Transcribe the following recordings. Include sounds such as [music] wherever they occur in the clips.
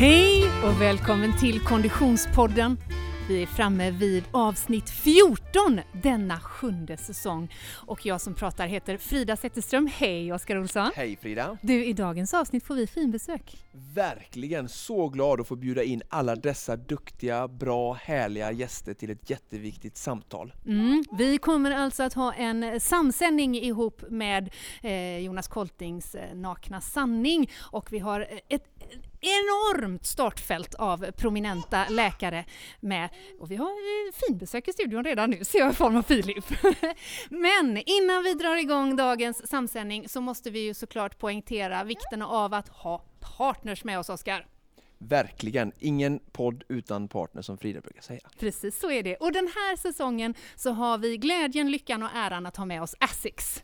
Hej och välkommen till Konditionspodden. Vi är framme vid avsnitt 14 denna sjunde säsong. Och jag som pratar heter Frida Zetterström. Hej Oskar Olsson! Hej Frida! Du, i dagens avsnitt får vi finbesök. Verkligen! Så glad att få bjuda in alla dessa duktiga, bra, härliga gäster till ett jätteviktigt samtal. Mm, vi kommer alltså att ha en samsändning ihop med eh, Jonas Koltings eh, Nakna sanning och vi har ett enormt startfält av prominenta läkare med. Och vi har eh, finbesök i studion redan nu, ser jag i form av Filip. [laughs] Men innan vi drar igång dagens samsändning så måste vi ju såklart poängtera vikten av att ha partners med oss, Oskar. Verkligen, ingen podd utan partner som Frida brukar säga. Precis så är det. Och den här säsongen så har vi glädjen, lyckan och äran att ha med oss Asics.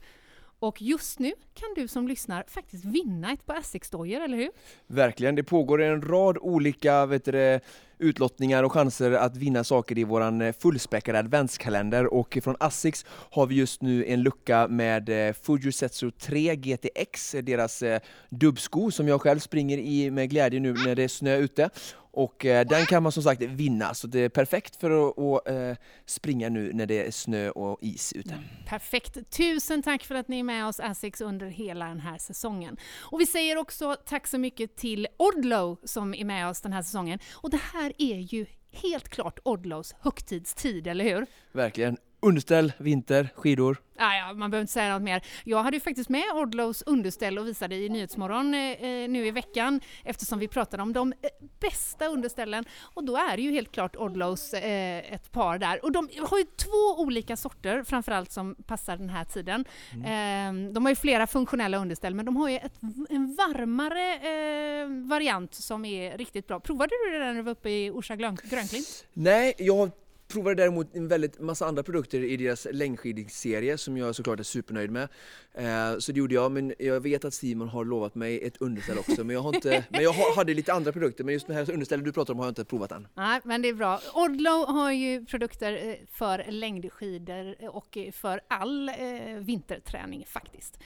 Och just nu kan du som lyssnar faktiskt vinna ett par Essex-dojor, eller hur? Verkligen, det pågår en rad olika vet du, utlottningar och chanser att vinna saker i våran eh, fullspäckade adventskalender och från Asics har vi just nu en lucka med eh, Fujisetsu 3 GTX, eh, deras dubbsko som jag själv springer i med glädje nu när det är snö ute. Och eh, den kan man som sagt vinna, så det är perfekt för att, att eh, springa nu när det är snö och is ute. Perfekt! Tusen tack för att ni är med oss Asics under hela den här säsongen. Och vi säger också tack så mycket till Odlo som är med oss den här säsongen. Och det här är ju helt klart Odlos högtidstid, eller hur? Verkligen. Underställ, vinter, skidor. Ah, ja, man behöver inte säga något mer. Jag hade ju faktiskt med Odlows underställ och visade i Nyhetsmorgon eh, eh, nu i veckan eftersom vi pratade om de eh, bästa underställen och då är det ju helt klart Odlows eh, ett par där. Och de har ju två olika sorter framförallt som passar den här tiden. Mm. Eh, de har ju flera funktionella underställ men de har ju ett, en varmare eh, variant som är riktigt bra. Provade du det när du var uppe i Orsa Grönklint? Nej, jag provade däremot en väldigt massa andra produkter i deras längdskidserie som jag såklart är supernöjd med. Eh, så det gjorde jag, men jag vet att Simon har lovat mig ett underställ också. Men jag, har inte, [laughs] men jag hade lite andra produkter, men just det här understället du pratar om har jag inte provat än. Nej, men det är bra. Odlo har ju produkter eh, för längdskidor och för all eh, vinterträning faktiskt.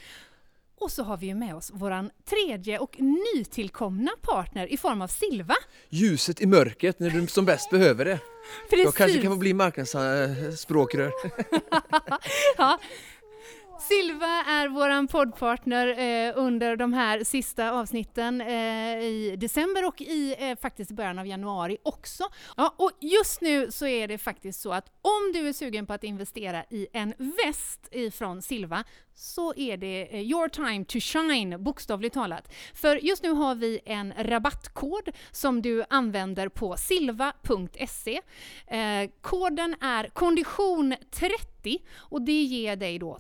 Och så har vi ju med oss vår tredje och nytillkomna partner i form av Silva. Ljuset i mörkret när du som bäst behöver det. Precis. Jag kanske kan få bli marknadsspråkrör. [laughs] ja, Silva är vår poddpartner eh, under de här sista avsnitten eh, i december och i eh, faktiskt början av januari också. Ja, och just nu så är det faktiskt så att om du är sugen på att investera i en väst ifrån Silva så är det eh, your time to shine, bokstavligt talat. För just nu har vi en rabattkod som du använder på silva.se. Eh, koden är kondition30 och det ger dig då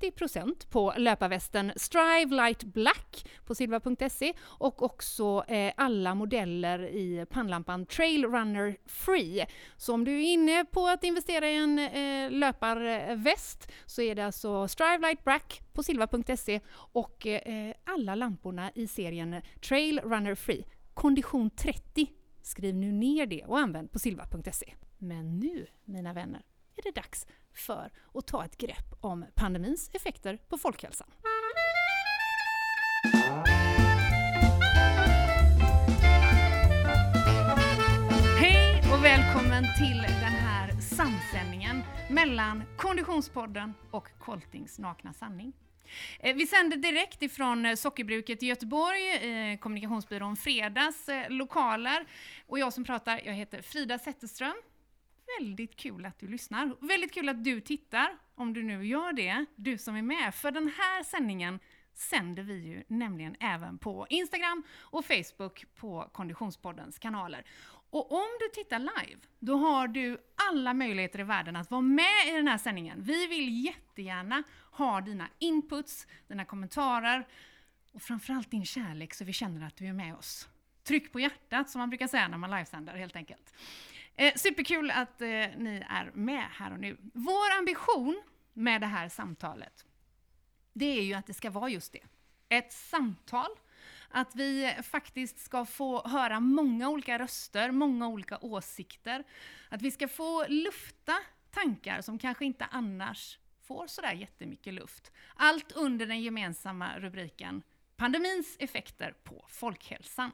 30% på löparvästen Strive Light Black på silva.se och också eh, alla modeller i pannlampan Trail Runner Free. Så om du är inne på att investera i en eh, löparväst så är det alltså Strive Light Black på silva.se och eh, alla lamporna i serien Trail Runner Free. Kondition 30. Skriv nu ner det och använd på silva.se. Men nu, mina vänner, är det dags för att ta ett grepp om pandemins effekter på folkhälsan. Hej och välkommen till mellan Konditionspodden och Koltings nakna sanning. Eh, vi sänder direkt ifrån eh, Sockerbruket i Göteborg, eh, kommunikationsbyrån Fredags lokaler. Och jag som pratar, jag heter Frida Zetterström. Väldigt kul att du lyssnar. Väldigt kul att du tittar, om du nu gör det, du som är med. För den här sändningen sänder vi ju nämligen även på Instagram och Facebook på Konditionspoddens kanaler. Och om du tittar live, då har du alla möjligheter i världen att vara med i den här sändningen. Vi vill jättegärna ha dina inputs, dina kommentarer och framförallt din kärlek så vi känner att du är med oss. Tryck på hjärtat som man brukar säga när man livesänder helt enkelt. Eh, superkul att eh, ni är med här och nu. Vår ambition med det här samtalet, det är ju att det ska vara just det. Ett samtal att vi faktiskt ska få höra många olika röster, många olika åsikter. Att vi ska få lufta tankar som kanske inte annars får sådär jättemycket luft. Allt under den gemensamma rubriken Pandemins effekter på folkhälsan.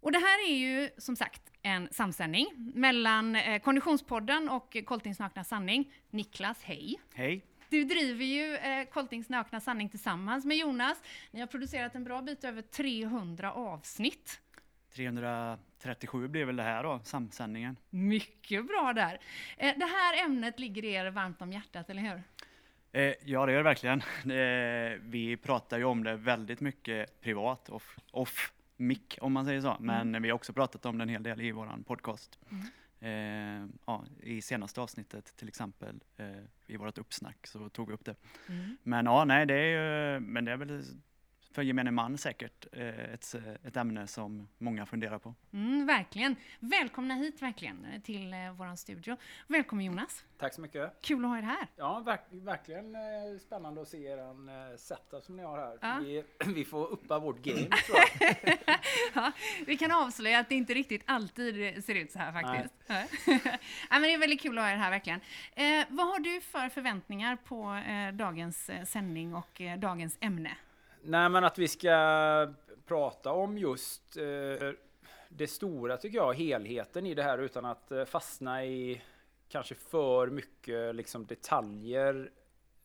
Och det här är ju som sagt en samsändning mellan eh, Konditionspodden och Koltings nakna sanning. Niklas, hej! Hej! Du driver ju eh, Koltings nakna sanning tillsammans med Jonas. Ni har producerat en bra bit över 300 avsnitt. 337 blir väl det här då, samsändningen. Mycket bra där. Eh, det här ämnet ligger er varmt om hjärtat, eller hur? Eh, ja, det gör det verkligen. [laughs] Eh, vi pratar ju om det väldigt mycket privat, off, off mic om man säger så. Men Mm. vi har också pratat om det en hel del i våran podcast. Mm. Eh, ja, I senaste avsnittet till exempel, eh, i vårt uppsnack, så tog vi upp det. Mm. Men ja, nej, det är ju, men det är väl för gemene man säkert eh, ett, ett ämne som många funderar på. Mm, verkligen. Välkomna hit verkligen eh, till eh, våran studio. Välkommen Jonas. Tack så mycket. Kul att ha er här. Ja, verk, verkligen eh, spännande att se er eh, setup som ni har här. Ja. Vi, [clears throat] vi får uppa vårt game [laughs] tror jag. Ja, vi kan avslöja att det inte riktigt alltid ser ut så här faktiskt. Nej. [laughs] men det är väldigt kul att ha er här verkligen. Eh, vad har du för förväntningar på eh, dagens eh, sändning och eh, dagens ämne? Nej, men att vi ska prata om just eh, det stora tycker jag, helheten i det här utan att eh, fastna i kanske för mycket liksom detaljer.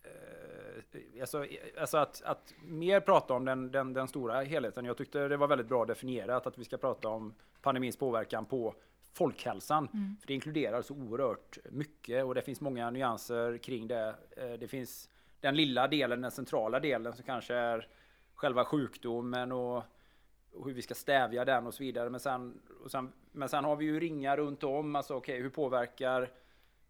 Eh, alltså, alltså att, att mer prata om den, den, den stora helheten. Jag tyckte det var väldigt bra definierat att vi ska prata om pandemins påverkan på folkhälsan. För det inkluderar så oerhört mycket och det finns många nyanser kring det. Eh, Det finns den lilla delen, den centrala delen som kanske är själva sjukdomen och, hur vi ska stävja den och så vidare. Men sen, sen, men sen har vi ju ringar runt om. Alltså okej, hur påverkar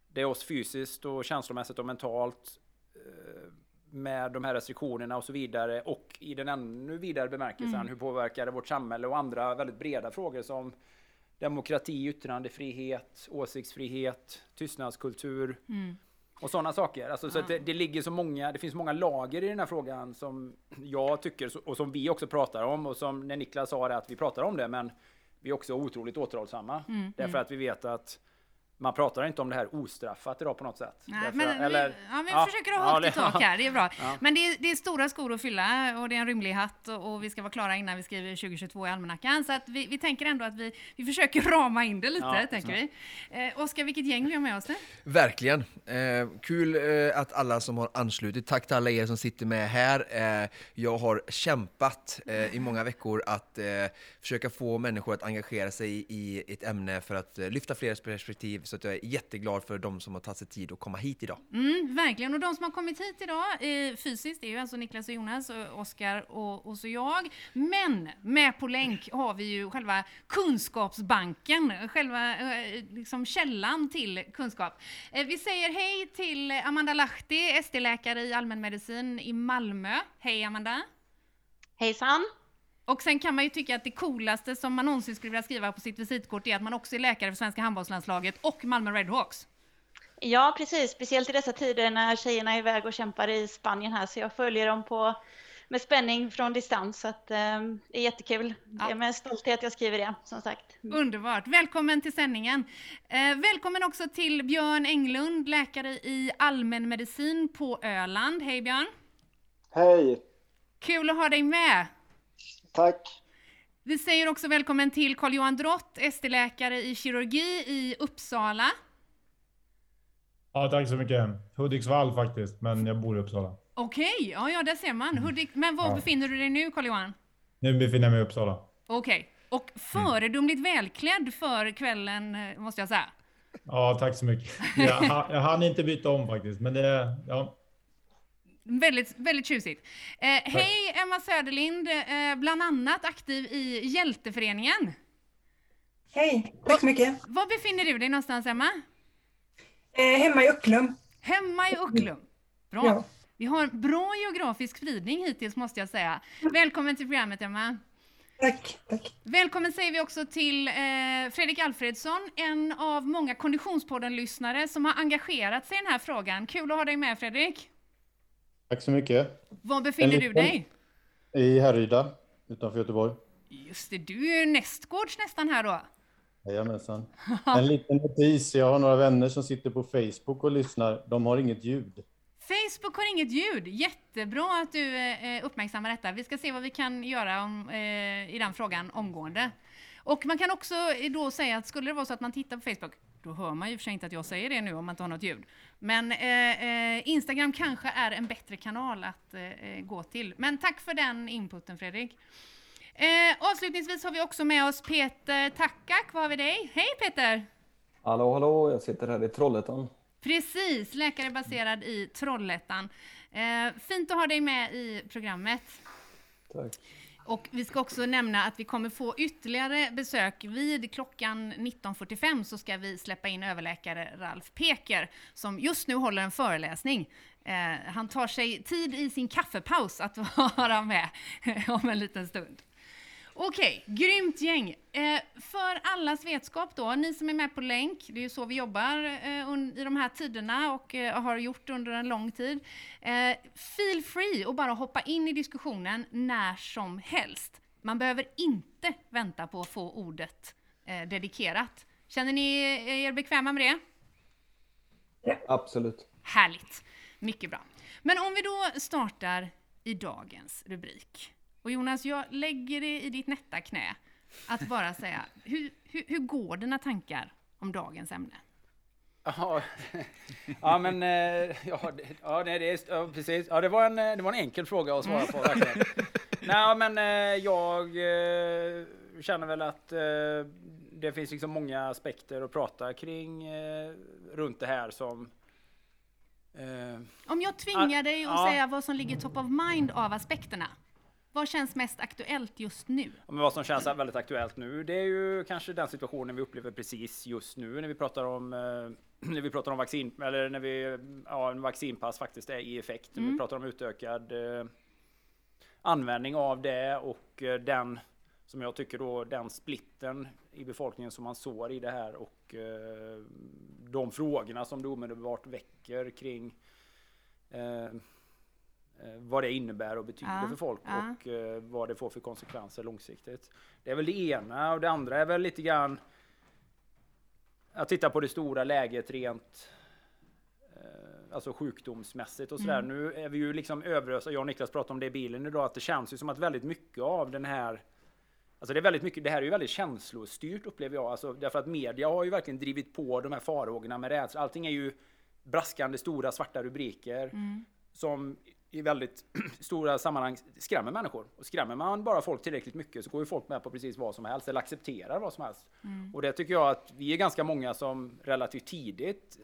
det oss fysiskt och känslomässigt och mentalt eh, med de här restriktionerna och så vidare. Och i den ännu vidare bemärkelsen, hur påverkar det vårt samhälle och andra väldigt breda frågor som demokrati, yttrandefrihet, åsiktsfrihet, tystnadskultur och sådana saker. Alltså, så att det, det ligger så många, det finns många lager i den här frågan som jag tycker och som vi också pratar om och som när Niklas sa det att vi pratar om det men vi är också otroligt återhållsamma. Därför att vi vet att man pratar inte om det här ostraffat idag på något sätt. Nej, Därför- men eller- vi, ja, vi ja, försöker ha ja, högt i det- tak här, det är bra. Ja. Men det är, det är stora skor att fylla och det är en rymlig hatt och, och vi ska vara klara innan vi skriver 2022 i almanackan. Så att vi, vi tänker ändå att vi, vi försöker [laughs] rama in det lite, Ja, tänker vi. Eh, Oskar, vilket gäng vi har med oss nu? Verkligen. Eh, kul eh, att alla som har anslutit. Tack till alla er som sitter med här. Eh, jag har kämpat eh, i många veckor att eh, försöka få människor att engagera sig i, i ett ämne för att eh, lyfta fler perspektiv. Så att jag är jätteglad för de som har tagit sig tid att komma hit idag. Mm, verkligen. Och de som har kommit hit idag eh, fysiskt är ju alltså Niklas och Jonas, och Oskar och, och så jag. Men med på länk har vi ju själva kunskapsbanken, själva eh, liksom källan till kunskap. Eh, vi säger hej till Amanda Lahti, ST-läkare i allmänmedicin i Malmö. Hej Amanda! Hejsan! Och sen kan man ju tycka att det coolaste som man någonsin skulle vilja skriva på sitt visitkort är att man också är läkare för svenska handbollslandslaget och Malmö Redhawks. Ja, precis. Speciellt i dessa tider när tjejerna är iväg och kämpar i Spanien här, så jag följer dem på, med spänning från distans. Så att, eh, det är jättekul. Det Ja. är med stolthet jag skriver det, som sagt. Underbart! Välkommen till sändningen. Eh, välkommen också till Björn Englund, läkare i allmänmedicin på Öland. Hej Björn! Hej! Kul att ha dig med! Tack! Vi säger också välkommen till Carl-Johan Drott, ST-läkare i kirurgi i Uppsala. Ja, tack så mycket. Hudiksvall faktiskt, men jag bor i Uppsala. Okej, ja, ja, där ser man. Hudik, men var Ja. befinner du dig nu, Carl-Johan? Nu befinner jag mig i Uppsala. Okej. Och föredömligt välklädd för kvällen, eh, måste jag säga. Ja, tack så mycket. Jag, jag hann inte byta om faktiskt, men det... Ja, Väldigt, väldigt tjusigt. Eh, hej Emma Söderlind, eh, bland annat aktiv i Hjälteföreningen. Hej, tack så mycket. Var befinner du dig någonstans Emma? Eh, hemma i Ucklum. Hemma i Ucklum. Bra. Ja. Vi har en bra geografisk spridning hittills måste jag säga. Välkommen till programmet Emma. Tack, tack. Välkommen säger vi också till eh, Fredrik Alfredsson, en av många Konditionspodden-lyssnare som har engagerat sig i den här frågan. Kul att ha dig med Fredrik. Tack så mycket. Var befinner En du liten- dig? I Härryda utanför Göteborg. Just det, du är ju nästgårds nästan här då. Jajamensan. [laughs] En liten notis. Jag har några vänner som sitter på Facebook och lyssnar. De har inget ljud. Facebook har inget ljud. Jättebra att du eh, uppmärksammar detta. Vi ska se vad vi kan göra om, eh, i den frågan omgående. Och man kan också då säga att skulle det vara så att man tittar på Facebook, då hör man ju för sig inte att jag säger det nu om man inte har något ljud. Men eh, eh, Instagram kanske är en bättre kanal att eh, eh gå till. Men tack för den inputen Fredrik. Eh, avslutningsvis har vi också med oss Peter Tackak. Var har vi dig? Hej Peter! Hallå, hallå, jag sitter här i Trollhättan. Precis, läkare baserad i Trollhättan. Eh, fint att ha dig med i programmet. Tack. Och vi ska också nämna att vi kommer få ytterligare besök. Vid klockan 19.45 så ska vi släppa in överläkare Ralf Peker som just nu håller en föreläsning. Eh, han tar sig tid i sin kaffepaus att [laughs] vara med om en liten stund. Okej, grymt gäng. Eh, för allas vetskap då, ni som är med på länk, det är ju så vi jobbar eh, i de här tiderna och eh, har gjort under en lång tid. Eh, feel free och bara hoppa in i diskussionen när som helst. Man behöver inte vänta på att få ordet eh, dedikerat. Känner ni er bekväma med det? Ja. Absolut. Härligt, mycket bra. Men om vi då startar i dagens rubrik. Och Jonas, jag lägger det i ditt nätta knä att bara säga, hur, hur, hur går dina tankar om dagens ämne? Ja, [laughs] ja men eh, ja, det, ja, det, ja, precis. Ja, det var en, det var en enkel fråga att svara på. Verkligen. Nej, men eh, jag eh, känner väl att det finns liksom många aspekter att prata kring runt det här som Om jag tvingar dig att säga vad som ligger top of mind av aspekterna, vad känns mest aktuellt just nu? Ja, men vad som känns väldigt aktuellt nu, det är ju kanske den situationen vi upplever precis just nu när vi pratar om eh, [clears throat] när vi pratar om vaccin eller när vi ja, en vaccinpass faktiskt är i effekt. Mm. Vi pratar om utökad eh, användning av det och eh, den som jag tycker då den splitten i befolkningen som man sår i det här och eh, de frågorna som det omedelbart väcker kring eh, vad det innebär och betyder ja, för folk ja. och eh, vad det får för konsekvenser långsiktigt. Det är väl det ena och det andra är väl lite grann att titta på det stora läget rent eh, alltså sjukdomsmässigt och sådär. Mm. Nu är vi ju liksom överösa. Jag och Niklas pratade om det i bilen idag, att det känns ju som att väldigt mycket av den här Alltså det är väldigt mycket, det här är ju väldigt känslostyrt upplever jag, alltså därför att media har ju verkligen drivit på de här farhågorna med rädsla. Allting är ju braskande stora svarta rubriker mm. som i väldigt [clears throat] stora sammanhang skrämmer människor. Och skrämmer man bara folk tillräckligt mycket så går ju folk med på precis vad som helst eller accepterar vad som helst. Mm. Och det tycker jag att vi är ganska många som relativt tidigt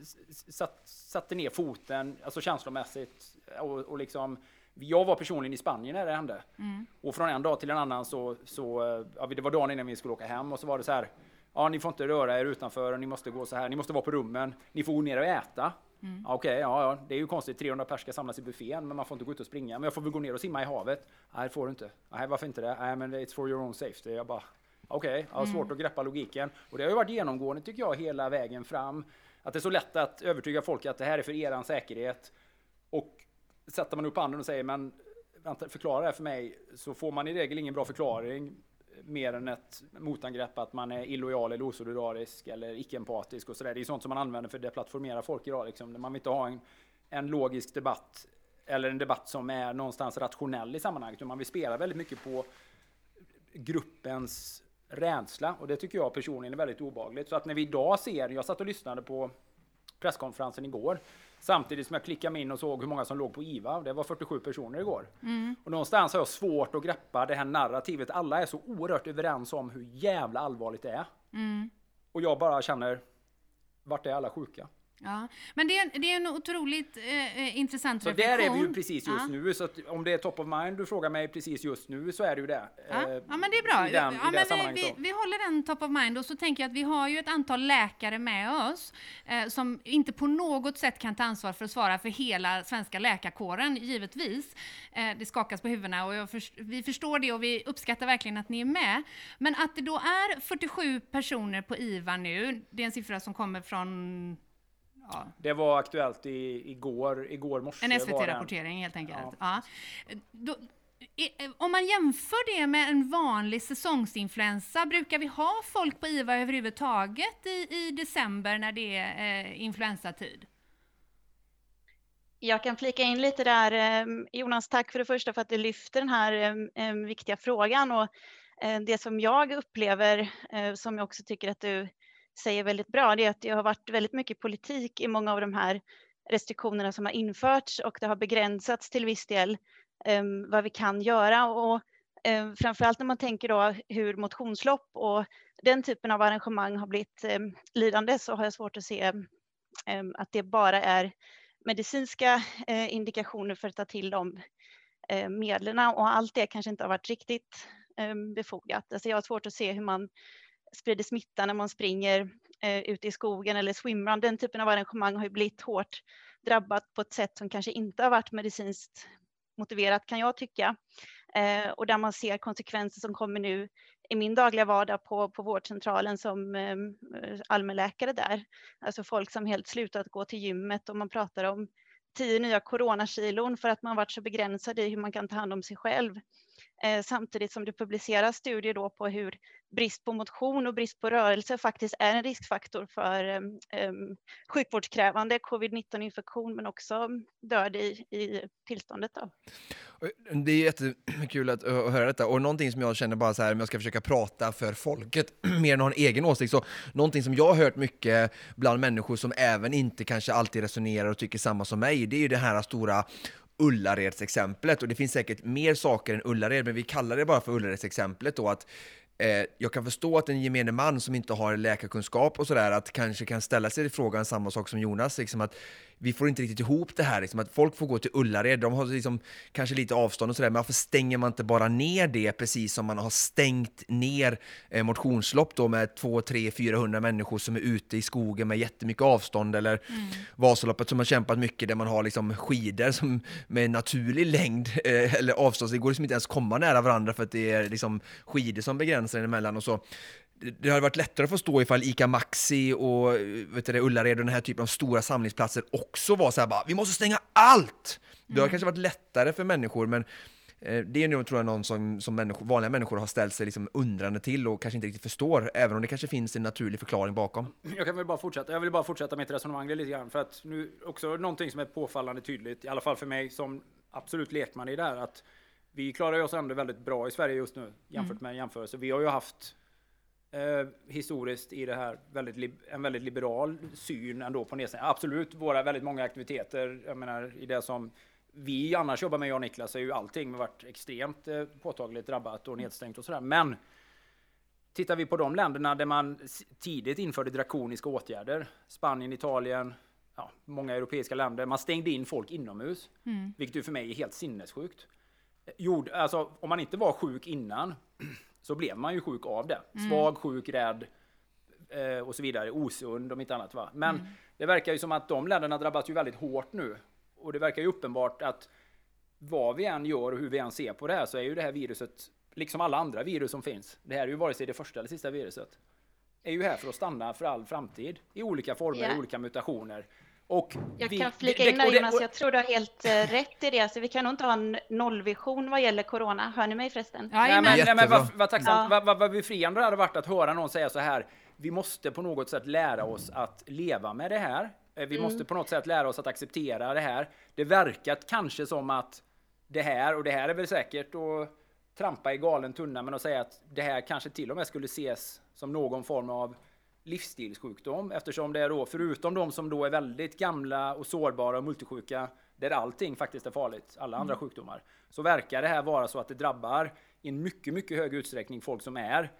satt, satte ner foten, alltså känslomässigt och, och liksom jag var personligen i Spanien när det hände. Mm. Och från en dag till en annan så, så ja, det var dagen innan vi skulle åka hem och så var det så här. Ja, ni får inte röra er utanför, ni måste gå så här, ni måste vara på rummen, ni får gå ner och äta. Mm. Okej, okay, ja, ja, det är ju konstigt. 300 pers ska samlas i buffén, men man får inte gå ut och springa. Men jag får väl gå ner och simma i havet? Nej, får du inte. Nej, varför inte det? Nej, men it's for your own safety. Jag bara, okej, okay, jag har svårt mm. att greppa logiken. Och det har ju varit genomgående, tycker jag, hela vägen fram. Att det är så lätt att övertyga folk att det här är för eran säkerhet. Och sätter man upp handen och säger, men vänta, förklara det här för mig, så får man i regel ingen bra förklaring mer än ett motangrepp att man är illojal eller osolidarisk eller icke-empatisk och sådär. Det är sånt som man använder för att deplattformera folk idag. Liksom. Man vill inte ha en, en logisk debatt eller en debatt som är någonstans rationell i sammanhanget. Man vill spela väldigt mycket på gruppens rädsla och det tycker jag personligen är väldigt obagligt. Så att när vi idag ser, jag satt och lyssnade på presskonferensen igår Samtidigt som jag klickade mig in och såg hur många som låg på IVA. Det var 47 personer igår. Mm. Och någonstans har jag svårt att greppa det här narrativet. Alla är så oerhört överens om hur jävla allvarligt det är. Mm. Och jag bara känner, vart är alla sjuka? Ja, men det är, det är en otroligt eh, eh intressant så reflektion. där är vi ju precis just ja. nu, så om det är top of mind du frågar mig precis just nu så är det ju det. Ja, eh, ja men det är bra. Den, ja, men vi, vi, vi, håller den top of mind och så tänker jag att vi har ju ett antal läkare med oss eh, som inte på något sätt kan ta ansvar för att svara för hela svenska läkarkåren, givetvis. Eh, det skakas på huvudena och för, vi förstår det och vi uppskattar verkligen att ni är med. Men att det då är 47 personer på IVA nu, det är en siffra som kommer från Ja. Det var aktuellt i, igår, igår morse. En SVT-rapportering helt enkelt. Ja. ja. Då, om man jämför det med en vanlig säsongsinfluensa, brukar vi ha folk på IVA överhuvudtaget i, i december när det är eh, influensatid? Jag kan flika in lite där. Eh, Jonas, tack för det första för att du lyfter den här eh, eh viktiga frågan. Och Eh, det som jag upplever, eh, som jag också tycker att du säger väldigt bra, det är att det har varit väldigt mycket politik i många av de här restriktionerna som har införts och det har begränsats till viss del um, vad vi kan göra. Och um, framförallt när man tänker då hur motionslopp och den typen av arrangemang har blivit um, lidande så har jag svårt att se att det bara är medicinska uh, indikationer för att ta till de uh, medlen och allt det kanske inte har varit riktigt befogat. Alltså jag har svårt att se hur man sprider smitta när man springer eh, ute i skogen eller swimrun. Den typen av arrangemang har ju blivit hårt drabbat på ett sätt som kanske inte har varit medicinskt motiverat kan jag tycka. Eh, och där man ser konsekvenser som kommer nu i min dagliga vardag på, på vårdcentralen som eh, allmänläkare där. Alltså folk som helt slutat gå till gymmet och man pratar om tio nya coronakilon för att man varit så begränsad i hur man kan ta hand om sig själv. Eh, samtidigt som det publiceras studier då på hur brist på motion och brist på rörelse faktiskt är en riskfaktor för um, sjukvårdskrävande covid-19 infektion men också död i, i tillståndet. Då. Ehm, det är jättekul att, att höra detta och någonting som jag känner bara så här, om jag ska försöka prata för folket [clears throat] mer än att ha en egen åsikt, så någonting som jag har hört mycket bland människor som även inte kanske alltid resonerar och tycker samma som mig, det är ju det här stora Ullareds-exemplet och det finns säkert mer saker än Ullared, men vi kallar det bara för Ullareds-exemplet då att eh, jag kan förstå att en gemene man som inte har läkarkunskap och sådär, att kanske kan ställa sig frågan samma sak som Jonas, liksom att vi får inte riktigt ihop det här, liksom att folk får gå till Ullared, de har liksom kanske lite avstånd och sådär, men varför stänger man inte bara ner det precis som man har stängt ner eh, motionslopp då med 2, 3, 400 människor som är ute i skogen med jättemycket avstånd eller mm. Vasaloppet som har kämpat mycket där man har liksom skidor som med naturlig längd [laughs] eh, eller avstånd, så det går liksom inte ens komma nära varandra för att det är liksom skidor som begränsar emellan och så det hade varit lättare att förstå ifall ICA Maxi och vet du, Ullared och den här typen av stora samlingsplatser också var så här bara, vi måste stänga allt! Det har mm. kanske varit lättare för människor, men eh, det är nog tror jag någon som, som människor, vanliga människor har ställt sig liksom undrande till och kanske inte riktigt förstår, även om det kanske finns en naturlig förklaring bakom. Jag kan väl bara fortsätta, jag vill bara fortsätta mitt resonemang lite grann, för att nu också någonting som är påfallande tydligt, i alla fall för mig som absolut lekman i det här, att vi klarar oss ändå väldigt bra i Sverige just nu jämfört mm. med jämförelse. Vi har ju haft eh, historiskt i det här väldigt en väldigt liberal syn ändå på nedstängning. Absolut, våra väldigt många aktiviteter, jag menar i det som vi annars jobbar med, jag och Niklas, är ju allting varit extremt eh, påtagligt drabbat och nedstängt och sådär. Men tittar vi på de länderna där man tidigt införde drakoniska åtgärder, Spanien, Italien, ja, många europeiska länder, man stängde in folk inomhus, mm. vilket ju för mig är helt sinnessjukt. Jord, alltså, om man inte var sjuk innan så blev man ju sjuk av det. Mm. Svag, sjuk, rädd eh, och så vidare. Osund om inte annat. Va? Men mm. det verkar ju som att de länderna drabbas ju väldigt hårt nu. Och det verkar ju uppenbart att vad vi än gör och hur vi än ser på det här så är ju det här viruset, liksom alla andra virus som finns, det här är ju vare sig det första eller sista viruset, är ju här för att stanna för all framtid i olika former, yeah. olika mutationer. Och jag vi, kan flika in där Jonas, jag tror du har helt uh, rätt i det. Alltså, vi kan nog inte ha en nollvision vad gäller corona. Hör ni mig förresten? Ja, nej, men, nej, men vad, vad tacksamt, ja. vad, vad, vad befriande det hade varit att höra någon säga så här. Vi måste på något sätt lära oss att leva med det här. Eh, vi mm. måste på något sätt lära oss att acceptera det här. Det verkar kanske som att det här, och det här är väl säkert att trampa i galen tunna, men att säga att det här kanske till och med skulle ses som någon form av livsstilssjukdom eftersom det är då, förutom de som då är väldigt gamla och sårbara och multisjuka, där allting faktiskt är farligt, alla andra mm. sjukdomar, så verkar det här vara så att det drabbar i en mycket, mycket hög utsträckning folk som är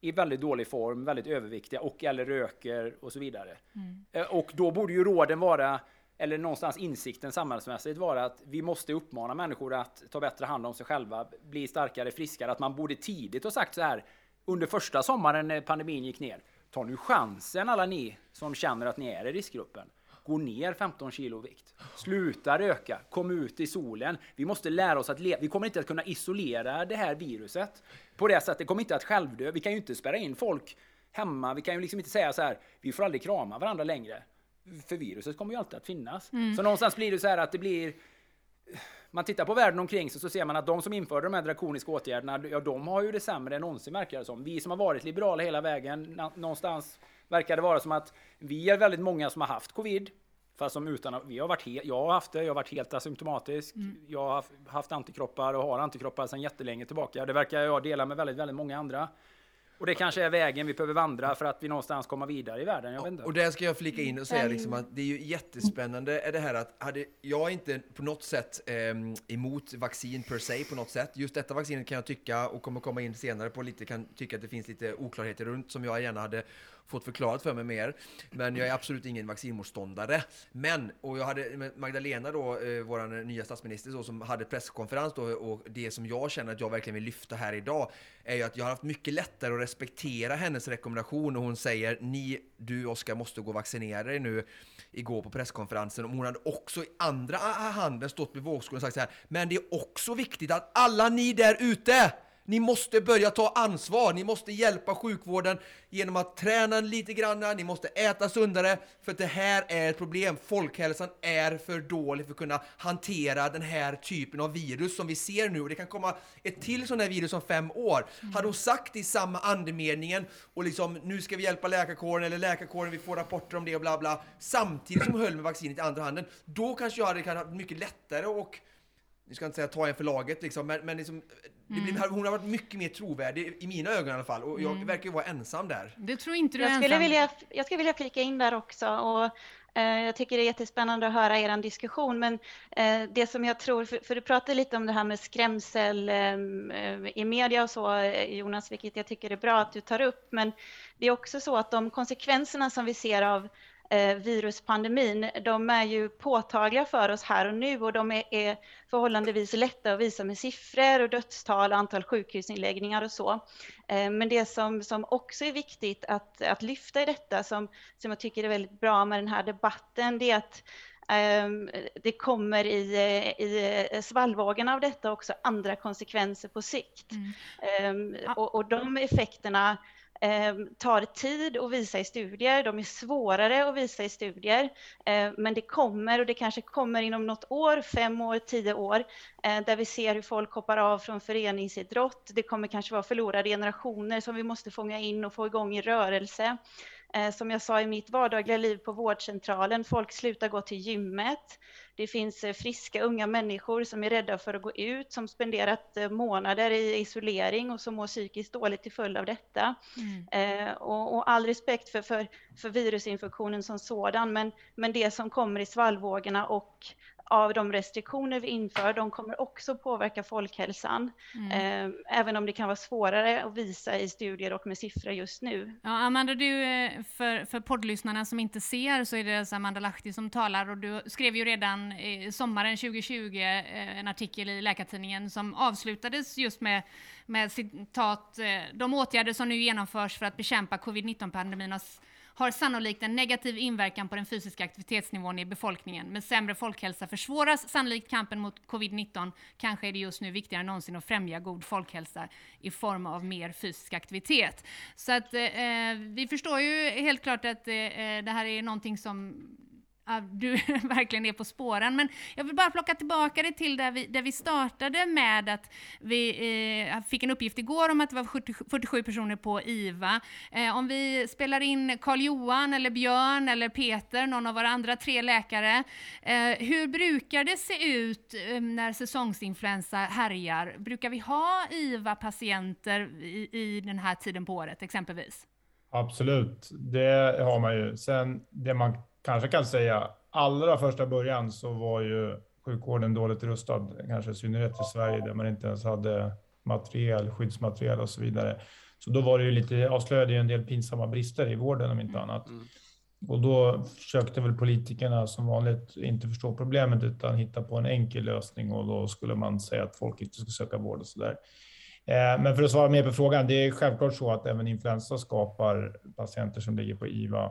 i väldigt dålig form, väldigt överviktiga och eller röker och så vidare. Mm. Eh, och då borde ju råden vara, eller någonstans insikten samhällsmässigt vara att vi måste uppmana människor att ta bättre hand om sig själva, bli starkare, friskare, att man borde tidigt ha sagt så här under första sommaren när pandemin gick ner. Ta nu chansen alla ni som känner att ni är i riskgruppen. Gå ner 15 kilo vikt. Sluta röka. Kom ut i solen. Vi måste lära oss att leva. Vi kommer inte att kunna isolera det här viruset på det sättet. Det kommer inte att självdö. Vi kan ju inte spärra in folk hemma. Vi kan ju liksom inte säga så här. Vi får aldrig krama varandra längre. För viruset kommer ju alltid att finnas. Mm. Så någonstans blir det så här att det blir man tittar på världen omkring sig så ser man att de som införde de här drakoniska åtgärderna, ja de har ju det sämre än någonsin verkar det som. Vi som har varit liberala hela vägen, någonstans verkar det vara som att vi är väldigt många som har haft covid, Fast som utan vi har varit he- jag har haft det, jag har varit helt asymptomatisk. Mm. Jag har haft, haft antikroppar och har antikroppar sedan jättelänge tillbaka. Det verkar jag dela med väldigt, väldigt många andra. Och det kanske är vägen vi behöver vandra för att vi någonstans komma vidare i världen. Jag vet inte. Och där ska jag flika in och säga liksom att det är ju jättespännande är det här att hade jag inte på något sätt eh, emot vaccin per se på något sätt. Just detta vaccinet kan jag tycka och kommer komma in senare på lite kan tycka att det finns lite oklarheter runt som jag gärna hade fått förklarat för mig mer. Men jag är absolut ingen vaccinmotståndare. Men, och jag hade Magdalena då, eh, vår nya statsminister, så, som hade presskonferens då, och det som jag känner att jag verkligen vill lyfta här idag är ju att jag har haft mycket lättare att respektera hennes rekommendation och hon säger ni, du Oskar måste gå och vaccinera dig nu igår på presskonferensen. Och hon hade också i andra handen stått vid vågskålen och sagt så här, men det är också viktigt att alla ni där ute ni måste börja ta ansvar, ni måste hjälpa sjukvården genom att träna lite grann, ni måste äta sundare, för det här är ett problem. Folkhälsan är för dålig för att kunna hantera den här typen av virus som vi ser nu och det kan komma ett till sån här virus om fem år. Hade hon sagt i samma andemeningen och liksom nu ska vi hjälpa läkarkåren eller läkarkåren, vi får rapporter om det och bla bla, samtidigt som hon höll med vaccinet i andra handen, då kanske jag hade kunnat ha mycket lättare och nu ska jag inte säga ta en för laget liksom, men, men liksom, det blir, Mm. hon har varit mycket mer trovärdig i mina ögon i alla fall och jag Mm. verkar ju vara ensam där. Det tror inte du är Jag skulle, ensam. vilja, jag skulle vilja flika in där också. Och, eh, jag tycker det är jättespännande att höra er diskussion. Men eh, det som jag tror, för, för du pratade lite om det här med skrämsel eh, i media och så, eh, Jonas, vilket jag tycker är bra att du tar upp. Men det är också så att de konsekvenserna som vi ser av viruspandemin, de är ju påtagliga för oss här och nu och de är, förhållandevis lätta att visa med siffror och dödstal, antal sjukhusinläggningar och så. Eh, Men det som, som också är viktigt att, att lyfta i detta, som, som jag tycker är väldigt bra med den här debatten, det är att ehm, det kommer i, eh, i svallvågen av detta också andra konsekvenser på sikt. Mm. Ehm, och, och de effekterna Ehm, tar tid att visa i studier, de är svårare att visa i studier, ehm, men det kommer och det kanske kommer inom något år, fem år, tio år, eh, där vi ser hur folk hoppar av från föreningsidrott. Det kommer kanske vara förlorade generationer som vi måste fånga in och få igång i rörelse. Eh, som jag sa i mitt vardagliga liv på vårdcentralen, folk slutar gå till gymmet. Det finns eh, friska unga människor som är rädda för att gå ut, som spenderat eh, månader i isolering och som mår psykiskt dåligt till följd av detta. Mm. Eh, och, och all respekt för, för, för virusinfektionen som sådan, men, men det som kommer i svallvågorna och av de restriktioner vi inför, de kommer också påverka folkhälsan. Mm. Eh, även om det kan vara svårare att visa i studier och med siffror just nu. Ja, Amanda, du, eh, för, för poddlyssnarna som inte ser så är det alltså Amanda Lahti som talar och du skrev ju redan sommaren 2020 eh, en artikel i Läkartidningen som avslutades just med, med citat eh, de åtgärder som nu genomförs för att bekämpa covid-19-pandemin har sannolikt en negativ inverkan på den fysiska aktivitetsnivån i befolkningen. Med sämre folkhälsa försvåras sannolikt kampen mot covid-19. Kanske är det just nu viktigare än någonsin att främja god folkhälsa i form av mer fysisk aktivitet. Så att eh, eh vi förstår ju helt klart att eh, eh det här är någonting som du [laughs] verkligen är på spåren. Men jag vill bara plocka tillbaka det till där vi, där vi startade med att vi eh, fick en uppgift igår om att det var 70, 47 personer på IVA. Eh, om vi spelar in Karl-Johan eller Björn eller Peter, någon av våra andra tre läkare, eh, hur brukar det se ut eh, när säsongsinfluensa härjar? Brukar vi ha IVA-patienter i, i den här tiden på året exempelvis? Absolut, det har man ju. Sen det man kanske kan säga, allra första början så var ju sjukvården dåligt rustad, kanske i synnerhet i Sverige där man inte ens hade materiel, skyddsmateriel och så vidare. Så då var det ju lite, avslöjade ju en del pinsamma brister i vården om inte annat. Och då försökte väl politikerna som vanligt inte förstå problemet utan hitta på en enkel lösning och då skulle man säga att folk inte ska söka vård och sådär. Eh, Men för att svara mer på frågan, det är självklart så att även influensa skapar patienter som ligger på IVA.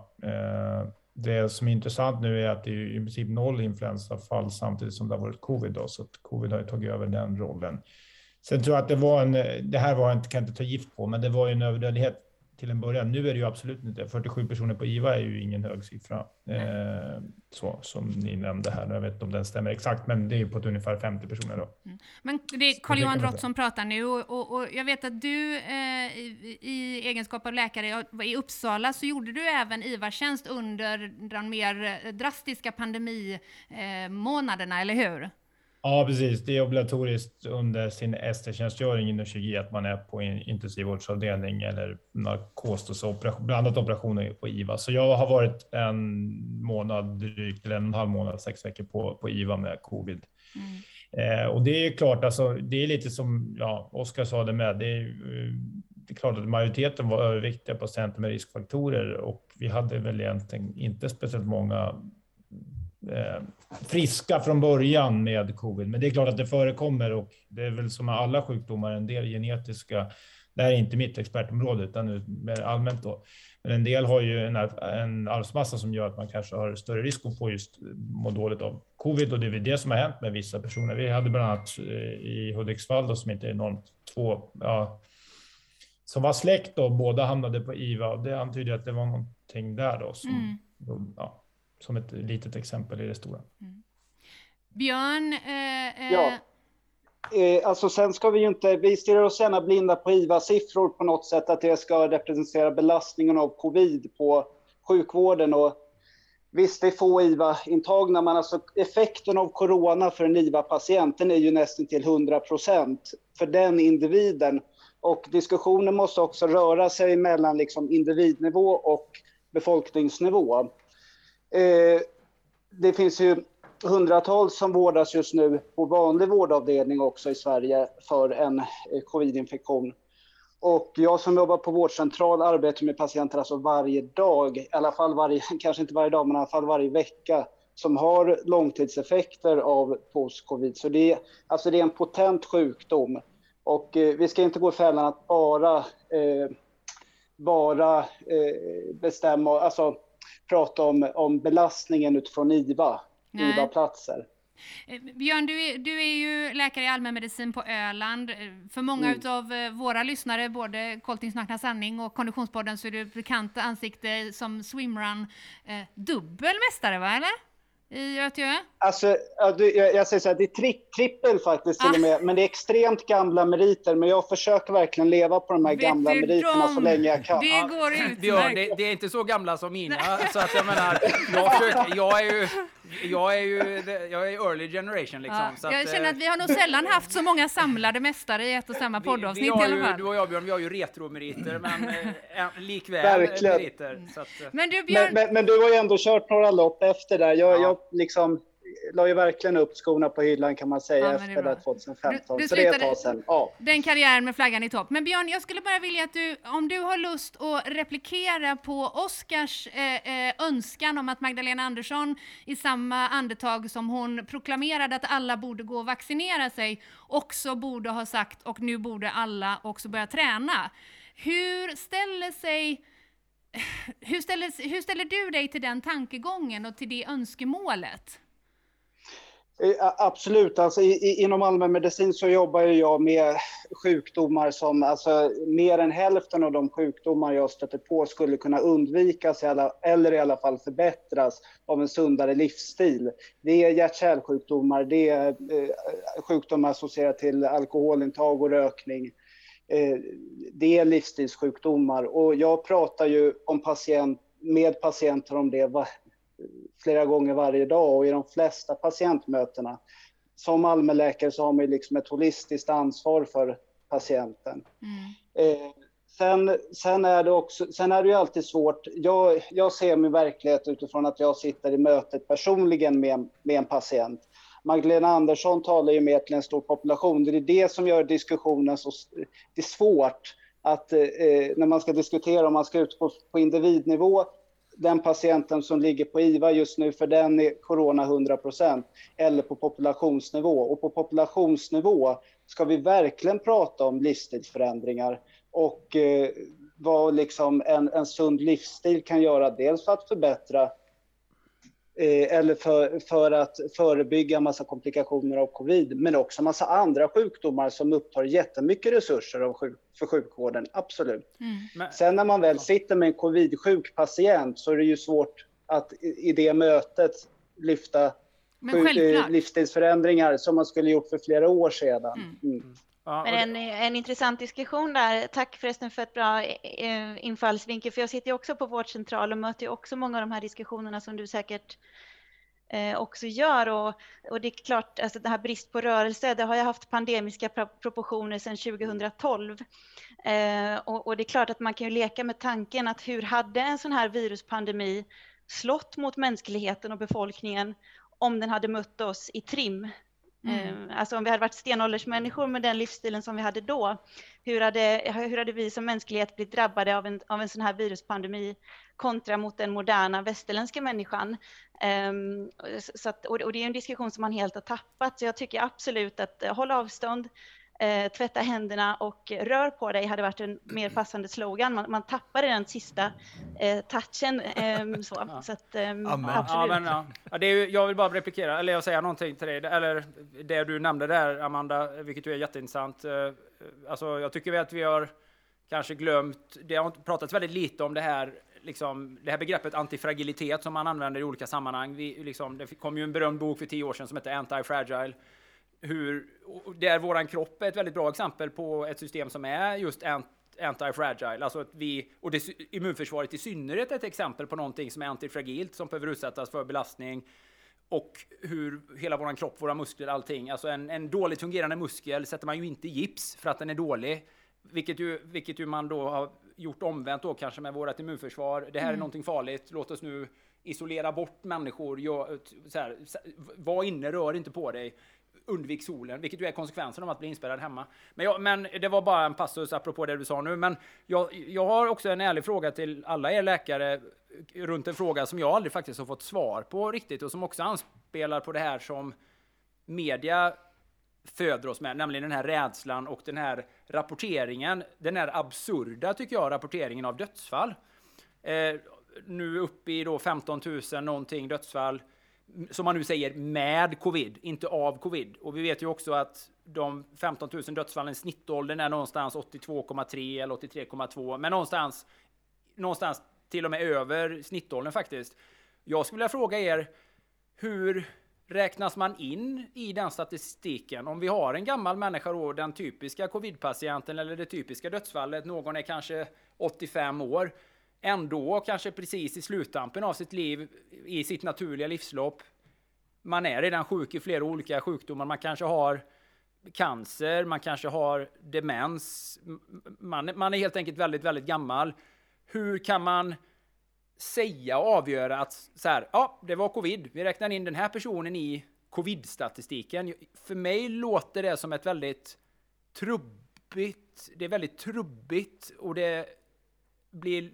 Det som är intressant nu är att det är i princip noll influensafall samtidigt som det har varit covid. Då, så att covid har ju tagit över den rollen. Sen tror jag att det var en, det här var en, kan jag inte ta gift på, men det var ju en överdödlighet till en början. Nu är det ju absolut inte 47 personer på IVA är ju ingen hög siffra. Eh, så som ni nämnde här. Jag vet inte om den stämmer exakt, men det är ju på ett ungefär 50 personer då. Mm. Men det är Carl-Johan Drott som pratar nu och, och, och jag vet att du eh, i, i egenskap av läkare i Uppsala så gjorde du även IVA-tjänst under de mer drastiska pandemimånaderna, eh, eller hur? Ja, precis. Det är obligatoriskt under sin ST-tjänstgöring inom kirurgi att man är på en intensivvårdsavdelning eller narkos, operation, blandat operationer på IVA. Så jag har varit en månad drygt, eller en och en halv månad, sex veckor på, på IVA med covid. Mm. Eh, och det är klart, alltså, det är lite som ja, Oskar sa det med. Det är, eh, det är klart att majoriteten var överviktiga patienter med riskfaktorer och vi hade väl egentligen inte speciellt många friska från början med covid. Men det är klart att det förekommer och det är väl som med alla sjukdomar, en del genetiska. Det här är inte mitt expertområde utan mer allmänt då. Men en del har ju en, en arvsmassa som gör att man kanske har större risk att få just må dåligt av covid och det är väl det som har hänt med vissa personer. Vi hade bland annat i Hudiksvall då, som inte är enormt två, ja, som var släkt då, båda hamnade på IVA och det antyder att det var någonting där då som, Mm. ja, som ett litet exempel i det stora. Björn, eh, eh, Ja. Eh, alltså sen ska vi ju inte, vi stirrar oss gärna blinda på IVA-siffror på något sätt, att det ska representera belastningen av covid på sjukvården. Och visst, det är få IVA-intagna, men alltså effekten av corona för en IVA-patient, den är ju nästan till 100 procent för den individen. Och diskussionen måste också röra sig mellan liksom individnivå och befolkningsnivå. Eh, det finns ju hundratals som vårdas just nu på vanlig vårdavdelning också i Sverige för en eh, covidinfektion. Och jag som jobbar på vårdcentral arbetar med patienter alltså varje dag, i alla fall varje, [laughs] kanske inte varje dag, men i alla fall varje vecka, som har långtidseffekter av post-covid. Så det är, alltså det är en potent sjukdom. Och eh, vi ska inte gå i fällan att bara, eh, bara eh, bestämma, alltså prata om, om belastningen utifrån IVA. IVA-platser. Eh, Björn, du är, du är ju läkare i allmänmedicin på Öland. Eh, För många Mm. utav eh, våra lyssnare, både Coltings Nakna Sanning och Konditionspodden, så är du ett bekant ansikte som swimrun eh, dubbelmästare, va eller? I Göteborg? Alltså, ja, jag, jag säger så här, det är tri trippel faktiskt till och med, men det är extremt gamla meriter. Men jag försöker verkligen leva på de här Vet gamla meriterna de- så länge jag kan. Det går utmärkt. det, det är inte så gamla som mina. Så att jag menar, jag, försöker, jag är ju, jag är ju, jag är early generation liksom. Ja, så att, jag känner eh, att vi har nog sällan haft så många samlade mästare i ett och samma vi poddavsnitt i alla fall. du och jag Björn, vi har ju retromeriter men eh, likväl Verkligen. meriter. Så att, eh, Men du Björn, Men, men, men du har ju ändå kört några lopp efter där. Jag, Ja. jag liksom la ju verkligen upp skorna på hyllan kan man säga Ja, efter bra. det 2015. Du- du så det är ett tag sedan. Ja. den karriären med flaggan i topp. Men Björn, jag skulle bara vilja att du, om du har lust att replikera på Oskars eh, eh, önskan om att Magdalena Andersson i samma andetag som hon proklamerade att alla borde gå och vaccinera sig, också borde ha sagt och nu borde alla också börja träna. Hur ställer sig [laughs] hur ställer, hur ställer du dig till den tankegången och till det önskemålet? Eh, absolut. Alltså, i, inom allmänmedicin så jobbar jag med sjukdomar som, alltså mer än hälften av de sjukdomar jag stöter på skulle kunna undvikas eller i alla fall förbättras av en sundare livsstil. Det är hjärt-kärlsjukdomar, det är eh, sjukdomar associerade till alkoholintag och rökning. Eh, det är livsstilssjukdomar och jag pratar ju om patient, med patienter om det flera gånger varje dag och i de flesta patientmötena. Som allmänläkare så har man liksom ett holistiskt ansvar för patienten. Eh, sen, sen, är det också, sen är det ju alltid svårt. Jag, jag ser min verklighet utifrån att jag sitter i mötet personligen med, med en patient. Magdalena Andersson talar ju mer till en stor population. Det är det som gör diskussionen så det är svårt att eh, när man ska diskutera om man ska utgå på individnivå den patienten som ligger på IVA just nu, för den är corona 100% eller på populationsnivå. Och på populationsnivå ska vi verkligen prata om livsstilsförändringar och eh, vad liksom en, en sund livsstil kan göra, dels för att förbättra eller för, för att förebygga massa komplikationer av covid, men också massa andra sjukdomar som upptar jättemycket resurser av sjuk, för sjukvården, absolut. Mm. Sen när man väl sitter med en covid-sjuk patient så är det ju svårt att i, i det mötet lyfta eh, livsstilsförändringar som man skulle gjort för flera år sedan. Mm. Ja, Men en, en intressant diskussion där. Tack förresten för ett bra eh, infallsvinkel, för jag sitter ju också på vårdcentral och möter ju också många av de här diskussionerna som du säkert eh, också gör. Och, och det är klart, alltså det här brist på rörelse, det har ju haft pandemiska pro- proportioner sedan 2012. Eh, och, och det är klart att man kan ju leka med tanken att hur hade en sån här viruspandemi slått mot mänskligheten och befolkningen om den hade mött oss i trim? Mm. Ehm, alltså om vi hade varit stenåldersmänniskor med den livsstilen som vi hade då, hur hade, hur hade vi som mänsklighet blivit drabbade av en, av en sån här viruspandemi kontra mot den moderna västerländska människan? Um, så att, och det är en diskussion som man helt har tappat, så jag tycker absolut att eh, håll avstånd, eh, tvätta händerna och rör på dig hade varit en mer passande slogan. Man, man tappade den sista eh, touchen. ehm, så [laughs] så att, ehm, Amen. Ja, absolut. men, ja. Ja, det är jag vill bara replikera, eller jag säga någonting till dig, eller det du nämnde där Amanda, vilket ju är jätteintressant. Eh, Alltså, jag tycker vi att vi har kanske glömt, det har pratats väldigt lite om det här, liksom, det här begreppet antifragilitet som man använder i olika sammanhang. Vi, liksom, det kom ju en berömd bok för tio år sedan som hette Anti-Fragile. Hur, där våran kropp är ett väldigt bra exempel på ett system som är just ant- anti-fragile, alltså att vi, och det, immunförsvaret i synnerhet är ett exempel på någonting som är antifragilt, som behöver utsättas för belastning och hur hela våran kropp, våra muskler, allting. Alltså en, en dåligt fungerande muskel sätter man ju inte i gips för att den är dålig. Vilket ju, vilket ju man då har gjort omvänt då kanske med vårt immunförsvar. Det här är Mm. någonting farligt, låt oss nu isolera bort människor. Gör, så här, var inne, rör inte på dig. Undvik solen, vilket ju är konsekvensen av att bli inspärrad hemma. Men, jag, men det var bara en passus apropå det du sa nu. Men jag, jag har också en ärlig fråga till alla er läkare runt en fråga som jag aldrig faktiskt har fått svar på riktigt och som också anspelar på det här som media föder oss med, nämligen den här rädslan och den här rapporteringen, den här absurda, tycker jag, rapporteringen av dödsfall. Eh, nu uppe i då 15 000 någonting dödsfall, som man nu säger med covid, inte av covid. Och vi vet ju också att de 15 000 dödsfallen, snittåldern är någonstans 82,3 eller 83,2, men någonstans, någonstans till och med över snittåldern faktiskt. Jag skulle vilja fråga er, hur räknas man in i den statistiken? Om vi har en gammal människa då, den typiska covidpatienten eller det typiska dödsfallet, någon är kanske 85 år, ändå kanske precis i sluttampen av sitt liv, i sitt naturliga livslopp. Man är redan sjuk i flera olika sjukdomar, man kanske har cancer, man kanske har demens, man, man är helt enkelt väldigt, väldigt gammal. Hur kan man säga och avgöra att så här, ja, det var covid. Vi räknar in den här personen i covid-statistiken. För mig låter det som ett väldigt trubbigt, det är väldigt trubbigt och det blir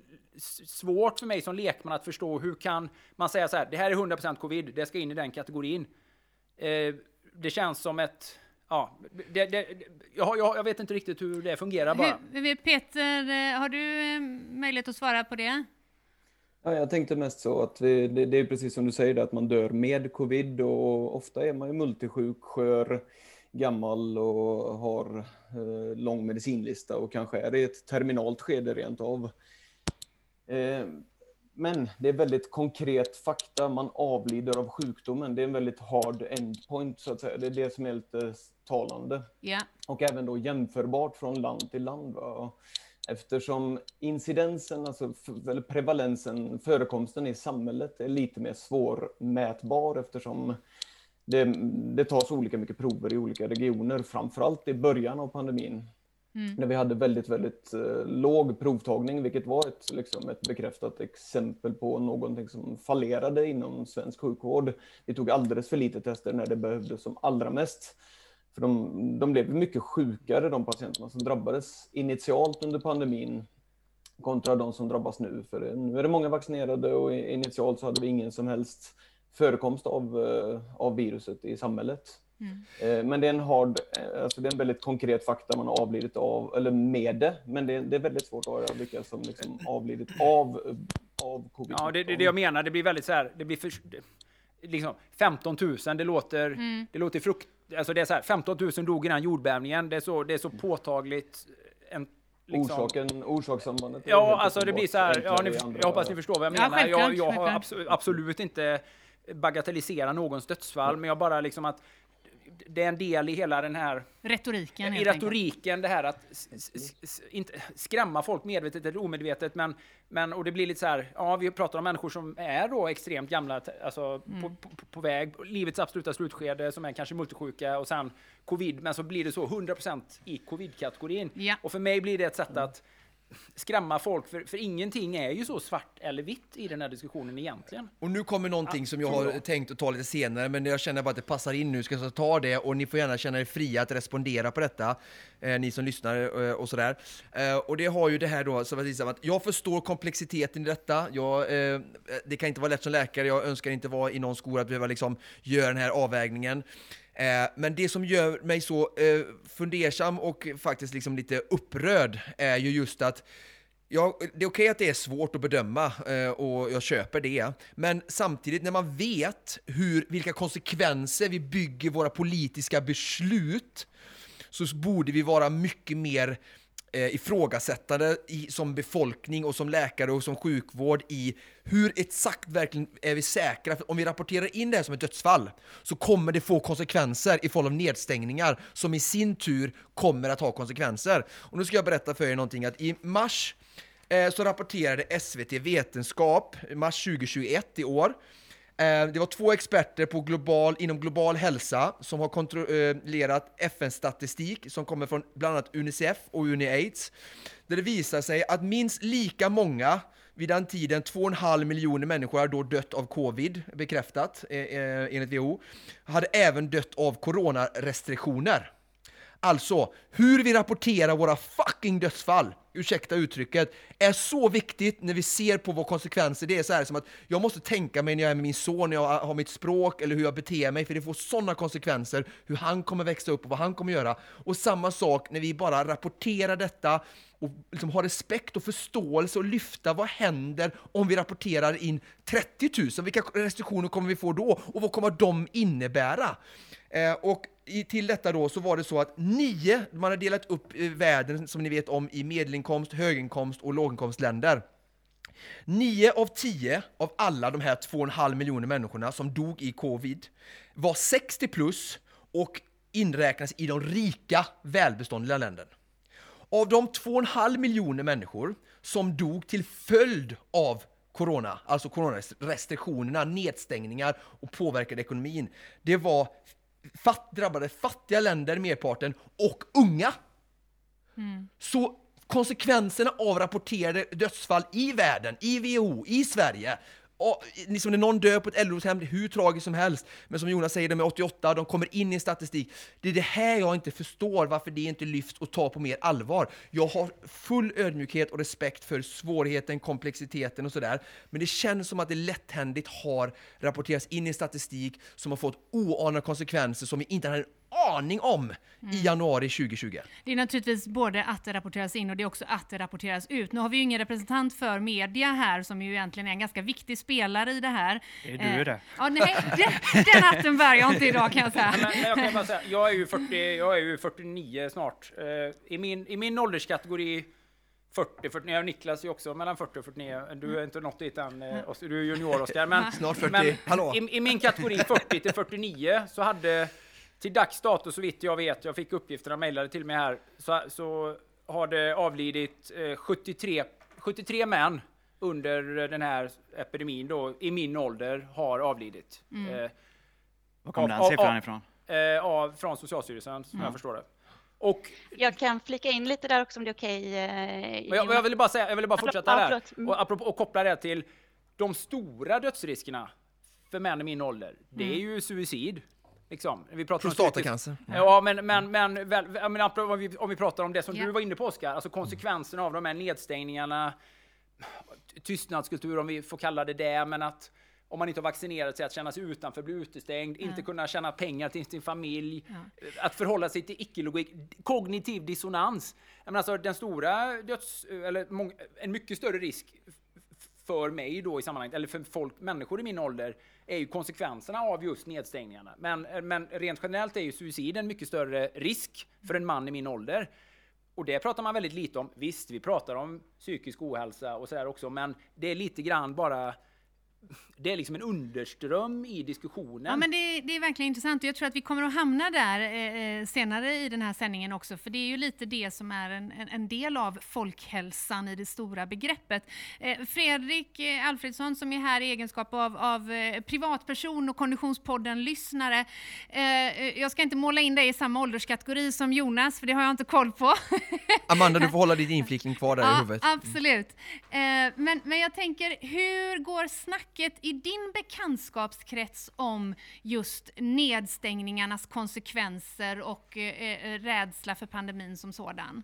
svårt för mig som lekman att förstå hur kan man säga så här, det här är 100% covid, det ska in i den kategorin. Eh, det känns som ett, ja, det, det, jag, jag, jag vet inte riktigt hur det fungerar bara. Hur, Peter, eh, har du eh, möjlighet att svara på det? Ja, jag tänkte mest så att vi, det, det är precis som du säger, att man dör med covid och ofta är man ju multisjuk, skör, gammal och har eh, lång medicinlista och kanske är i ett terminalt skede rent av. Eh, men det är väldigt konkret fakta, man avlider av sjukdomen. Det är en väldigt hard endpoint så att säga. Det är det som är lite talande. Ja. Och även då jämförbart från land till land. Va? Eftersom incidensen, alltså eller prevalensen, förekomsten i samhället är lite mer svårmätbar eftersom det, det tas olika mycket prover i olika regioner, framförallt i början av pandemin. Mm. När vi hade väldigt, väldigt eh, låg provtagning, vilket var ett, liksom, ett bekräftat exempel på någonting som fallerade inom svensk sjukvård. Vi tog alldeles för lite tester när det behövdes som allra mest. För de, de blev mycket sjukare, de patienterna som drabbades initialt under pandemin kontra de som drabbas nu. För eh, nu är det många vaccinerade och initialt så hade vi ingen som helst förekomst av, eh, av viruset i samhället. Mm. Eh, Men det är en hard, eh, alltså det är en väldigt konkret fakta man har avlidit av, eller med det, men det, det är väldigt svårt att avgöra vilka som liksom avlidit av, av covid. Ja, det är det, det jag menar. Det blir väldigt så här, det blir för, det, liksom 15 000, det låter, Mm. det låter frukt, alltså det är så här, 15 000 dog i den jordbävningen, det är så, det är så påtagligt. En, liksom- Orsaken, orsakssambandet. är Ja, alltså det blir så här, ja, ni, jag hoppas ni förstår vad jag Ja, menar. jag, självklart, jag har absolut, absolut inte bagatelliserat någons dödsfall, men jag bara liksom att det är en del i hela den här Retoriken i retoriken det här att inte skrämma folk medvetet eller omedvetet men, men och det blir lite så här, ja vi pratar om människor som är då extremt gamla, alltså Mm. på, på, på väg, livets absoluta slutskede som är kanske multisjuka och sen covid, men så blir det så 100% i covid-kategorin. Ja. Och för mig blir det ett sätt att skrämma folk, för, för ingenting är ju så svart eller vitt i den här diskussionen egentligen. Och nu kommer någonting som jag har jag. tänkt att ta lite senare, men jag känner bara att det passar in nu, ska jag ta det och ni får gärna känna er fria att respondera på detta, eh, ni som lyssnar eh, och sådär. Eh, och det har ju det här då, som att visa att jag förstår komplexiteten i detta, jag, eh, det kan inte vara lätt som läkare, jag önskar inte vara i någon skola att behöva liksom göra den här avvägningen. Eh, men det som gör mig så eh, fundersam och faktiskt liksom lite upprörd är ju just att Ja, det är okej att det är svårt att bedöma eh, och jag köper det. Men samtidigt när man vet hur, vilka konsekvenser vi bygger våra politiska beslut så borde vi vara mycket mer eh, ifrågasättande i, som befolkning och som läkare och som sjukvård i hur exakt verkligen är vi säkra? För om vi rapporterar in det här som ett dödsfall så kommer det få konsekvenser i form av nedstängningar som i sin tur kommer att ha konsekvenser. Och nu ska jag berätta för er någonting att i mars eh, så rapporterade SVT Vetenskap, mars 2021 i år, Eh, det var två experter på global, inom global hälsa som har kontrollerat FN-statistik som kommer från bland annat Unicef och UNIAIDS. Där det visar sig att minst lika många vid den tiden, 2,5 miljoner människor har då dött av covid, bekräftat eh, eh, enligt WHO, hade även dött av coronarestriktioner. Alltså, hur vi rapporterar våra fucking dödsfall, ursäkta uttrycket, är så viktigt när vi ser på våra konsekvenser det är. Så här som att jag måste tänka mig när jag är med min son, när jag har mitt språk eller hur jag beter mig, för det får sådana konsekvenser, hur han kommer växa upp och vad han kommer göra. Och samma sak när vi bara rapporterar detta och liksom har respekt och förståelse och lyfta vad händer om vi rapporterar in 30 000? Vilka restriktioner kommer vi få då? Och vad kommer de innebära? Eh, och i, till detta då så var det så att nio, man har delat upp eh, världen som ni vet om i medelinkomst, höginkomst och låginkomstländer. Nio av tio av alla de här 2,5 miljoner människorna som dog i covid var 60 plus och inräknas i de rika välbeståndliga länderna. Av de 2,5 miljoner människor som dog till följd av corona, alltså coronarestriktionerna, nedstängningar och påverkade ekonomin, det var fatt, drabbade fattiga länder, merparten, och unga. Så konsekvenserna av rapporterade dödsfall i världen, i WHO, i Sverige, och, liksom när någon dör på ett äldreboendehem, det är hur tragiskt som helst, men som Jonas säger, de är 88, de kommer in i en statistik. Det är det här jag inte förstår, varför det inte lyfts och tar på mer allvar. Jag har full ödmjukhet och respekt för svårigheten, komplexiteten och sådär, men det känns som att det lätthändigt har rapporterats in i statistik som har fått oanade konsekvenser som vi inte hade en aning om i januari 2020. Det är naturligtvis både att det rapporteras in och det är också att det rapporteras ut. Nu har vi ju ingen representant för media här som ju egentligen är en ganska viktig spelare i det här. Det är du Eh, det. Ja, nej, den, den hatten bär jag inte idag kan jag säga. Men, men jag kan bara säga, jag är ju, 40, jag är ju 49 snart. Eh, I min, I min ålderskategori 40, 49, och Niklas är ju också mellan 40 och 49. Du är inte nått dit än, eh, Oskar, du är junior Oskar. Men, Snart 40. men Hallå. i, I min kategori 40 till 49 så hade till dags dato så vitt jag vet, jag fick uppgifterna mejlade till mig här, så, så har det avlidit eh, 73, 73 män under den här epidemin då, i min ålder, har avlidit. Eh, Var kom Av- den siffran av- ifrån? eh, av, från Socialstyrelsen, som jag förstår det. Och Jag kan flika in lite där också om det är okej. eh, men jag, jag ville bara säga, jag ville bara fortsätta Ja, där. Mm. Och, apropå, och koppla det till de stora dödsriskerna för män i min ålder. Det Mm. är ju suicid. Liksom. Vi pratar om Prostatacancer. Ja, men, men, men, väl, menar, om, vi, om vi pratar om det som Ja. du var inne på Oskar, alltså konsekvenserna av de här nedstängningarna, tystnadskultur om vi får kalla det det, men att om man inte har vaccinerat sig, att känna sig utanför, bli utestängd, inte kunna tjäna pengar till sin familj, att förhålla sig till icke-logik, kognitiv dissonans. Jag menar alltså den stora döds, eller en mycket större risk för mig då i sammanhanget, eller för folk, människor i min ålder, är ju konsekvenserna av just nedstängningarna. Men, men rent generellt är ju suicid en mycket större risk för en man i min ålder. Och det pratar man väldigt lite om. Visst, vi pratar om psykisk ohälsa och sådär också, men det är lite grann bara det är liksom en underström i diskussionen. Ja, men det, det är verkligen intressant och jag tror att vi kommer att hamna där eh, eh, senare i den här sändningen också, för det är ju lite det som är en, en del av folkhälsan i det stora begreppet. Eh, Fredrik eh, Alfredsson som är här i egenskap av, av eh, privatperson och Konditionspodden-lyssnare. Eh, jag ska inte måla in dig i samma ålderskategori som Jonas, för det har jag inte koll på. [laughs] Amanda, du får hålla din inflikning kvar där ja, i huvudet. Absolut. men, men jag tänker, hur går snacket i din bekantskapskrets om just nedstängningarnas konsekvenser och eh, eh, rädsla för pandemin som sådan?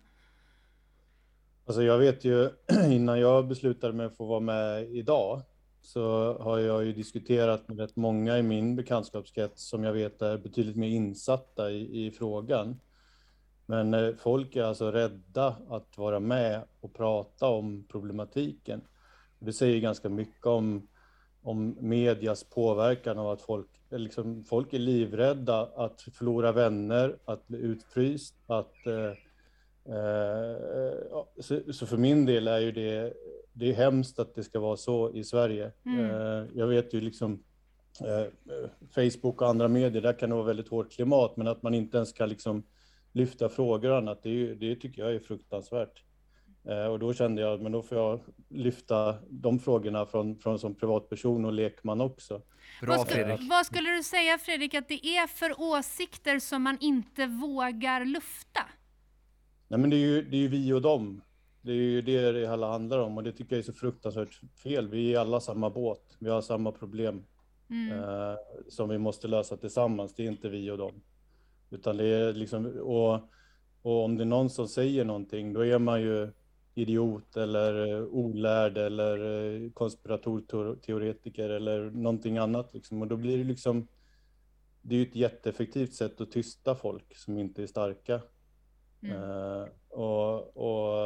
Alltså jag vet ju [clears throat] innan jag beslutade mig för att vara med idag så har jag ju diskuterat med rätt många i min bekantskapskrets som jag vet är betydligt mer insatta i, i frågan. Men eh, folk är alltså rädda att vara med och prata om problematiken. Det säger ganska mycket om om medias påverkan av att folk, liksom, folk är livrädda att förlora vänner, att bli utfryst, att eh, eh, så, så, för min del är ju det, det är hemskt att det ska vara så i Sverige. Mm. Eh, jag vet ju liksom eh, Facebook och andra medier, där kan det vara väldigt hårt klimat, men att man inte ens kan liksom lyfta frågor och annat, det, det tycker jag är fruktansvärt. Eh, och då kände jag, men då får jag lyfta de frågorna från, från som privatperson och lekman också. Bra, vad, Fredrik. vad skulle du säga Fredrik att det är för åsikter som man inte vågar lufta? Nej men det är ju, det är ju vi och dem. Det är ju det det hela handlar om och det tycker jag är så fruktansvärt fel. Vi är alla samma båt, vi har samma problem mm. eh, som vi måste lösa tillsammans. Det är inte vi och dem. Utan det är liksom, och, och om det är någon som säger någonting, då är man ju idiot eller eh, olärd eller eh, konspiratorteoretiker eller någonting annat. Liksom. Och då blir det liksom, det är ju ett jätteeffektivt sätt att tysta folk som inte är starka. Mm. Uh, och, och,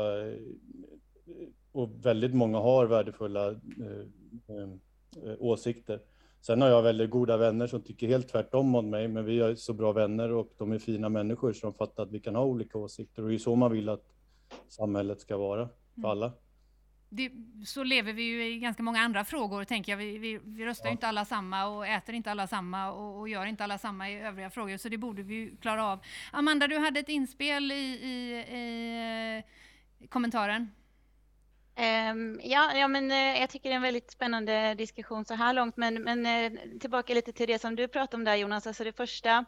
och väldigt många har värdefulla uh, uh, åsikter. Sen har jag väldigt goda vänner som tycker helt tvärtom om mig, men vi är så bra vänner och de är fina människor som fattar att vi kan ha olika åsikter och det är så man vill att samhället ska vara för mm. alla. Det, så lever vi ju i ganska många andra frågor, tänker jag. Vi, vi, vi röstar ja. inte alla samma och äter inte alla samma och, och, gör inte alla samma i övriga frågor, så det borde vi klara av. Amanda, du hade ett inspel i, i, i kommentaren. Um, ja, ja, men uh, jag tycker det är en väldigt spännande diskussion så här långt, men, men uh, tillbaka lite till det som du pratade om där Jonas, alltså det första Eh,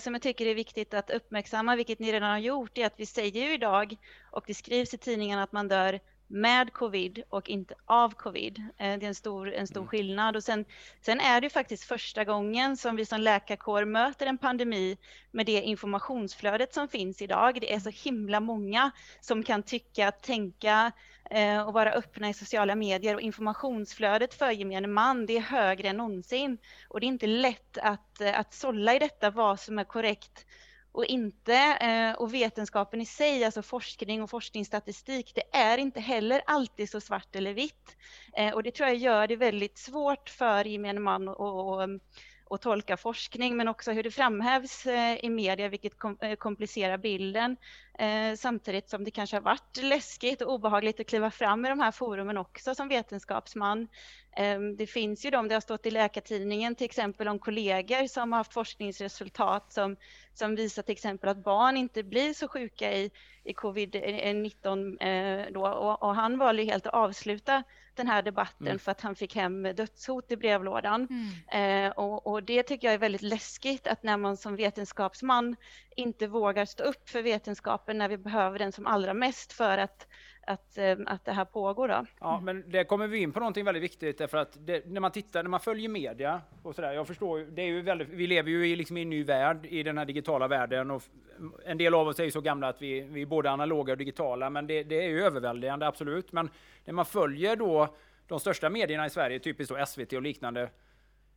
som jag tycker är viktigt att uppmärksamma, vilket ni redan har gjort, är att vi säger ju idag och det skrivs i tidningarna att man dör med covid och inte av covid. Eh, det är en stor, en stor mm. skillnad. Och sen, sen är det faktiskt första gången som vi som läkarkår möter en pandemi med det informationsflödet som finns idag. Det är så himla många som kan tycka, tänka, Eh, Eh, och vara öppna i sociala medier och informationsflödet för gemene man, det är högre än någonsin. Och det är inte lätt att, eh, att sålla i detta vad som är korrekt och inte. Eh, och vetenskapen i sig, alltså forskning och forskningsstatistik, det är inte heller alltid så svart eller vitt. Eh, och det tror jag gör det väldigt svårt för gemene man att och tolka forskning, men också hur det framhävs i media, vilket komplicerar bilden. Eh, samtidigt som det kanske har varit läskigt och obehagligt att kliva fram i de här forumen också som vetenskapsman. Eh, det finns ju de, det har stått i Läkartidningen till exempel om kollegor som har haft forskningsresultat som, som visar till exempel att barn inte blir så sjuka i, i covid-19 eh, då och, och, han valde ju helt att avsluta den här debatten mm. för att han fick hem dödshot i brevlådan. Mm. Eh, och, och, det tycker jag är väldigt läskigt att när man som vetenskapsman inte vågar stå upp för vetenskapen när vi behöver den som allra mest för att att, eh, att det här pågår. Då. Ja, men det kommer vi in på någonting väldigt viktigt därför att det, när man tittar, när man följer media och sådär, jag förstår det är ju väldigt, vi lever ju i, liksom i en ny värld i den här digitala världen och en del av oss är ju så gamla att vi, vi är både analoga och digitala, men det, det är ju överväldigande, absolut. Men när man följer då de största medierna i Sverige, typiskt då SVT och liknande,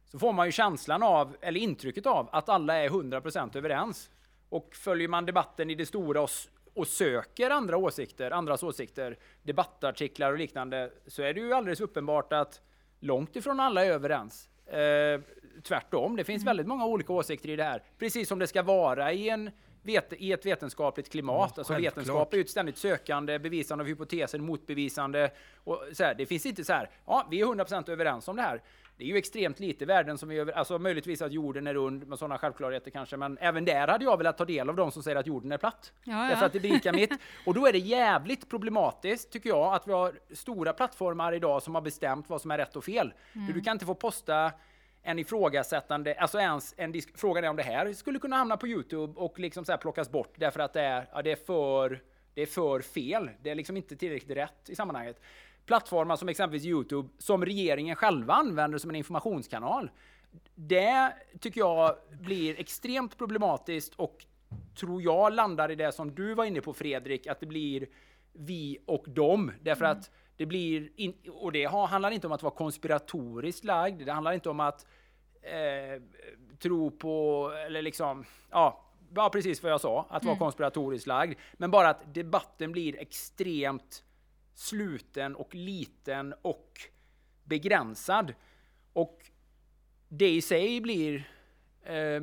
så får man ju känslan av, eller intrycket av, att alla är 100% överens. Och följer man debatten i det stora och och söker andra åsikter, andras åsikter, debattartiklar och liknande, så är det ju alldeles uppenbart att långt ifrån alla är överens. Eh, tvärtom, det finns mm. väldigt många olika åsikter i det här, precis som det ska vara i en vet, i ett vetenskapligt klimat. Ja, alltså vetenskap är ju ett ständigt sökande, bevisande av hypoteser, motbevisande. Och så här, det finns inte så här, ja, vi är 100% överens om det här. Det är ju extremt lite värden som vi över, alltså möjligtvis att jorden är rund med sådana självklarheter kanske, men även där hade jag velat ta del av de som säger att jorden är platt. Ja, ja. Därför att det berikar mitt. [laughs] Och då är det jävligt problematiskt, tycker jag, att vi har stora plattformar idag som har bestämt vad som är rätt och fel. Mm. Du kan inte få posta en ifrågasättande, alltså ens en disk, frågan är om det här skulle kunna hamna på Youtube och liksom så här plockas bort därför att det är, ja, det är för, det är för fel. Det är liksom inte tillräckligt rätt i sammanhanget. Plattformar som exempelvis Youtube, som regeringen själva använder som en informationskanal. Det tycker jag blir extremt problematiskt och tror jag landar i det som du var inne på Fredrik, att det blir vi och dem. Därför mm. att det blir, in, och det handlar inte om att vara konspiratoriskt lagd, det handlar inte om att eh, tro på, eller liksom, ja, ja, precis vad jag sa, att vara mm. konspiratoriskt lagd. Men bara att debatten blir extremt sluten och liten och begränsad. Och det i sig blir eh,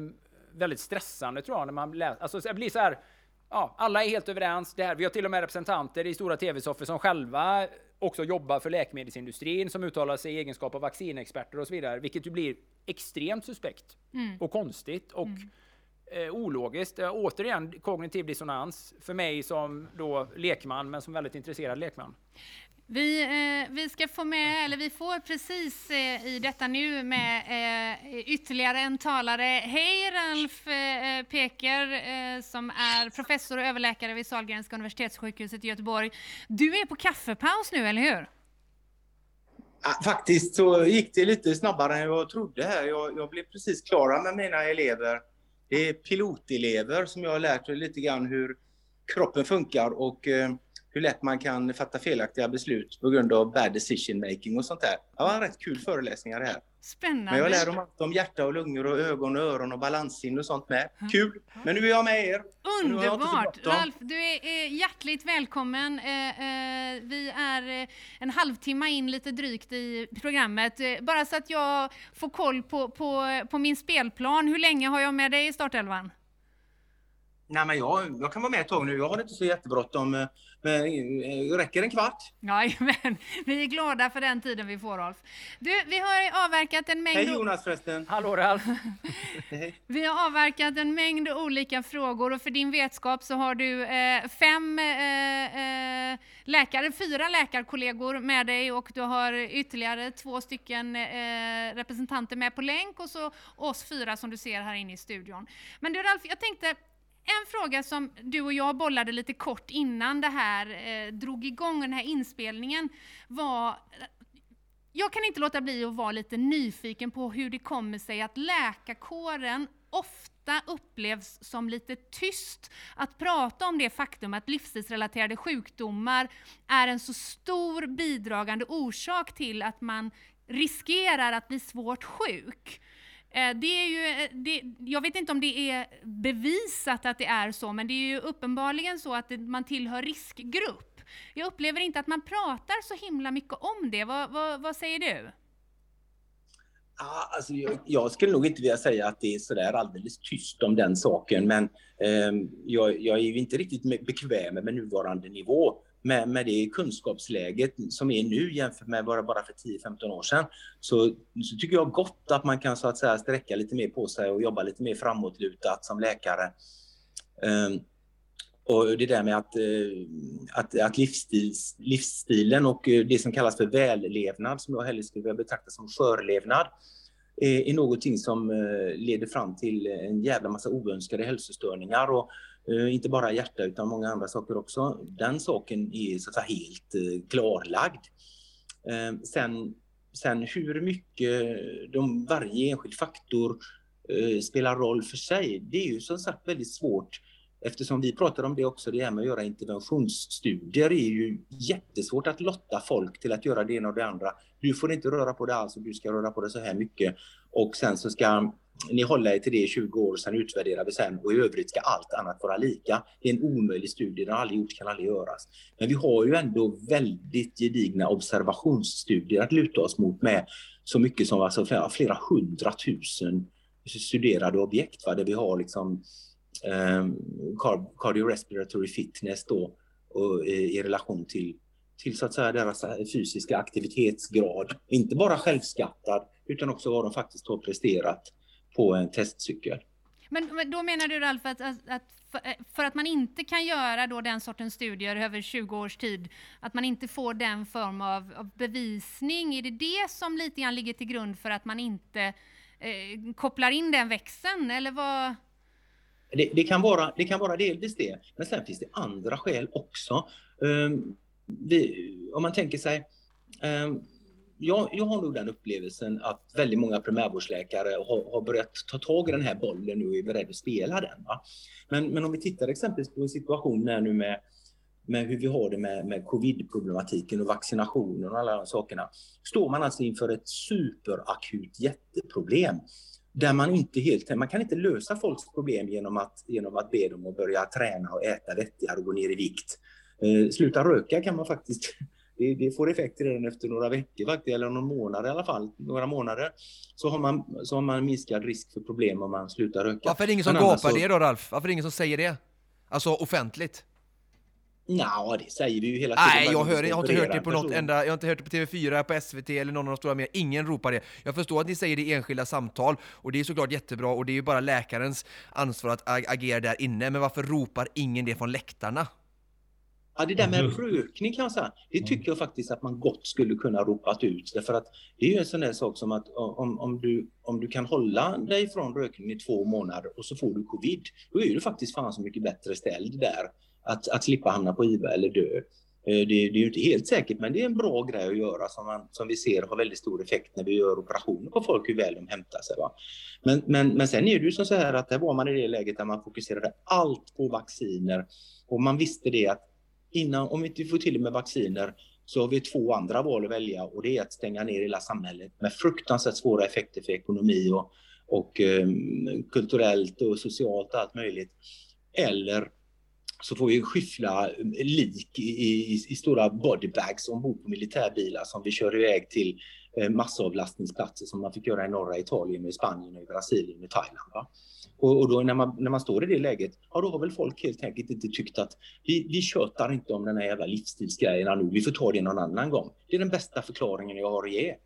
väldigt stressande tror jag när man läser, alltså det blir så här, ja, alla är helt överens. Det här, vi har till och med representanter i stora tv-soffor som själva också jobbar för läkemedelsindustrin, som uttalar sig i egenskap av vaccinexperter och så vidare, vilket ju blir extremt suspekt mm. och konstigt och mm. Eh, ologiskt. Eh, återigen kognitiv dissonans för mig som då lekman, men som väldigt intresserad lekman. Vi, eh, vi ska få med, eller vi får precis eh, i detta nu med eh, ytterligare en talare. Hej Ralf eh, Peker eh, som är professor och överläkare vid Sahlgrenska universitetssjukhuset i Göteborg. Du är på kaffepaus nu, eller hur? Faktiskt så gick det lite snabbare än jag trodde här. Jag, jag blev precis klara med mina elever. Det är pilotelever som jag har lärt mig lite grann hur kroppen funkar och eh, hur lätt man kan fatta felaktiga beslut på grund av bad decision making och sånt där. Det var en rätt kul föreläsningar det här. Spännande. Men jag lär dem allt om hjärta och lungor och ögon och öron och balanssinne och sånt med. Kul! Men nu är jag med er. Underbart! Ralf, du är hjärtligt välkommen. Eh, eh, vi är eh, en halvtimme in lite drygt i programmet. Bara så att jag får koll på, på, på min spelplan. Hur länge har jag med dig i startelvan? Nej, men jag, jag kan vara med ett tag nu. Jag har inte så jättebråttom. Men eh, räcker en kvart? Nej, [laughs] men vi är glada för den tiden vi får, Rolf. Du, vi har avverkat en mängd... Hej Jonas förresten! Hallå Ralf! [laughs] vi har avverkat en mängd olika frågor och för din vetskap så har du eh, fem eh, eh, läkare, fyra läkarkollegor med dig och du har ytterligare två stycken eh, representanter med på länk och så oss fyra som du ser här inne i studion. Men du Ralf, jag tänkte en fråga som du och jag bollade lite kort innan det här eh, drog igång, den här inspelningen, var jag kan inte låta bli att vara lite nyfiken på hur det kommer sig att läkarkåren ofta upplevs som lite tyst att prata om det faktum att livsstilsrelaterade sjukdomar är en så stor bidragande orsak till att man riskerar att bli svårt sjuk. Eh, det är ju, eh, det, jag vet inte om det är bevisat att det är så, men det är ju uppenbarligen så att man tillhör riskgrupp. Jag upplever inte att man pratar så himla mycket om det. Vad, vad, vad säger du? Ja, alltså jag, jag, skulle nog inte vilja säga att det är sådär alldeles tyst om den saken, men eh, jag, jag, är ju inte riktigt bekväm med nuvarande nivå med, med det kunskapsläget som är nu jämfört med bara, bara för 10-15 år sedan så, så tycker jag gott att man kan så att säga sträcka lite mer på sig och jobba lite mer framåtlutat som läkare. Um, och det där med att, uh, att, att livsstils, livsstilen och eh, det som kallas för vällevnad, som jag hellre skulle vilja betrakta som skörlevnad, är, är någonting som uh, leder fram till en jävla massa oönskade hälsostörningar. Och, Eh, inte bara hjärta utan många andra saker också. Den saken är så att säga helt eh, klarlagd. Eh, sen, sen hur mycket de, varje enskild faktor spelar roll för sig, det är ju som sagt väldigt svårt eftersom vi pratar om det också, det här med att göra interventionsstudier är ju jättesvårt att lotta folk till att göra det ena och det andra. Du får inte röra på det alls och du ska röra på det så här mycket. Och sen så ska ni håller er till det i 20 år, sen utvärderar vi sen och i övrigt ska allt annat vara lika. Det är en omöjlig studie, den har aldrig gjorts, kan aldrig göras. Men vi har ju ändå väldigt gedigna observationsstudier att luta oss mot med så mycket som alltså flera, flera hundratusen studerade objekt, va, där vi har liksom eh, cardiorespiratory fitness då och, i, i relation till till så att säga deras fysiska aktivitetsgrad. Inte bara självskattad utan också vad de faktiskt har presterat på en testcykel. Men då menar du Ralf att, att, att för att man inte kan göra då den sortens studier över 20 års tid, att man inte får den form av, av bevisning, är det det som lite grann ligger till grund för att man inte eh, kopplar in den växeln, eller vad? Det, det, kan vara, det kan vara delvis det, men sen finns det andra skäl också. Um, vi, om man tänker sig eh, jag, jag har nog den upplevelsen att väldigt många primärvårdsläkare har, har börjat ta tag i den här bollen nu och är beredda att spela den. Va? Men, men om vi tittar exempelvis på situationen nu med, med hur vi har det med, med covid-problematiken och vaccinationen och alla de sakerna. Står man alltså inför ett superakut jätteproblem där man inte helt, man kan inte lösa folks problem genom att, genom att be dem att börja träna och äta vettigare och gå ner i vikt. Eh, sluta röka kan man faktiskt [laughs] det, får effekter redan efter några veckor faktiskt, eller någon månad i alla fall, några månader. Så har man, så har man minskad risk för problem om man slutar röka. Varför är det ingen som gapar så... det då Ralf? Varför är det ingen som säger det? Alltså offentligt? Ja, det säger vi ju hela tiden. Nej, jag, hör, jag har inte hört det på något enda, jag har inte hört det på TV4, på SVT eller någon av de stora mer. Ingen ropar det. Jag förstår att ni säger det i enskilda samtal, och det är såklart jättebra, och det är ju bara läkarens ansvar att agera där inne, men varför ropar ingen det från läktarna? Ja, det där med rökning kan jag säga, det tycker jag faktiskt att man gott skulle kunna ropat ut. Därför att det är ju en sån där sak som att om, om, du, om du kan hålla dig från rökning i två månader och så får du covid, då är du faktiskt fan så mycket bättre ställd där. Att, att slippa hamna på IVA eller dö. Eh, det, det, är ju inte helt säkert, men det är en bra grej att göra som, man, som vi ser har väldigt stor effekt när vi gör operationer på folk, hur väl de hämtar sig. Va? Men, men, men sen är det ju som så här att där var man i det läget där man fokuserade allt på vacciner och man visste det att innan, om vi inte får till det med vacciner, så har vi två andra val att välja och det är att stänga ner hela samhället med fruktansvärt svåra effekter för ekonomi och, och um, kulturellt och socialt och allt möjligt. Eller så får vi skyffla ehm, lik i, i, i stora bodybags ombord på militärbilar som vi kör iväg till massavlastningsplatser som man fick göra i norra Italien, i Spanien, i Brasilien och Thailand. Va? Och, och, då när man, när man står i det läget, ja då har väl folk helt enkelt inte tyckt att vi, vi tjötar inte om den här jävla livsstilsgrejerna nu, vi får ta det någon annan gång. Det är den bästa förklaringen jag har att ge.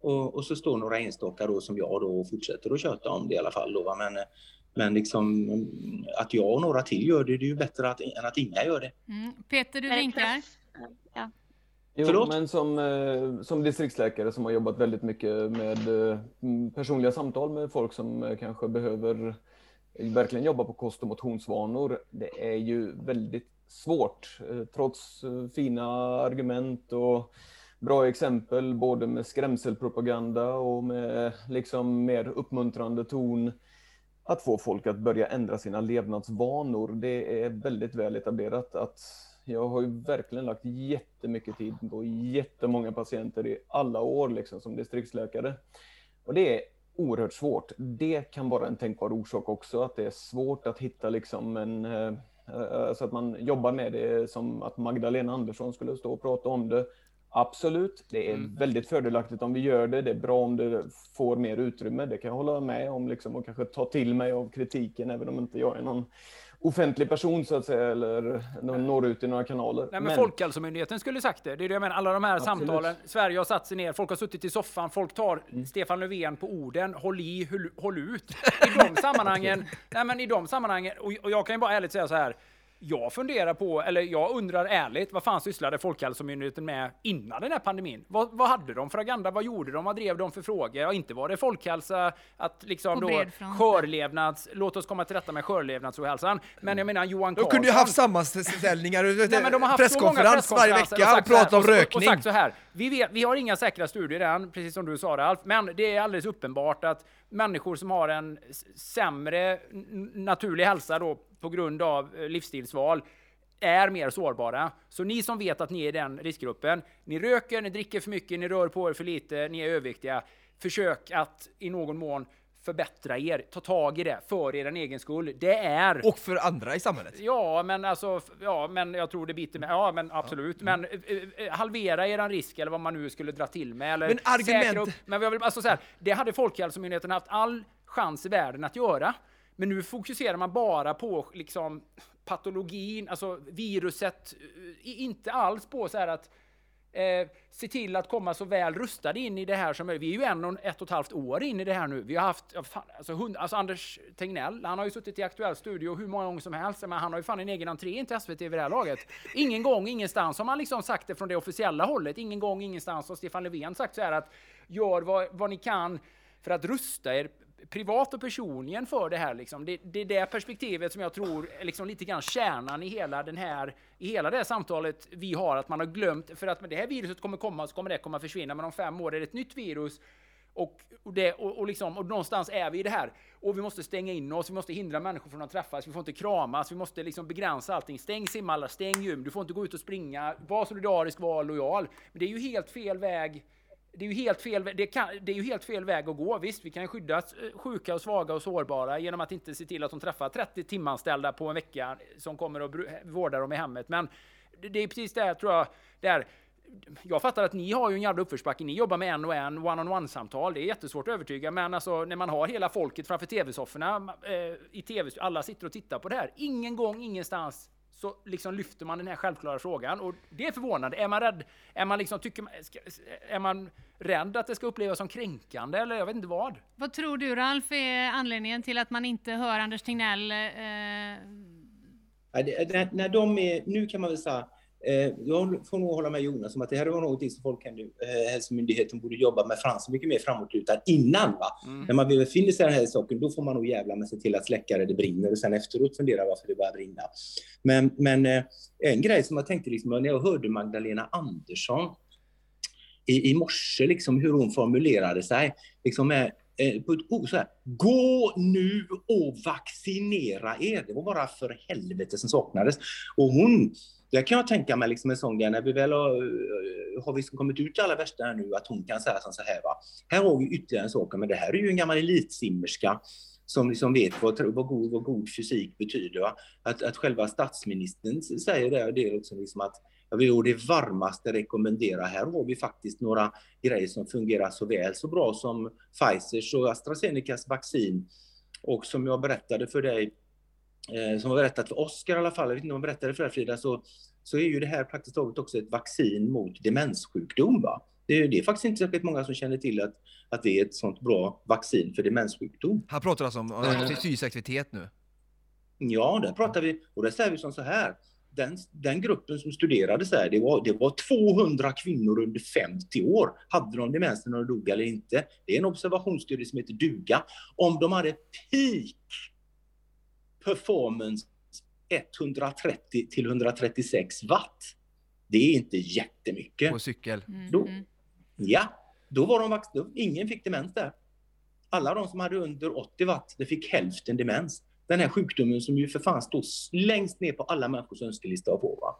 Och, och så står några enstaka då som jag då och fortsätter att köta om det i alla fall. Då, men, men liksom att jag och några till gör det, det är ju bättre att, än att inga gör det. Mm. Peter, du vinkar. Ja. Jo, men som, eh, som distriktsläkare som har jobbat väldigt mycket med eh, personliga samtal med folk som eh, kanske behöver verkligen jobba på kost och motionsvanor. Det är ju väldigt svårt, trots fina argument och bra exempel, både med skrämselpropaganda och med liksom mer uppmuntrande ton, att få folk att börja ändra sina levnadsvanor. Det är väldigt väl etablerat att jag har ju verkligen lagt jättemycket tid på jättemånga patienter i alla år liksom, som distriktsläkare. Och det är oerhört svårt. Det kan vara en tänkbar orsak också, att det är svårt att hitta liksom en eh, så att man jobbar med det som att Magdalena Andersson skulle stå och prata om det. Absolut, det är mm. väldigt fördelaktigt om vi gör det. Det är bra om det får mer utrymme. Det kan jag hålla med om liksom, och kanske ta till mig av kritiken, även om inte jag är någon offentlig person så att säga, eller når ut i några kanaler. Nej, men, men Folkhälsomyndigheten skulle sagt det. Det är det jag menar, alla de här Absolut. samtalen. Sverige har satt sig ner, folk har suttit i soffan, folk tar mm. Stefan Löfven på orden, håll i, håll, håll ut. [laughs] I de sammanhangen, nej men i de sammanhangen, och, och jag kan ju bara ärligt säga så här, jag funderar på, eller jag undrar ärligt, vad fan sysslade Folkhälsomyndigheten med innan den här pandemin? Vad, vad hade de för agenda? Vad gjorde de? Vad drev de för frågor? Ja, inte var det folkhälsa, att liksom då skörlevnads, låt oss komma till rätta med skörlevnadsohälsan. Men jag menar Johan Carlson. De kunde ju haft sammanställningar, nej, men de har haft presskonferens varje vecka och pratat om rökning. Och, och sagt så här, vi, vet, vi har inga säkra studier än, precis som du sa Ralf, men det är alldeles uppenbart att människor som har en sämre naturlig hälsa då på grund av eh, livsstilsval är mer sårbara. Så ni som vet att ni är i den riskgruppen, ni röker, ni dricker för mycket, ni rör på er för lite, ni är överviktiga. försök att i någon mån förbättra er, ta tag i det för er egen skull. Det är... Och för andra i samhället? Ja, men alltså, ja, men jag tror det biter med. Ja, men absolut. Ja. Men uh, halvera eran risk eller vad man nu skulle dra till med. Eller men argument... Upp. Men jag vill, alltså så här, det hade Folkhälsomyndigheten haft all chans i världen att göra. Men nu fokuserar man bara på liksom patologin, alltså viruset, eh, inte alls på så här att eh, se till att komma så väl rustade in i det här som möjligt. Vi är ju en och ett och ett halvt år in i det här nu. Vi har haft, fan, alltså, hund, alltså Anders Tegnell, han har ju suttit i Aktuell Studio hur många gånger som helst, men han har ju fan en egen entré in till SVT vid det här laget. Ingen gång, ingenstans har man liksom sagt det från det officiella hållet. Ingen gång, ingenstans har Stefan Löfven sagt så här att gör vad, vad ni kan för att rusta er privat och personligen för det här. Liksom. Det, det är det perspektivet som jag tror är liksom lite grann kärnan i hela, den här, i hela det här samtalet vi har. Att man har glömt, för att med det här viruset kommer komma så kommer det komma försvinna. Men om fem år är det ett nytt virus. Och, och, det, och, och, liksom, och någonstans är vi i det här. Och vi måste stänga in oss, vi måste hindra människor från att träffas, vi får inte kramas, vi måste liksom begränsa allting. Stäng simhallar, stäng gym, du får inte gå ut och springa, var solidarisk, var lojal. Men det är ju helt fel väg det är ju helt fel, det, kan, det är ju helt fel väg att gå. Visst, vi kan skydda eh, sjuka och svaga och sårbara genom att inte se till att de träffar 30 timanställda på en vecka som kommer och eh, vårdar dem i hemmet. Men det är precis det tror jag, där jag fattar att ni har ju en jävla uppförsbacke. Ni jobbar med en och en, one-on-one-samtal. Det är jättesvårt att övertyga, men alltså när man har hela folket framför tv-sofforna, eh, i tv, alla sitter och tittar på det här. Ingen gång, ingenstans så liksom lyfter man den här självklara frågan. Och det är förvånande. Är man rädd? Är man liksom, tycker man, är man rädd att det ska upplevas som kränkande eller jag vet inte vad? Vad tror du Ralf är anledningen till att man inte hör Anders Tegnell? Eh... när de är, nu kan man väl säga jag får nog hålla med Jonas om att det här var något som Folkhälsomyndigheten borde jobba med fram mycket mer framåtlutad innan. Va? Mm. När man befinner sig i den här saken, då får man nog jävla med sig till att släcka det, det brinner och sen efteråt fundera varför det börjar brinna. Men, men eh, en grej som jag tänkte liksom, när jag hörde Magdalena Andersson i, i morse, liksom, hur hon formulerade sig, liksom med, eh, på ett ord så här, gå nu och vaccinera er. Det var bara för helvete som saknades. Och hon det kan jag tänka mig liksom en sån grej när vi väl har, eh, har vi kommit ut i alla värsta här nu, att hon kan säga så här. Va? Här har vi ytterligare en sak, men det här är ju en gammal elitsimmerska som liksom vet vad, vad, god, vad god fysik betyder. Va? Att, att själva statsministern säger det, det är liksom, liksom att jag vill det varmaste rekommendera. Här har vi faktiskt några grejer som fungerar så väl, så bra som Pfizers och AstraZenecas vaccin. Och som jag berättade för dig eh, som har berättat för Oskar i alla fall, jag vet inte om jag berättade för dig Frida, så, så är ju det här praktiskt taget också ett vaccin mot demenssjukdom. Va? Det, är, det är faktiskt inte särskilt många som känner till att, att det är ett sånt bra vaccin för demenssjukdom. Han pratar alltså om äh, fysisk aktivitet nu? Ja, där pratar vi, och där säger vi som så här, den, den gruppen som studerades där, det var, det var 200 kvinnor under 50 år. Hade de demens när de dog eller inte? Det är en observationsstudie som heter DUGA. Om de hade peak performance 130 till 136 watt. Det är inte jättemycket. På cykel? Mm. Då, ja, då var de då, ingen fick demens där. Alla de som hade under 80 watt, det fick hälften demens. Den här sjukdomen som ju för fan står längst ner på alla människors önskelista att få. Va?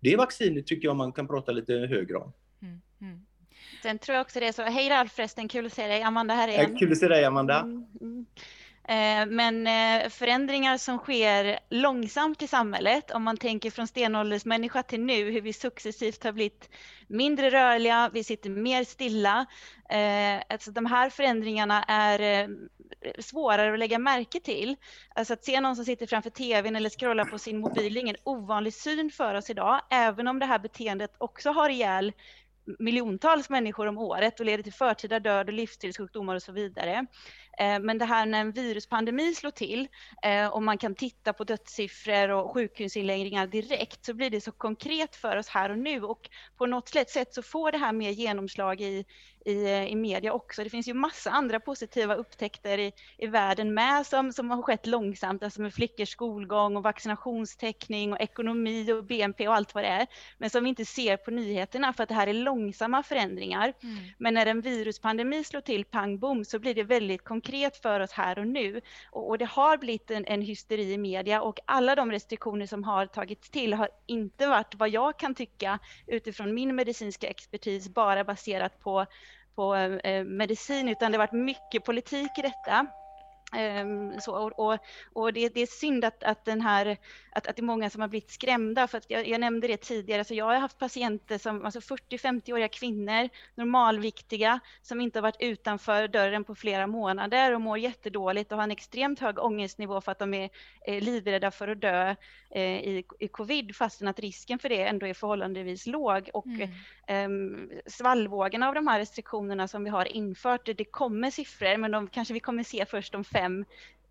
Det vaccinet tycker jag man kan prata lite högre om. Mm. Mm. Sen tror jag också det är så, hej Ralf förresten, kul att se dig, Amanda här igen. Kul att se dig Amanda. Mm, mm. Eh, men eh, förändringar som sker långsamt i samhället, om man tänker från stenåldersmänniska till nu, hur vi successivt har blivit mindre rörliga, vi sitter mer stilla. Eh, alltså de här förändringarna är svårare att lägga märke till. Alltså att se någon som sitter framför tvn eller scrollar på sin mobil är ingen ovanlig syn för oss idag, även om det här beteendet också har ihjäl miljontals människor om året och leder till förtida död och livsstilssjukdomar och så vidare. Eh, men det här när en viruspandemi slår till eh, och man kan titta på dödssiffror och sjukhusinläggningar direkt så blir det så konkret för oss här och nu och på något sätt så får det här mer genomslag i, i, eh, i media också. Det finns ju massa andra positiva upptäckter i, i världen med som, som har skett långsamt, alltså med flickors skolgång och vaccinationstäckning och ekonomi och BNP och allt vad det är, men som vi inte ser på nyheterna för att det här är långsamma förändringar. Mm. Men när en viruspandemi slår till pang bom så blir det väldigt konkret för oss här och nu och, och det har blivit en, en hysteri i media och alla de restriktioner som har tagits till har inte varit vad jag kan tycka utifrån min medicinska expertis bara baserat på på eh, medicin, utan det har varit mycket politik i detta. Um, så, och, och det, det, är synd att, att, den här, att, att det är många som har blivit skrämda. För jag, jag, nämnde det tidigare, så jag har haft patienter som alltså 40-50-åriga kvinnor, normalviktiga, som inte har varit utanför dörren på flera månader och mår jättedåligt och har en extremt hög ångestnivå för att de är eh, livrädda för att dö eh, i, i covid, fastän att risken för det ändå är förhållandevis låg. Och mm. eh, svallvågen av de här restriktionerna som vi har infört, det, det kommer siffror, men de kanske vi kommer se först om fem,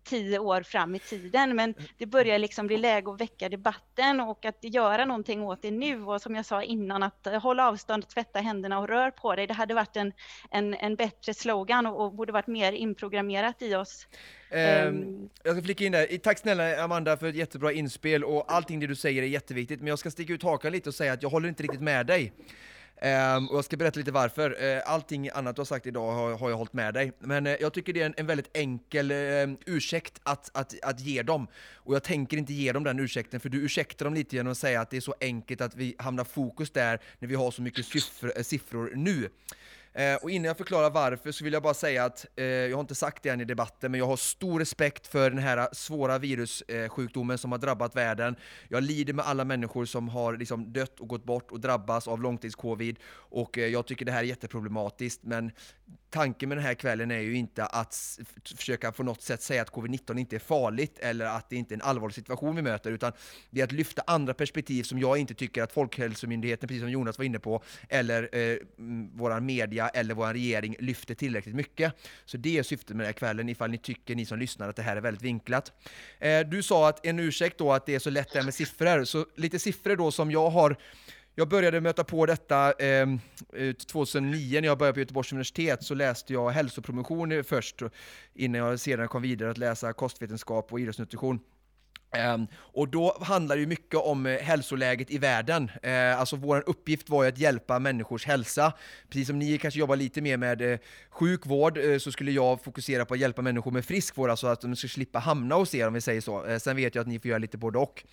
tio år fram i tiden. Men det börjar liksom bli läge att väcka debatten och att göra någonting åt det nu. Och som jag sa innan, att hålla avstånd, tvätta händerna och rör på dig. Det hade varit en, en, en bättre slogan och, och borde varit mer inprogrammerat i oss. Um, jag ska flika in där. Tack snälla Amanda för ett jättebra inspel och allting det du säger är jätteviktigt. Men jag ska sticka ut hakan lite och säga att jag håller inte riktigt med dig. Um, och jag ska berätta lite varför. Uh, allting annat du har sagt idag har, har jag hållit med dig. Men uh, jag tycker det är en, en väldigt enkel uh, ursäkt att, att, att ge dem. Och jag tänker inte ge dem den ursäkten, för du ursäktar dem lite genom att säga att det är så enkelt att vi hamnar fokus där när vi har så mycket siffror, siffror nu. Eh, och innan jag förklarar varför så vill jag bara säga att, eh, jag har inte sagt det än i debatten, men jag har stor respekt för den här svåra virussjukdomen som har drabbat världen. Jag lider med alla människor som har liksom dött och gått bort och drabbas av långtidscovid, och eh, jag tycker det här är jätteproblematiskt, men tanken med den här kvällen är ju inte att försöka på något sätt säga att covid-19 inte är farligt eller att det inte är en allvarlig situation vi möter, utan det är att lyfta andra perspektiv som jag inte tycker att Folkhälsomyndigheten, precis som Jonas var inne på, eller eh, våra media eller vår regering lyfter tillräckligt mycket. Så det är syftet med den här kvällen, ifall ni tycker, ni som lyssnar, att det här är väldigt vinklat. Eh, du sa att en ursäkt då att det är så lätt det här med siffror, så lite siffror då som jag har jag började möta på detta eh, 2009 när jag började på Göteborgs universitet, så läste jag hälsopromotion först, innan jag sedan kom vidare att läsa kostvetenskap och idrottsnutrition. Ehm, och då handlar det ju mycket om eh, hälsoläget i världen. Eh, alltså vår uppgift var ju att hjälpa människors hälsa. Precis som ni kanske jobbar lite mer med eh, sjukvård så skulle jag fokusera på att hjälpa människor med friskvård, alltså att de ska slippa hamna hos er om vi säger så. sen vet jag att ni får göra lite både och.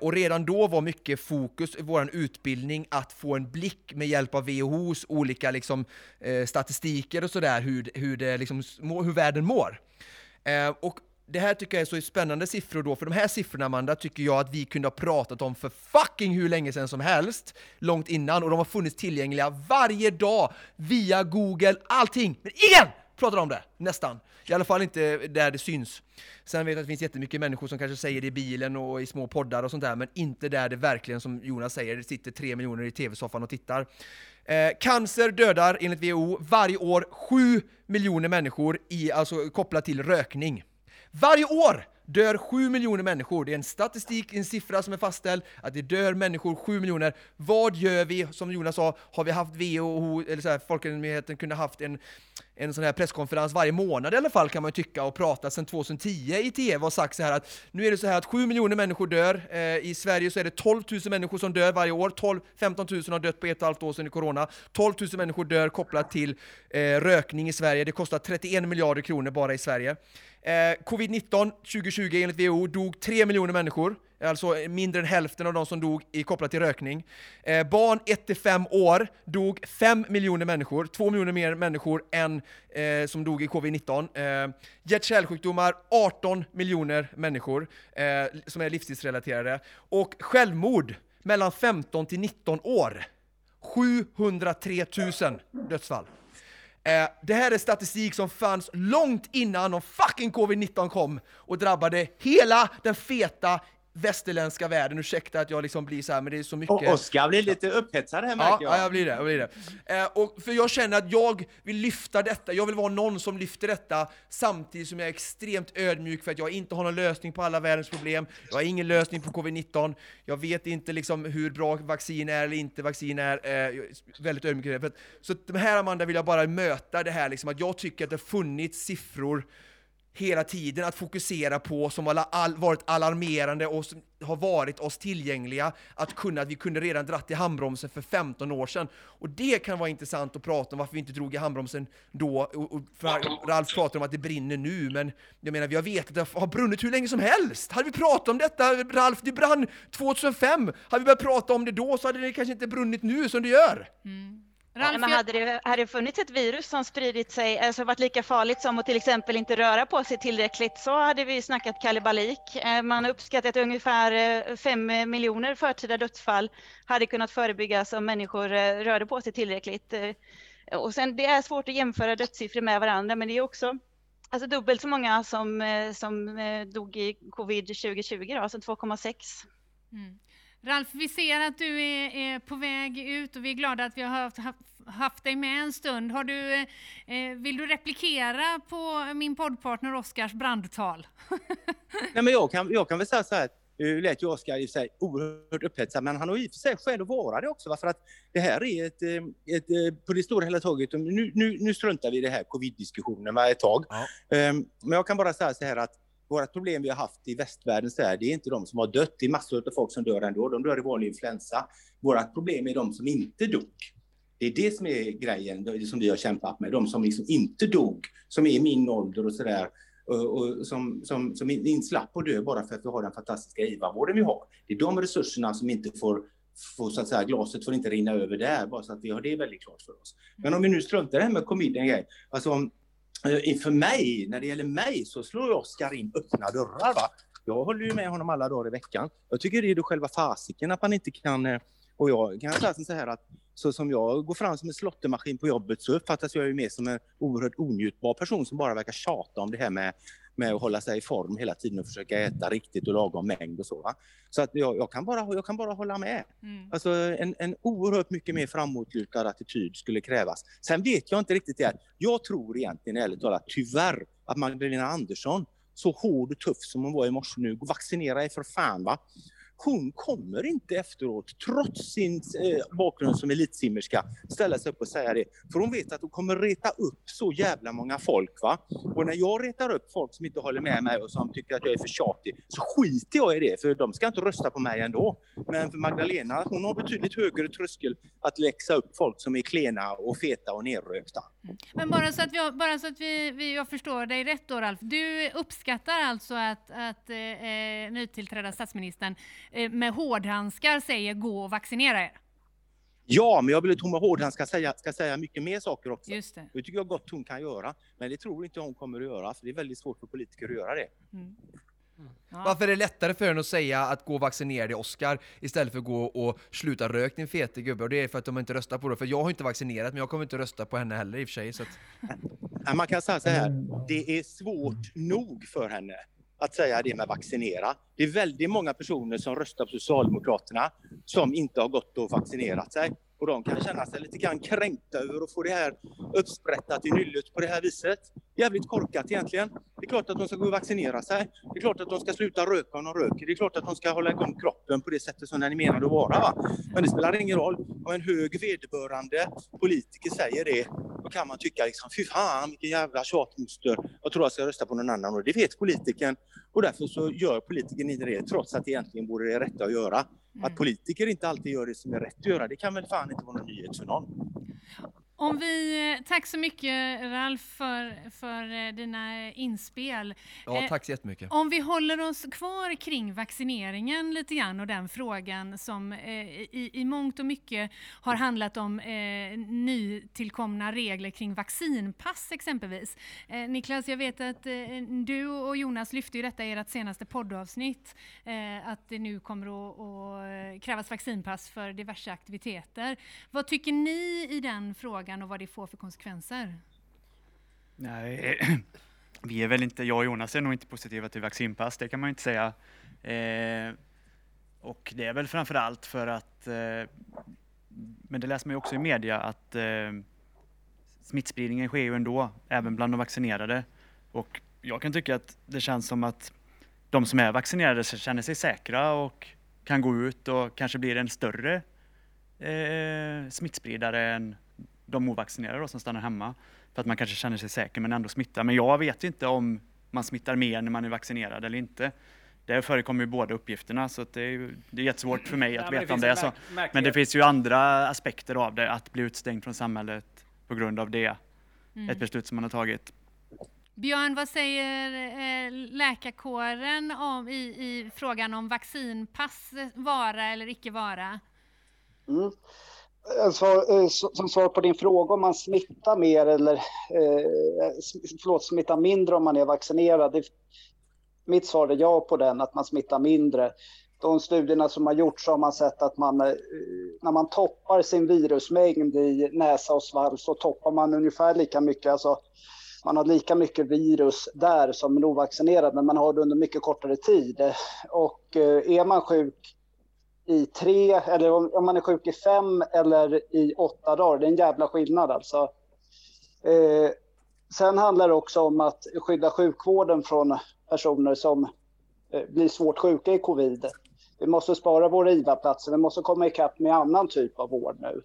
och redan då var mycket fokus i vår utbildning att få en blick med hjälp av WHOs olika liksom, statistiker och sådär, hur, hur, liksom, hur världen mår. och det här tycker jag är så spännande siffror då, för de här siffrorna Amanda tycker jag att vi kunde ha pratat om för fucking hur länge sedan som helst, långt innan, och de har funnits tillgängliga varje dag via Google, allting, men ingen pratar om det, nästan. I alla fall inte där det syns. Sen vet jag att det finns jättemycket människor som kanske säger det i bilen och i små poddar och sånt där, men inte där det verkligen, som Jonas säger, det sitter tre miljoner i tv-soffan och tittar. Eh, cancer dödar enligt WHO varje år 7 miljoner människor i, alltså kopplat till rökning. Varje år dör 7 miljoner människor. Det är en statistik, en siffra som är fastställd, att det dör människor 7 miljoner. Vad gör vi? Som Jonas sa, har vi haft WHO, eller så här, Folkhälsomyndigheten kunde haft en, en sån här presskonferens varje månad i alla fall kan man ju tycka och prata sedan 2010 i TV och sagt så här att nu är det så här att 7 miljoner människor dör. Eh, I Sverige så är det 12 000 människor som dör varje år. 12, 15 000 har dött på ett och ett halvt år sedan i corona. 12 000 människor dör kopplat till eh, rökning i Sverige. Det kostar 31 miljarder kronor bara i Sverige. Eh, Covid-19 2020 enligt WHO dog 3 miljoner människor, alltså mindre än hälften av de som dog i kopplat till rökning. Eh, barn 1-5 år dog 5 miljoner människor, 2 miljoner mer människor än eh, som dog i covid-19. Eh, Hjärt-kärlsjukdomar 18 miljoner människor eh, som är livstidsrelaterade. Och självmord mellan 15 till 19 år 703 000 dödsfall. Eh, det här är statistik som fanns långt innan om fucking covid-19 kom och drabbade hela den feta västerländska världen. Ursäkta att jag liksom blir så här, men det är så mycket... Och Oskar blir lite upphetsad här märker jag. Ja, jag blir det. Jag blir det. Eh, och för jag känner att jag vill lyfta detta, jag vill vara någon som lyfter detta samtidigt som jag är extremt ödmjuk för att jag inte har någon lösning på alla världens problem. Jag har ingen lösning på covid-19. Jag vet inte liksom hur bra vaccin är eller inte vaccin är. Eh, väldigt ödmjuk för att, Så det här Amanda vill jag bara möta det här liksom, att jag tycker att det har funnits siffror hela tiden att fokusera på, som har all, varit alarmerande och som har varit oss tillgängliga, att kunna, att vi kunde redan dratt i handbromsen för 15 år sedan. Och det kan vara intressant att prata om varför vi inte drog i handbromsen då, och, och Ralf pratar om att det brinner nu, men jag menar, vi har vetat att det har brunnit hur länge som helst! Hade vi pratat om detta, Ralf, det brann 2005! Hade vi börjat prata om det då så hade det kanske inte brunnit nu som det gör! Mm. Ja, men hade, det, hade det funnits ett virus som spridit sig, alltså varit lika farligt som att till exempel inte röra på sig tillräckligt så hade vi snackat kalibalik. Eh, man har uppskattat att ungefär 5 eh, miljoner förtida dödsfall hade kunnat förebyggas om människor eh, rörde på sig tillräckligt. Och sen det är svårt att jämföra dödssiffror med varandra men det är också alltså dubbelt så många som, som dog i covid 2020, då, alltså 2,6. Mm. Ralf, vi ser att du är, är, på väg ut och vi är glada att vi har haft, haft dig med en stund. Har du, eh, vill du replikera på min poddpartner Oskars brandtal? [laughs] Nej, men jag, kan, jag kan väl säga så här, nu lät ju Oskar i sig oerhört upphetsad, men han har i och för sig skäl att vara det också. För att det här är ett, eh, ett, eh, på det stora hela taget, nu, nu, nu struntar vi i det här covid-diskussionen ett tag. Ja. Um, men jag kan bara säga så här att våra problem vi har haft i västvärlden så här, det är inte de som har dött. Det är massor av folk som dör ändå. De dör i vanlig influensa. Vårt problem är de som inte dog. Det är det som är grejen det som vi har kämpat med. De som liksom inte dog, som är i min ålder och sådär. Och, och som, som, som inte slapp att dö bara för att vi har den fantastiska IVA-vården vi har. Det är de resurserna som inte får får så att säga, glaset får inte rinna över där, bara så att vi har det väldigt klart för oss. Men om vi nu struntar i det här med covid alltså om, Eh, för mig, när det gäller mig, så slår Oskar in öppna dörrar. Va? Jag håller ju med honom alla dagar i veckan. Jag tycker det är det själva fasiken att man inte kan... Eh, och jag kan säga så här att så som jag går fram som en slottemaskin på jobbet så uppfattas jag ju mer som en oerhört onjutbar person som bara verkar tjata om det här med med att hålla sig i form hela tiden och försöka äta riktigt och lagom mängd och så. Va? Så att jag, jag, kan bara, jag kan bara hålla med. Mm. Alltså en, en oerhört mycket mer framåtlutad attityd skulle krävas. Sen vet jag inte riktigt det. Jag tror egentligen ärligt talat tyvärr att Magdalena Andersson så hård och tuff som hon var i morse nu, vaccinera er för fan va hon kommer inte efteråt, trots sin eh, bakgrund som elitsimmerska, ställa sig upp och säga det. För hon vet att hon kommer reta upp så jävla många folk. Va? Och när jag retar upp folk som inte håller med mig och som tycker att jag är för tjatig, så skiter jag i det, för de ska inte rösta på mig ändå. Men för Magdalena, hon har betydligt högre tröskel att läxa upp folk som är klena och feta och nerrökta. Men bara så att, vi, bara så att vi, vi, jag förstår dig rätt då Ralf, du uppskattar alltså att, att eh, eh nytillträdda statsministern Eh, med hårdhandskar säger gå och vaccinera er. Ja, men jag vill att hon med hårdhandskar ska säga, ska säga mycket mer saker också. Just det. det tycker jag gott hon kan göra. Men det tror inte hon kommer att göra, för det är väldigt svårt för politiker att göra det. Mm. Ja. Varför är det lättare för henne att säga att gå och vaccinera dig Oskar istället för att gå och sluta rök din fete gubbe? Och det är för att de inte röstar på det. För jag har inte vaccinerat men jag kommer inte rösta på henne heller i och för sig. Så att... Man kan säga så här, det är svårt nog för henne att säga det med vaccinera. Det är väldigt många personer som röstar på Socialdemokraterna som inte har gått och vaccinerat sig och de kan känna sig lite grann kränkta över att få det här uppsprättat i nyllet på det här viset. Jävligt korkat egentligen. Det är klart att de ska gå och vaccinera sig. Det är klart att de ska sluta röka om de röker. Det är klart att de ska hålla igång kroppen på det sättet som den är menad att vara. Va? Men det spelar ingen roll. Om en hög vederbörande politiker säger det, då kan man tycka liksom, fy fan vilken jävla tjatmoster. Jag tror jag ska rösta på någon annan och det vet politikern. Och därför så gör politikern inte det, trots att det egentligen vore det rätta att göra. Mm. Att politiker inte alltid gör det som är rätt att göra, det kan väl fan inte vara någon nyhet för någon. Om vi, tack så mycket Ralf för, för eh, dina inspel. Ja, eh, tack så jättemycket. Om vi håller oss kvar kring vaccineringen lite grann och den frågan som eh, i, i mångt och mycket har handlat om eh, nytillkomna regler kring vaccinpass exempelvis. Eh, Niklas, jag vet att eh, du och Jonas lyfte ju detta i ert senaste poddavsnitt, eh, att det nu kommer att, att krävas vaccinpass för diverse aktiviteter. Vad tycker ni i den frågan? Frågan och vad det får för konsekvenser? Nej, [clears throat] vi är väl inte, jag och Jonas är nog inte positiva till vaccinpass, det kan man inte säga. Eh, och det är väl framför allt för att, eh, men det läser man ju också i media, att eh, smittspridningen sker ju ändå, även bland de vaccinerade. Och jag kan tycka att det känns som att de som är vaccinerade känner sig säkra och kan gå ut och kanske blir en större eh, smittspridare än de ovaccinerade då, som stannar hemma för att man kanske känner sig säker men ändå smittar. Men jag vet inte om man smittar mer när man är vaccinerad eller inte. Det förekommer ju båda uppgifterna så det är, det är jättesvårt för mig att ja, veta om det är så. Men det finns ju andra aspekter av det, att bli utstängd från samhället på grund av det. Mm. Ett beslut som man har tagit. Björn, vad säger eh, läkarkåren om, i, i frågan om vaccinpass vara eller icke vara? Mm. Alltså, som svar på din fråga om man smittar mer eller eh, förlåt, smittar mindre om man är vaccinerad. Mitt svar är ja på den, att man smittar mindre. De studierna som har gjorts har man sett att man, när man toppar sin virusmängd i näsa och svalg så toppar man ungefär lika mycket, alltså man har lika mycket virus där som en ovaccinerad, men man har det under mycket kortare tid. Och är man sjuk i tre, eller om man är sjuk i fem eller i åtta dagar. Det är en jävla skillnad alltså. Eh, sen handlar det också om att skydda sjukvården från personer som eh, blir svårt sjuka i covid. Vi måste spara våra IVA-platser, vi måste komma ikapp med annan typ av vård nu.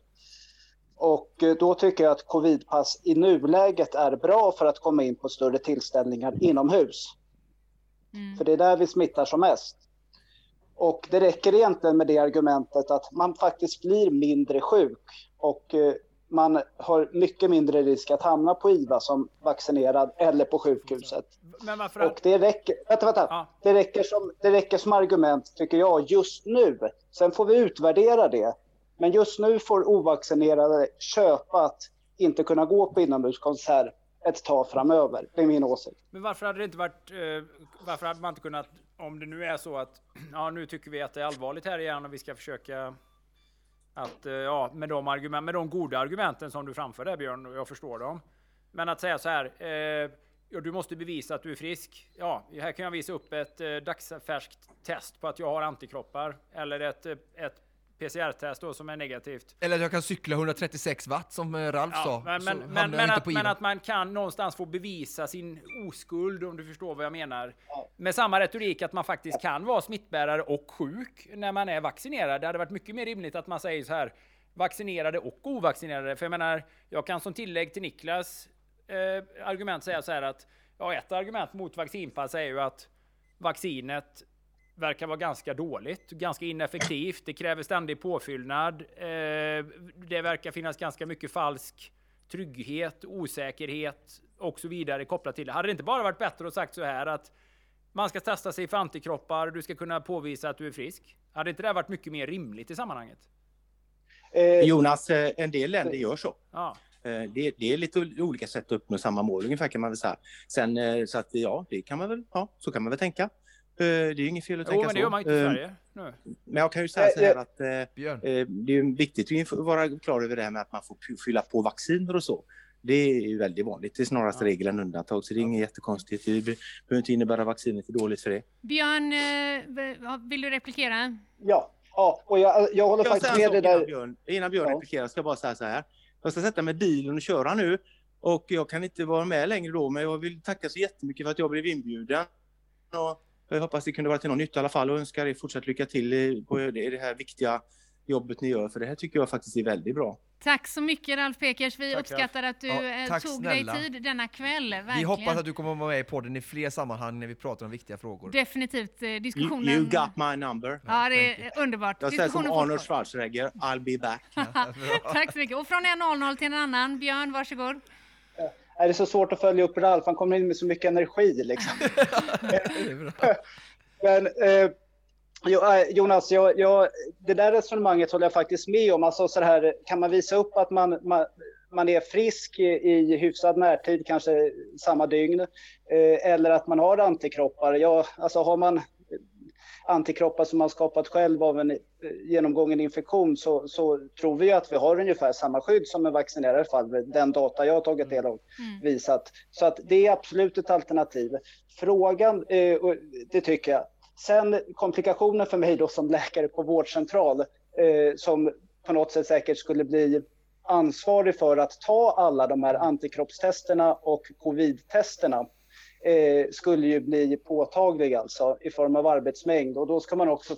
Och eh, då tycker jag att covidpass i nuläget är bra för att komma in på större tillställningar inomhus. Mm. För det är där vi smittar som mest. Och det räcker egentligen med det argumentet att man faktiskt blir mindre sjuk och eh, man har mycket mindre risk att hamna på IVA som vaccinerad eller på sjukhuset. Och det räcker, vänta, vänta. Ja. Det, räcker som, det räcker som argument tycker jag just nu. Sen får vi utvärdera det. Men just nu får ovaccinerade köpa att inte kunna gå på inomhuskonsert ett tag framöver. Det är min åsikt. Men varför hade det inte varit, eh, varför hade man inte kunnat om det nu är så att [clears throat] ja, nu tycker vi att det är allvarligt här igen och vi ska försöka att eh, ja, med de argument, med de goda argumenten som du framför där Björn, och jag förstår dem. Men att säga så här. Eh, ja, du måste bevisa att du är frisk. Ja, här kan jag visa upp ett eh, dagsfärskt test på att jag har antikroppar eller ett, eh, ett PCR-test då som är negativt. Eller att jag kan cykla 136 watt som eh, Ralf ja, sa. Men, men, men, men att, men, att, man kan någonstans få bevisa sin oskuld om du förstår vad jag menar. Med samma retorik att man faktiskt kan vara smittbärare och sjuk när man är vaccinerad. Det hade varit mycket mer rimligt att man säger så här vaccinerade och ovaccinerade. För jag menar, jag kan som tillägg till Niklas eh, argument säga så här att ja, ett argument mot vaccinpass är ju att vaccinet verkar vara ganska dåligt, ganska ineffektivt. Det kräver ständig påfyllnad. Eh, det verkar finnas ganska mycket falsk trygghet, osäkerhet och så vidare kopplat till det. Hade det inte bara varit bättre att sagt så här att man ska testa sig för antikroppar, du ska kunna påvisa att du är frisk? Hade inte det varit mycket mer rimligt i sammanhanget? Eh, Jonas, eh, en del länder gör så. Ja. Det, det, är lite olika sätt att uppnå samma mål ungefär kan man väl säga. Sen så att ja, det kan man väl, ja, så kan man väl tänka. Eh, det är inget fel att tänka så. Jo, men det gör man inte i eh, Sverige. Nu. Men jag kan ju säga så här att eh, det är viktigt att vara klar över det här med att man får fylla på vacciner och så. Det är ju väldigt vanligt. Det är snarast ja. regel än undantag, så det är inget jättekonstigt. Det behöver inte innebära vaccinet är dåligt för det. Björn, vill du replikera? Ja, ja och jag, jag håller jag faktiskt med det där. Innan Björn, innan Björn ja. replikerar ska jag bara säga så här. Jag ska sätta mig i bilen och köra nu och jag kan inte vara med längre då, men jag vill tacka så jättemycket för att jag blev inbjuden. Och jag hoppas det kunde vara till någon nytta i alla fall och önskar er fortsatt lycka till på det här viktiga jobbet ni gör, för det här tycker jag faktiskt är väldigt bra. Tack så mycket Ralf Pekers. Vi Tack, uppskattar att du ja, eh, tog snälla. dig tid denna kväll. Verkligen. Vi hoppas att du kommer att vara med i podden i fler sammanhang när vi pratar om viktiga frågor. Definitivt. Eh, diskussionen... You, you got my number. Ja, det är underbart. Jag säger som Arnold Schwarzenegger, I'll be back. [laughs] Tack så mycket. Och från en 00 till en annan. Björn, varsågod är det så svårt att följa upp Ralf. Han kommer in med så mycket energi liksom. [laughs] [laughs] Men eh, eh, Jonas, jag, jag, det där resonemanget håller jag faktiskt med om. Alltså så här, kan man visa upp att man, man, man är frisk i, i hyfsad närtid, kanske samma dygn, eh, eller att man har antikroppar. Ja, alltså har man antikroppar som man skapat själv av en eh, genomgången infektion så, så tror vi att vi har ungefär samma skydd som en vaccinerad fall. Den data jag har tagit del av mm. visat. Så att det är absolut ett alternativ. Frågan, eh, det tycker jag. Sen komplikationen för mig då som läkare på vårdcentral eh, som på något sätt säkert skulle bli ansvarig för att ta alla de här antikroppstesterna och covid-testerna eh, skulle ju bli påtaglig alltså i form av arbetsmängd. Och då ska man också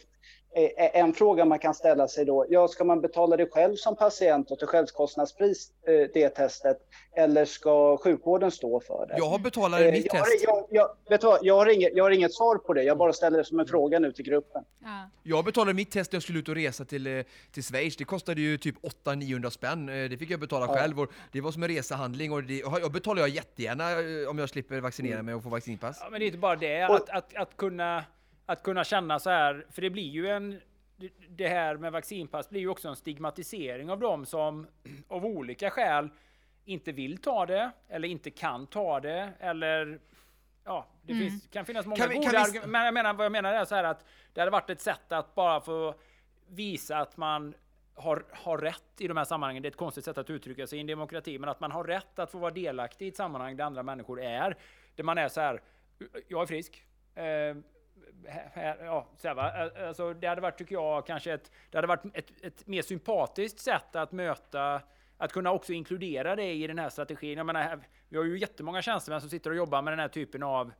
en fråga man kan ställa sig då, ja, ska man betala det själv som patient och till självkostnadspris, eh, det testet, eller ska sjukvården stå för det? Jag har betalat eh, mitt jag, test. Jag, jag, vet vad, jag, har inget, jag har inget svar på det, jag bara ställer det som en fråga nu till gruppen. Ja. Jag betalade mitt test när jag skulle ut och resa till, till Schweiz. Det kostade ju typ 800-900 spänn. Det fick jag betala ja. själv. Och det var som en resehandling och det jag betalar jag jättegärna om jag slipper vaccinera mm. mig och få vaccinpass. Ja, men det är inte bara det, att, att, att kunna att kunna känna så här, för det blir ju en det här med vaccinpass blir ju också en stigmatisering av dem som av olika skäl inte vill ta det eller inte kan ta det eller ja, det mm. finns, kan finnas många kan vi, goda argument. Men jag menar, vad jag menar är så här att det hade varit ett sätt att bara få visa att man har, har rätt i de här sammanhangen. Det är ett konstigt sätt att uttrycka sig i en demokrati, men att man har rätt att få vara delaktig i ett sammanhang där andra människor är. Där man är så här, jag är frisk. Eh, här, ja, så här, va? Alltså, det hade varit, tycker jag, kanske ett, det hade varit ett, ett mer sympatiskt sätt att möta att kunna också inkludera det i den här strategin. Jag menar, vi har ju jättemånga tjänstemän som sitter och jobbar med den här typen av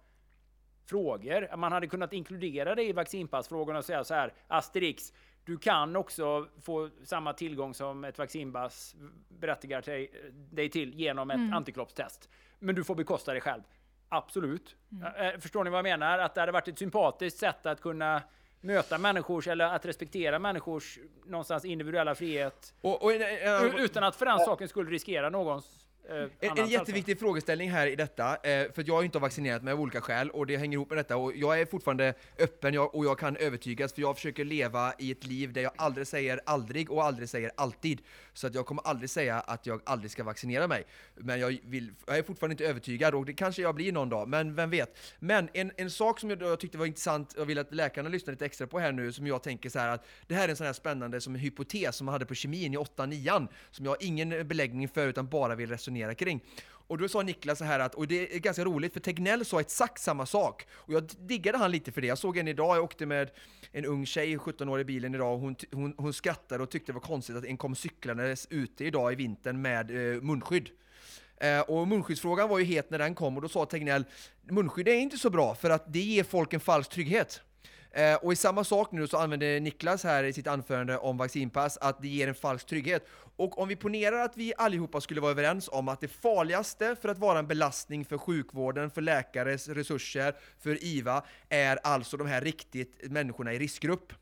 frågor. Man hade kunnat inkludera det i vaccinpassfrågorna och säga så här, Asterix, du kan också få samma tillgång som ett vaccinpass berättigar dig till genom ett mm. antikroppstest. Men du får bekosta det själv. Absolut. Mm. Eh, förstår ni vad jag menar? Att det hade varit ett sympatiskt sätt att kunna möta människors eller att respektera människors någonstans individuella frihet. Och, och, uh, utan att för den saken skulle riskera någons Eh, en, en jätteviktig alltså. frågeställning här i detta, eh, för jag har inte vaccinerat mig av olika skäl och det hänger ihop med detta och jag är fortfarande öppen jag, och jag kan övertygas för jag försöker leva i ett liv där jag aldrig säger aldrig och aldrig säger alltid. Så att jag kommer aldrig säga att jag aldrig ska vaccinera mig. Men jag, vill, jag är fortfarande inte övertygad och det kanske jag blir någon dag, men vem vet. Men en, en sak som jag, jag tyckte var intressant och vill att läkarna lyssnar lite extra på här nu, som jag tänker så här att det här är en sån här spännande som en hypotes som man hade på kemin i 8-9 som jag har ingen beläggning för utan bara vill resonera resonera kring. Och då sa Niklas så här att, och det är ganska roligt för Tegnell sa exakt samma sak. Och jag diggade han lite för det. Jag såg en idag, jag åkte med en ung tjej, 17 år i bilen idag, och hon, hon, hon skrattade och tyckte det var konstigt att en kom cyklandes ute idag i vintern med eh, munskydd. Eh, och munskyddsfrågan var ju het när den kom och då sa Tegnell, munskydd är inte så bra för att det ger folk en falsk trygghet. Eh, och i samma sak nu så använder Niklas här i sitt anförande om vaccinpass att det ger en falsk trygghet. Och om vi ponerar att vi allihopa skulle vara överens om att det farligaste för att vara en belastning för sjukvården, för läkares resurser, för IVA, är alltså de här riktigt människorna i riskgrupp.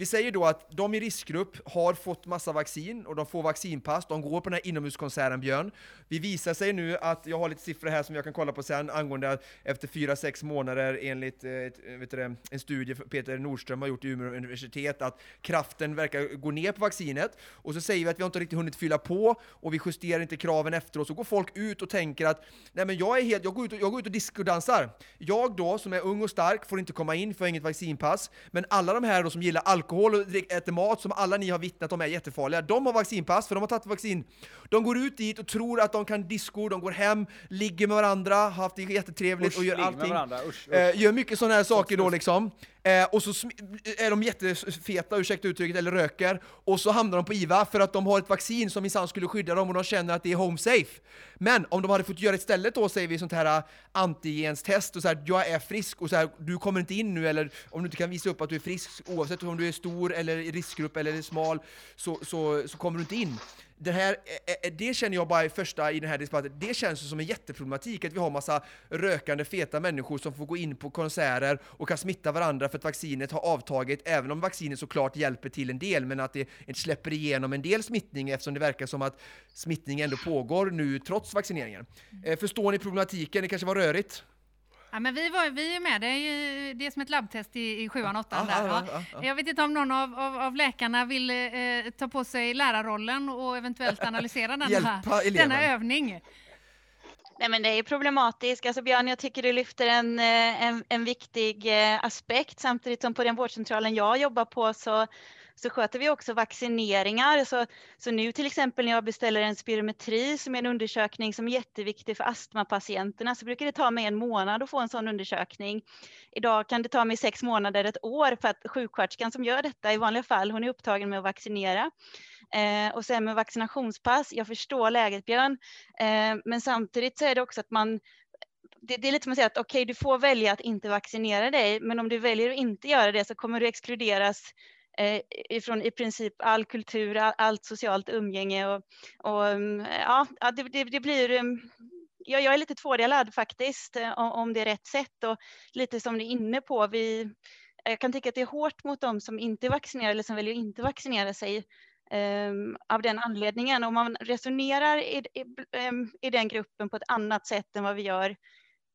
Vi säger då att de i riskgrupp har fått massa vaccin och de får vaccinpass, de går på den här inomhuskonserten Björn. Vi visar sig nu att, jag har lite siffror här som jag kan kolla på sen, angående att efter 4-6 månader enligt eh, eh, vet du, en studie Peter Nordström har gjort i Umeå universitet, att kraften verkar gå ner på vaccinet. Och så säger vi att vi har inte riktigt hunnit fylla på och vi justerar inte kraven efteråt, så går folk ut och tänker att nej men jag är helt, jag går ut och, jag går ut och diskodansar. Jag då, som är ung och stark, får inte komma in för jag har inget vaccinpass, men alla de här då som gillar alkohol alkohol och äter mat som alla ni har vittnat om är jättefarliga. De har vaccinpass, för de har tagit vaccin. De går ut dit och tror att de kan disco, de går hem, ligger med varandra, har haft det jättetrevligt usch, och gör allting. Usch, usch. Eh, gör mycket sådana här saker då liksom. Eh, och så är de jättefeta, ursäkta uttrycket, eller röker, och så hamnar de på IVA för att de har ett vaccin som minsann skulle skydda dem och de känner att det är home safe. Men om de hade fått göra istället då, säger vi, sånt här äh, antigenstest och så här, jag är frisk och så här, du kommer inte in nu, eller om du inte kan visa upp att du är frisk, oavsett om du är stor eller i riskgrupp eller smal, så, så, så kommer du inte in det här, eh, eh, eh, det känner jag bara i första i den här debatten, det känns som en jätteproblematik att vi har massa rökande feta människor som får gå in på konserter och kan smitta varandra för att vaccinet har avtagit, även om vaccinet såklart hjälper till en del, men att det släpper igenom en del smittning eftersom det verkar som att smittning ändå pågår nu trots vaccineringen. Förstår ni problematiken? Det kanske var rörigt? Ja, men vi, var, vi är med, det är ju det är som ett labbtest i, i sjuan, åttan. där, ja. Jag vet inte om någon av, av, av läkarna vill eh, ta på sig lärarrollen och eventuellt analysera denna, denna övning. Nej, men det är problematiskt. Alltså, Björn, jag tycker du lyfter en, eh, en, en viktig eh, aspekt samtidigt som på den vårdcentralen jag jobbar på så så sköter vi också vaccineringar. Så, så nu till exempel när jag beställer en spirometri som är en undersökning som är jätteviktig för astmapatienterna så brukar det ta mig en månad att få en sån undersökning. Idag kan det ta mig sex månader, ett år för att sjuksköterskan som gör detta i vanliga fall, hon är upptagen med att vaccinera. Eh, och sen med vaccinationspass, jag förstår läget Björn, eh, men samtidigt så är det också att man det, det, är lite som att säga att okej, okay, du får välja att inte vaccinera dig, men om du väljer att inte göra det så kommer du exkluderas Eh, ifrån i princip all kultur, all, allt socialt umgänge och, och mm, ja, det, det, det blir mm, jag, jag är lite tvådelad faktiskt eh, om, om det är rätt sätt och lite som ni är inne på. Vi, jag kan tycka att det är hårt mot dem som inte är vaccinerade eller som väljer att inte vaccinera sig um, av den anledningen. Om man resonerar i, i, um, i den gruppen på ett annat sätt än vad vi gör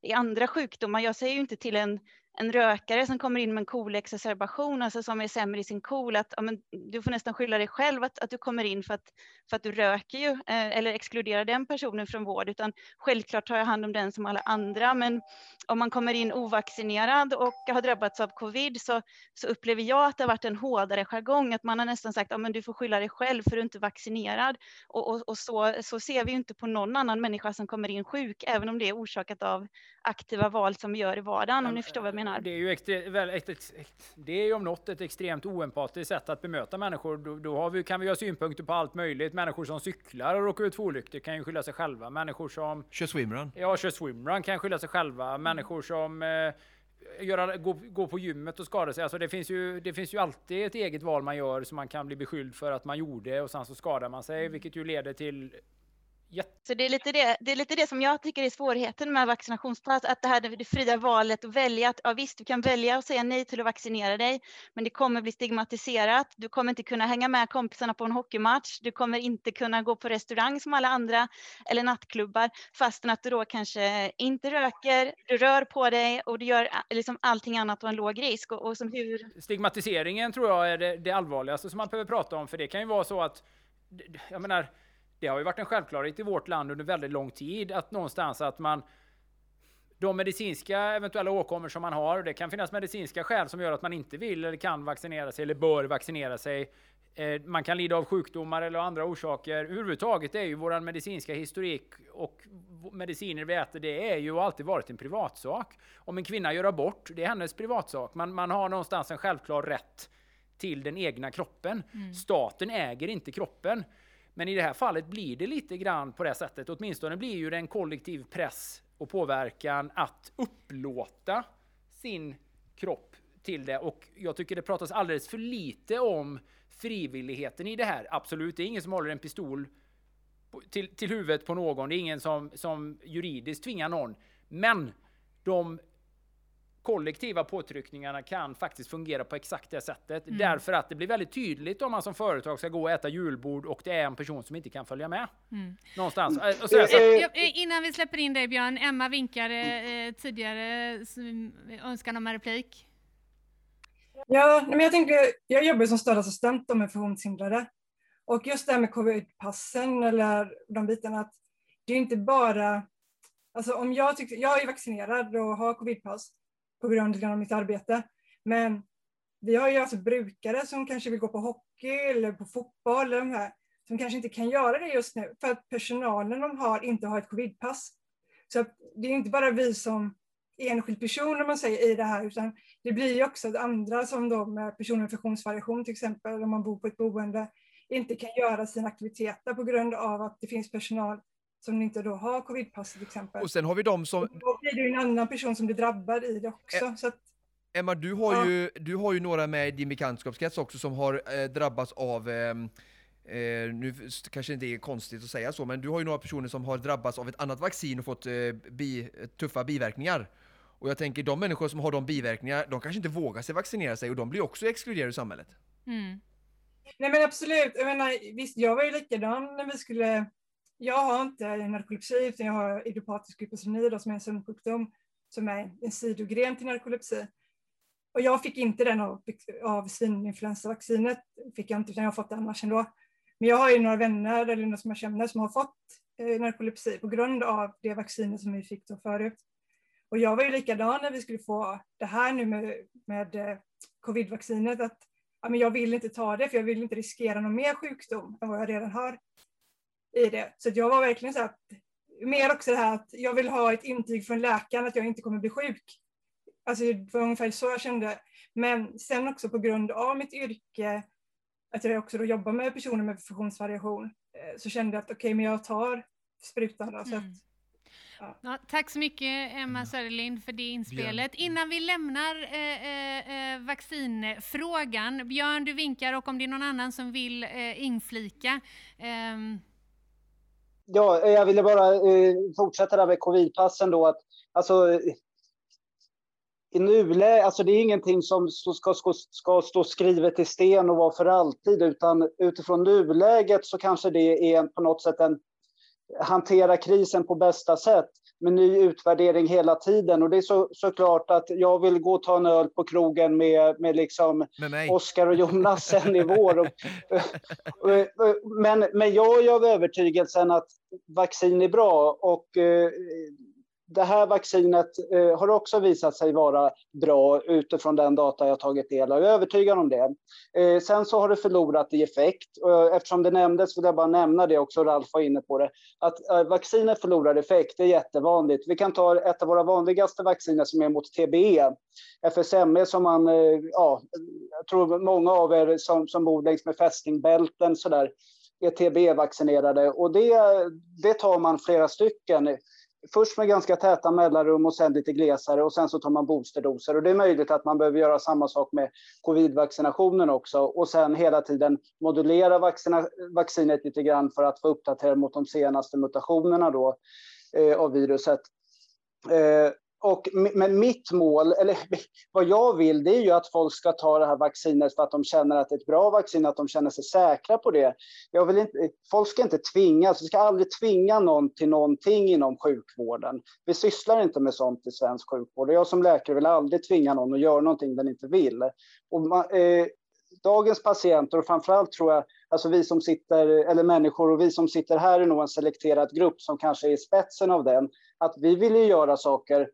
i andra sjukdomar. Jag säger ju inte till en en rökare som kommer in med en kolexacerbation, alltså som är sämre i sin kol, att ja, men, du får nästan skylla dig själv att, att du kommer in för att, för att du röker ju, eh, eller exkluderar den personen från vård, utan självklart tar jag hand om den som alla andra. Men om man kommer in ovaccinerad och har drabbats av covid så, så upplever jag att det har varit en hårdare jargong, att man har nästan sagt ja men du får skylla dig själv för du är inte vaccinerad. Och, och, och, så, så ser vi ju inte på någon annan människa som kommer in sjuk, även om det är orsakat av aktiva val som vi gör i vardagen, om ni förstår vad jag menar. Det är ju, extre, väl, ett, ett, det är ju om något ett extremt oempatiskt sätt att bemöta människor. Då, då har vi, kan vi ha synpunkter på allt möjligt. Människor som cyklar och råkar ut för olyckor kan ju skylla sig själva. Människor som... Kör swimrun. Ja, kör swimrun kan skylla sig själva. Människor som eh, göra, gå, gå på gymmet och skada sig. Alltså det, finns ju, det finns ju alltid ett eget val man gör som man kan bli beskylld för att man gjorde och sen så skadar man sig, vilket ju leder till så det är, lite det, det är lite det som jag tycker är svårigheten med vaccinationspass, att det här det fria valet att välja, att ja, visst, du kan välja att säga nej till att vaccinera dig, men det kommer bli stigmatiserat. Du kommer inte kunna hänga med kompisarna på en hockeymatch. Du kommer inte kunna gå på restaurang som alla andra eller nattklubbar, fastän att du då kanske inte röker, du rör på dig och du gör liksom allting annat och en låg risk. Och, och som hur... Stigmatiseringen tror jag är det, det allvarligaste som man behöver prata om, för det kan ju vara så att, jag menar, det har ju varit en självklarhet i vårt land under väldigt lång tid att någonstans att man de medicinska eventuella åkommor som man har, det kan finnas medicinska skäl som gör att man inte vill eller kan vaccinera sig eller bör vaccinera sig. Eh, man kan lida av sjukdomar eller andra orsaker. Överhuvudtaget är ju våran medicinska historik och mediciner vi äter, det är ju alltid varit en privatsak. Om en kvinna gör abort, det är hennes privatsak. Man, man har någonstans en självklar rätt till den egna kroppen. Mm. Staten äger inte kroppen. Men i det här fallet blir det lite grann på det sättet. Åtminstone blir ju det en kollektiv press och påverkan att upplåta sin kropp till det. Och jag tycker det pratas alldeles för lite om frivilligheten i det här. Absolut, det är ingen som håller en pistol till, till huvudet på någon. Det är ingen som, som juridiskt tvingar någon. Men de kollektiva påtryckningarna kan faktiskt fungera på exakt det sättet. Mm. Därför att det blir väldigt tydligt om man som företag ska gå och äta julbord och det är en person som inte kan följa med. Mm. Någonstans. Mm. Så, så, så. Innan vi släpper in dig Björn, Emma vinkade eh, tidigare önskan om en replik. Ja, men jag tänker, jag jobbar som stödassistent med funktionshindrade. Och just det här med covidpassen eller de bitarna, att det är inte bara Alltså om jag, tyckte, jag är vaccinerad och har covidpass, på grund av mitt arbete. Men vi har ju alltså brukare som kanske vill gå på hockey eller på fotboll eller de här, som kanske inte kan göra det just nu för att personalen de har inte har ett covidpass. Så det är inte bara vi som enskild person om man säger i det här, utan det blir ju också att andra som då med personer med funktionsvariation till exempel, om man bor på ett boende, inte kan göra sina aktiviteter på grund av att det finns personal som inte då har covidpass till exempel. Och sen har vi de som... Och då blir det en annan person som blir drabbad i det också. Ä... Så att... Emma, du har, ja. ju, du har ju några med i din bekantskapskrets också som har eh, drabbats av eh, Eh, nu kanske det inte är konstigt att säga så, men du har ju några personer som har drabbats av ett annat vaccin och fått eh, bi, tuffa biverkningar. Och jag tänker, de människor som har de biverkningar, de kanske inte vågar sig vaccinera sig och de blir också exkluderade ur samhället. Mm. Nej men absolut, jag menar, visst jag var ju likadan när vi skulle jag har inte narkolepsi, utan jag har idiopatisk hypoceni som är en sömnsjukdom som är en sidogren till narkolepsi. Och jag fick inte den av, av svininfluensavaccinet, fick jag inte, utan jag har fått det annars ändå. Men jag har ju några vänner eller några som jag känner som har fått eh, narkolepsi på grund av det vaccinet som vi fick då förut. Och jag var ju likadan när vi skulle få det här nu med, med eh, covidvaccinet, att ja, men jag vill inte ta det för jag vill inte riskera någon mer sjukdom än vad jag redan har i det. Så jag var verkligen så att, mer också det här att jag vill ha ett intyg från läkaren att jag inte kommer bli sjuk. Alltså det var ungefär så jag kände. Men sen också på grund av mitt yrke, att jag också då jobbar med personer med funktionsvariation, eh, så kände jag att okej, okay, men jag tar sprutan. Då, så att, mm. Ja. Ja, tack så mycket Emma Söderlind för det inspelet. Björn. Innan vi lämnar eh, eh, eh, vaccinfrågan, Björn du vinkar och om det är någon annan som vill eh, inflika. Ja, eh, jag ville bara eh, fortsätta där med covidpassen då. Att, alltså, i nuläget, alltså det är ingenting som ska, ska, ska stå skrivet i sten och vara för alltid, utan utifrån nuläget så kanske det är på något sätt en hantera krisen på bästa sätt med ny utvärdering hela tiden. Och det är så, såklart att jag vill gå och ta en öl på krogen med, med, liksom med Oskar och Jonas sen i vår. Och, men, men jag är av övertygelsen att vaccin är bra och eh, det här vaccinet eh, har också visat sig vara bra utifrån den data jag tagit del av. Jag är övertygad om det. Eh, sen så har det förlorat i effekt. Eh, eftersom det nämndes vill jag bara nämna det också, Ralf var inne på det. Att eh, vaccinet förlorar effekt, det är jättevanligt. Vi kan ta ett av våra vanligaste vacciner som är mot TBE. FSME som man, eh, ja, jag tror många av er som, som bor längs med fästingbälten sådär, är TBE-vaccinerade och det, det tar man flera stycken först med ganska täta mellanrum och sen lite glesare och sen så tar man boosterdoser. Och det är möjligt att man behöver göra samma sak med covidvaccinationen också och sen hela tiden modulera vaccina, vaccinet lite grann för att få uppdatera mot de senaste mutationerna då, eh, av viruset. Eh, och, men mitt mål, eller [laughs] vad jag vill, det är ju att folk ska ta det här vaccinet för att de känner att det är ett bra vaccin, att de känner sig säkra på det. Jag vill inte, folk ska inte tvingas, alltså vi ska aldrig tvinga någon till någonting inom sjukvården. Vi sysslar inte med sånt i svensk sjukvård. Jag som läkare vill aldrig tvinga någon att göra någonting den inte vill. Och man, eh, dagens patienter och framförallt tror jag, alltså vi som sitter, eller människor och vi som sitter här är nog en selekterad grupp som kanske är i spetsen av den, att vi vill ju göra saker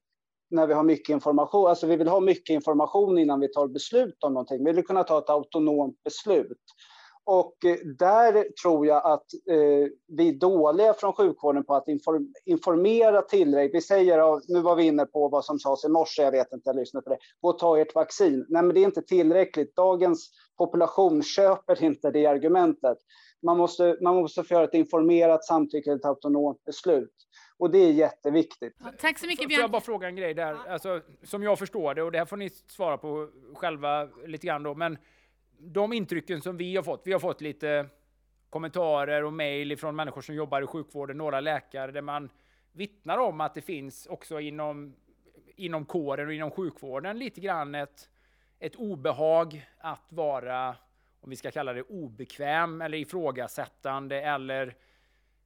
när vi har mycket information. Alltså vi vill ha mycket information innan vi tar beslut om någonting. Vi vill kunna ta ett autonomt beslut. Och eh, där tror jag att eh, vi är dåliga från sjukvården på att informera tillräckligt. Vi säger, nu var vi inne på vad som sades i morse, jag vet inte, jag lyssnade på det. Gå och ta ert vaccin. Nej, men det är inte tillräckligt. Dagens population köper inte det argumentet. Man måste, man måste få göra ett informerat samtycke, ett autonomt beslut. Och det är jätteviktigt. Ja, tack så mycket Björn. Får jag bara fråga en grej där? Ja. Alltså, som jag förstår det, och det här får ni svara på själva lite grann då, men de intrycken som vi har fått, vi har fått lite kommentarer och mejl från människor som jobbar i sjukvården, några läkare, där man vittnar om att det finns också inom, inom kåren och inom sjukvården lite grann ett, ett obehag att vara, om vi ska kalla det obekväm eller ifrågasättande eller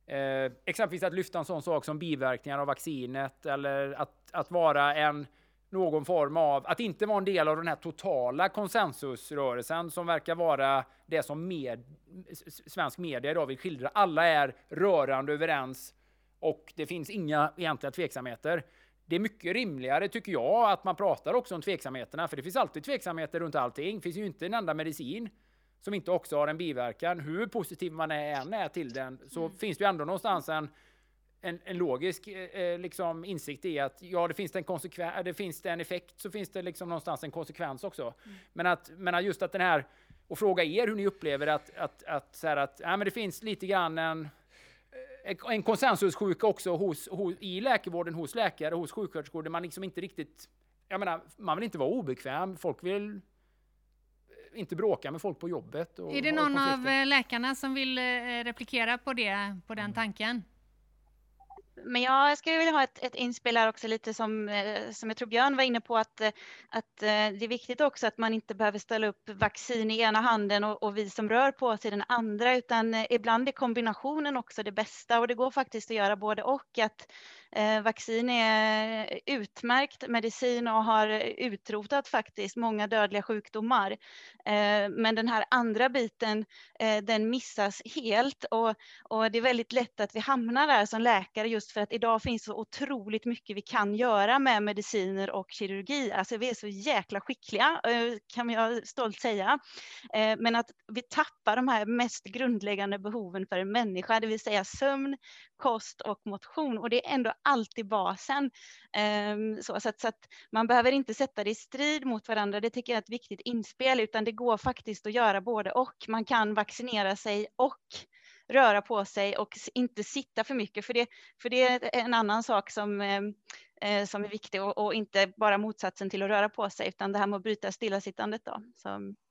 Eh, exempelvis att lyfta en sån sak som biverkningar av vaccinet eller att, att vara en någon form av, att inte vara en del av den här totala konsensusrörelsen som verkar vara det som med, svensk media idag vill skildra. Alla är rörande överens och det finns inga egentliga tveksamheter. Det är mycket rimligare tycker jag att man pratar också om tveksamheterna, för det finns alltid tveksamheter runt allting. Det finns ju inte en enda medicin som inte också har en biverkan, hur positiv man än är till den, så mm. finns det ju ändå någonstans en, en, en logisk eh, eh, liksom insikt i att ja, det finns det en konsekvens, det finns det en effekt, så finns det liksom någonstans en konsekvens också. Mm. Men att, men just att den här, och fråga er hur ni upplever att, att, att, så här att ja, men det finns lite grann en, eh, en konsensussjuka också hos, hos, i läkarvården, hos läkare, hos sjuksköterskor, där man liksom inte riktigt, jag menar, man vill inte vara obekväm, folk vill inte bråka med folk på jobbet. är det någon av eh, läkarna som vill eh, replikera på, det, på den mm. tanken? Men jag skulle vilja ha ett, ett inspel här också lite som, eh, som jag tror Björn var inne på att, att det är viktigt också att man inte behöver ställa upp vaccin i ena handen och, och vi som rör på oss i den andra utan ibland är kombinationen också det bästa och det går faktiskt att göra både och. Att Eh, vaccin är utmärkt medicin och har utrotat faktiskt många dödliga sjukdomar. Eh, men den här andra biten, eh, den missas helt och, och det är väldigt lätt att vi hamnar där som läkare just för att idag finns så otroligt mycket vi kan göra med mediciner och kirurgi. Alltså vi är så jäkla skickliga kan jag stolt säga. Men att vi tappar de här mest grundläggande behoven för en människa, det vill säga sömn, kost och motion och det är ändå alltid basen. Ehm, så, så, att, så, att, man behöver inte sätta det i strid mot varandra, det tycker jag är ett viktigt inspel, utan det går faktiskt att göra både och. Man kan vaccinera sig och röra på sig och inte sitta för mycket, för det, för det är en annan sak som, ehm, eh, som är viktig och, och, inte bara motsatsen till att röra på sig, utan det här med att bryta stillasittandet. Då. Så,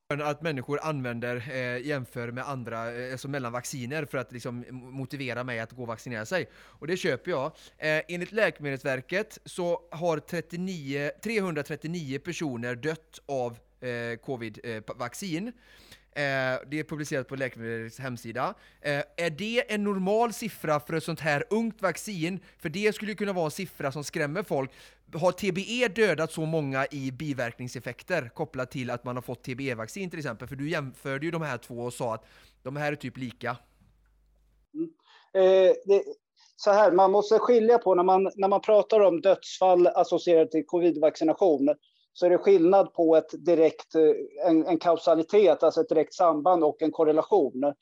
att människor använder, eh, jämför med andra, eh, alltså mellan vacciner för att liksom motivera mig att gå och vaccinera sig. Och det köper jag. Eh, enligt Läkemedelsverket så har 39, 339 personer dött av eh, covid-vaccin. Eh, Eh, det är publicerat på Läkemedels hemsida. Eh, är det en normal siffra för ett sånt här ungt vaccin? För det skulle kunna vara en siffra som skrämmer folk. Har TBE dödat så många i biverkningseffekter kopplat till att man har fått TBE-vaccin till exempel? För du jämförde ju de här två och sa att de här är typ lika. Mm. Eh, det, så här, man måste skilja på när man, när man pratar om dödsfall associerat till covid-vaccination så är det skillnad på ett direkt, eh, en, en kausalitet, alltså ett direkt samband och en korrelation.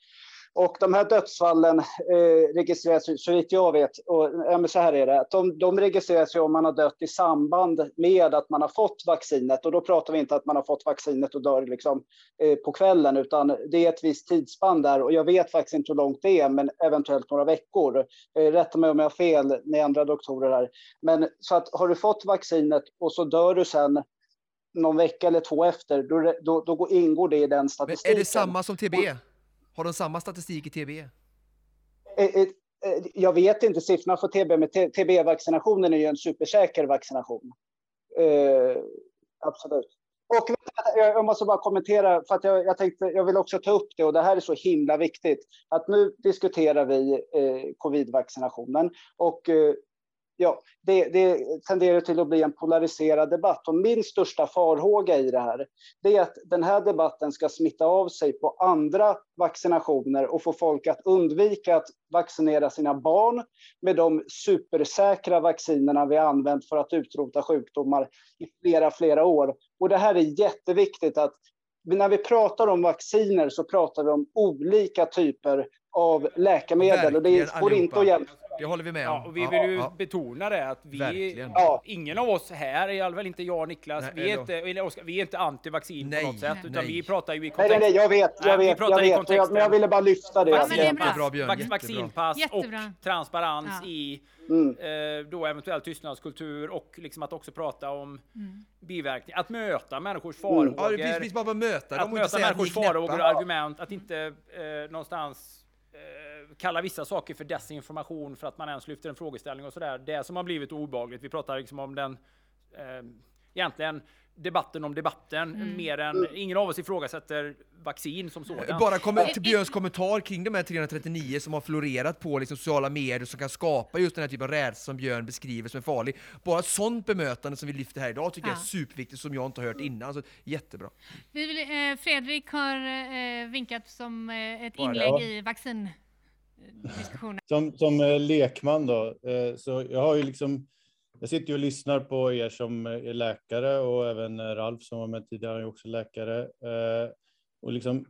Och de här dödsfallen eh, registreras, så vitt jag vet, och, ja, men så här är det, att de, de registreras ju om man har dött i samband med att man har fått vaccinet. Och då pratar vi inte att man har fått vaccinet och dör liksom, eh, på kvällen, utan det är ett visst tidsspann där. Och jag vet faktiskt inte hur långt det är, men eventuellt några veckor. Eh, rätta mig om jag har fel, ni andra doktorer här. Men så att har du fått vaccinet och så dör du sen någon vecka eller två efter, då, då, då ingår det i den statistiken. Men är det samma som TB? Har de samma statistik i TB? Eh, eh, eh, jag vet inte siffrorna för TB, men TB-vaccinationen är ju en supersäker vaccination. Eh, absolut. Och jag måste bara kommentera, för att jag, jag, tänkte, jag vill också ta upp det, och det här är så himla viktigt, att nu diskuterar vi eh, covid-vaccinationen. Och eh, ja, det, det tenderar till att bli en polariserad debatt. Och min största farhåga i det här, det är att den här debatten ska smitta av sig på andra vaccinationer och få folk att undvika att vaccinera sina barn med de supersäkra vaccinerna vi använt för att utrota sjukdomar i flera, flera år. Och det här är jätteviktigt att när vi pratar om vacciner så pratar vi om olika typer av läkemedel. Verkligen, och det får inte att hjälpa det håller vi med om. Ja, och vi vill ju ja, betona det att vi, ja. ingen av oss här, i alla fall inte jag och Niklas, nej, vi, är inte, eller Oskar, vi är inte anti-vaccin på något sätt, utan nej. vi pratar ju i kontext... Nej, nej, jag vet, jag vet, jag vet, jag, men jag ville bara lyfta det. Ja, men det är bra. Björn, vaccinpass jättebra. och transparens ja. i mm. eh, då eventuellt tystnadskultur och liksom att också prata om mm. biverkningar, att möta människors farhågor. Mm. Ja, precis, precis bara möta dem Att möta människors farhågor och argument, att inte eh, någonstans kallar kalla vissa saker för desinformation för att man ens lyfter en frågeställning och sådär. Det som har blivit obagligt. Vi pratar liksom om den eh, egentligen debatten om debatten mm. mer än ingen av oss ifrågasätter vaccin som sådant. Bara kom till Björns kommentar kring de här 339 som har florerat på liksom sociala medier som kan skapa just den här typen av rädsla som Björn beskriver som är farlig. Bara ett sånt bemötande som vi lyfter här idag tycker ja. jag är superviktigt som jag inte har hört innan. Så jättebra. Vi vill, eh, Fredrik har eh, vinkat som eh, ett inlägg i vaccin diskussionen. Som, som eh, lekman då, eh, så jag har ju liksom jag sitter ju och lyssnar på er som är läkare och även eh, Ralf som var med tidigare är också läkare. Eh, och liksom,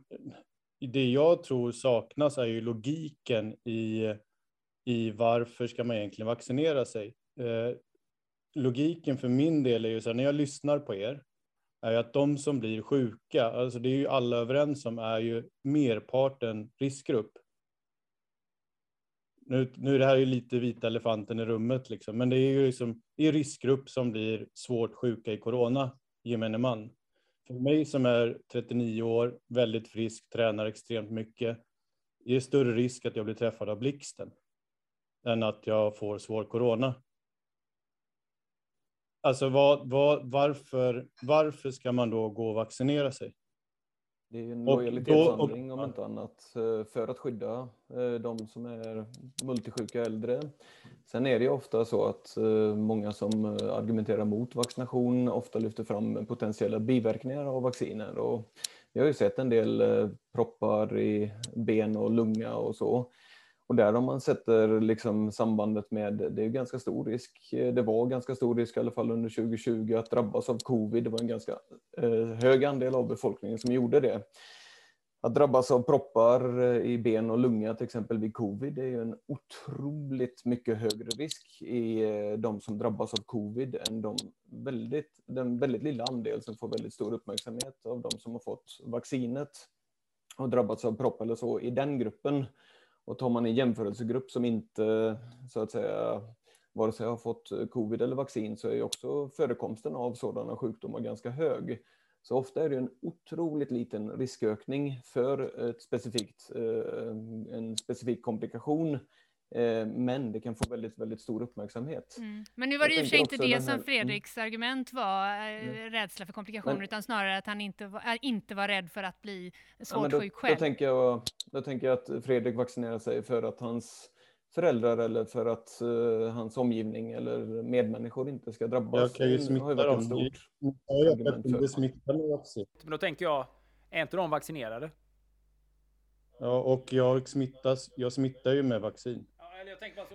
det jag tror saknas är ju logiken i, i varför ska man egentligen vaccinera sig. Eh, logiken för min del är ju så här, när jag lyssnar på er, är ju att de som blir sjuka, alltså det är ju alla överens om, är ju merparten riskgrupp nu, nu är det här ju lite vita elefanten i rummet, liksom, men det är ju liksom, det är riskgrupp som blir svårt sjuka i corona, gemene man. För mig som är 39 år, väldigt frisk, tränar extremt mycket, är det större risk att jag blir träffad av blixten än att jag får svår corona. Alltså vad, vad, varför, varför ska man då gå och vaccinera sig? Det är en lojalitetshandling om inte annat eh, för att skydda eh, de som är multisjuka äldre. Sen är det ju ofta så att eh, många som argumenterar mot vaccination ofta lyfter fram potentiella biverkningar av vacciner. Och vi har ju sett en del proppar i ben och lunga och så. Och där om man sätter liksom sambandet med, det är ganska stor risk, eh, det var ganska stor risk i alla fall under 2020 att drabbas av covid. Det var en ganska eh, hög andel av befolkningen som gjorde det. Att drabbas av proppar eh, i ben och lunga till exempel vid covid är ju en otroligt mycket högre risk i eh, de som drabbas av covid än de väldigt, den väldigt lilla andel som får väldigt stor uppmärksamhet av de som har fått vaccinet och drabbats av propp eller så i den gruppen. Och tar man en jämförelsegrupp som inte så att säga vare sig har fått covid eller vaccin så är också förekomsten av sådana sjukdomar ganska hög. Så ofta är det en otroligt liten riskökning för ett specifikt, eh, en specifik komplikation men det kan få väldigt, väldigt stor uppmärksamhet. Mm. Men nu var det i och för sig inte det som mm. Fredriks mm. argument var, mm. rädsla för komplikationer, men, utan snarare att han inte var, inte var rädd för att bli svårt ja, då, sjuk själv. Då tänker, jag, då tänker jag att Fredrik vaccinerar sig för att hans föräldrar eller för att uh, hans omgivning eller medmänniskor inte ska drabbas. Jag kan ju smitta dem. Stort ja, jag kan smitta med vaccin. Men då tänker jag, är inte de vaccinerade? Ja, och jag smittas, jag smittar ju med vaccin.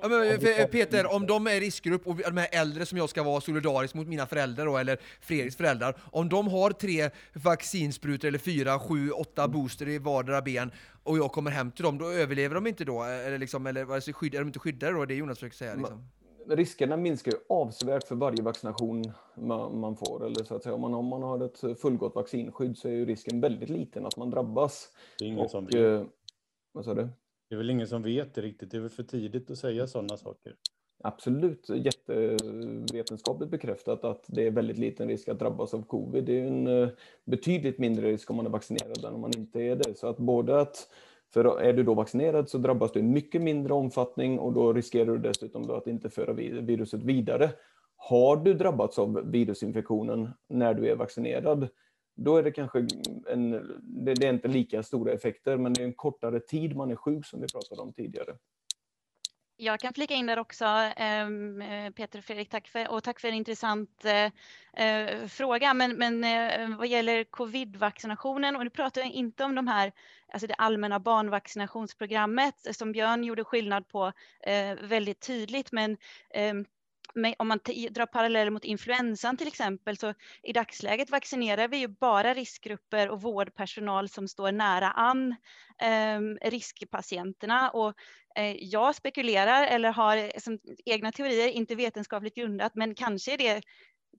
Ja, men, för, Peter, om de är riskgrupp och de här äldre som jag ska vara solidarisk mot mina föräldrar då, eller Fredriks föräldrar, om de har tre vaccinsprutor eller fyra, sju, åtta booster i vardera ben och jag kommer hem till dem, då överlever de inte då? Eller, liksom, eller är de inte skyddade då? Det är Jonas försöker säga. Liksom. Riskerna minskar ju avsevärt för varje vaccination man, man, får. Eller så att säga, om, man, om man har ett fullgott vaccinskydd så är ju risken väldigt liten att man drabbas. Det är ingen och, som vet. Eh, vad sa du? Det är väl ingen som vet det riktigt. Det är väl för tidigt att säga sådana saker. Absolut jättevetenskapligt bekräftat att det är väldigt liten risk att drabbas av covid. Det är en eh, betydligt mindre risk om man är vaccinerad än om man inte är det. Så att både att för är du då vaccinerad så drabbas du i mycket mindre omfattning och då riskerar du dessutom då att inte föra viruset vidare. Har du drabbats av virusinfektionen när du är vaccinerad då är det kanske en, det, det är inte lika stora effekter, men det är en kortare tid man är sjuk som vi pratade om tidigare. Jag kan flika in där också, ehm, eh, Peter och Fredrik, tack för, och tack för en intressant eh, eh, fråga. Men, men vad gäller covid-vaccinationen, och nu pratar jag inte om de här, alltså det allmänna barnvaccinationsprogrammet som Björn gjorde skillnad på väldigt tydligt, men ehm, ehm, om man drar paralleller mot influensan till exempel, så i dagsläget vaccinerar vi ju bara riskgrupper och vårdpersonal som står nära an eh, riskpatienterna. Och eh, jag spekulerar eller har som egna teorier, inte vetenskapligt grundat, men kanske är det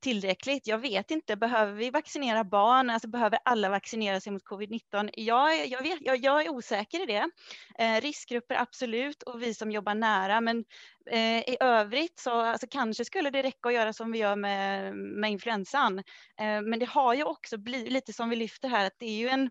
tillräckligt? Jag vet inte. Behöver vi vaccinera barn? Alltså behöver alla vaccinera sig mot covid-19? Jag, jag, vet, jag, jag, är osäker i det. Eh, riskgrupper absolut och vi som jobbar nära. Men eh, i övrigt så alltså, kanske skulle det räcka att göra som vi gör med, med influensan. Eh, men det har ju också blivit lite som vi lyfter här att det är ju en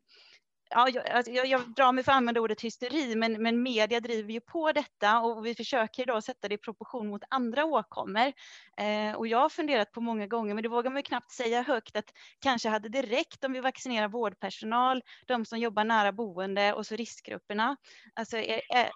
ja, jag, jag, jag, drar mig för att använda ordet hysteri, men, men media driver ju på detta och vi försöker då sätta det i proportion mot andra åkommor. Eh, och jag har funderat på många gånger, men det vågar man ju knappt säga högt, att kanske hade det räckt om vi vaccinerar vårdpersonal, de som jobbar nära boende och så riskgrupperna. Alltså, är, är,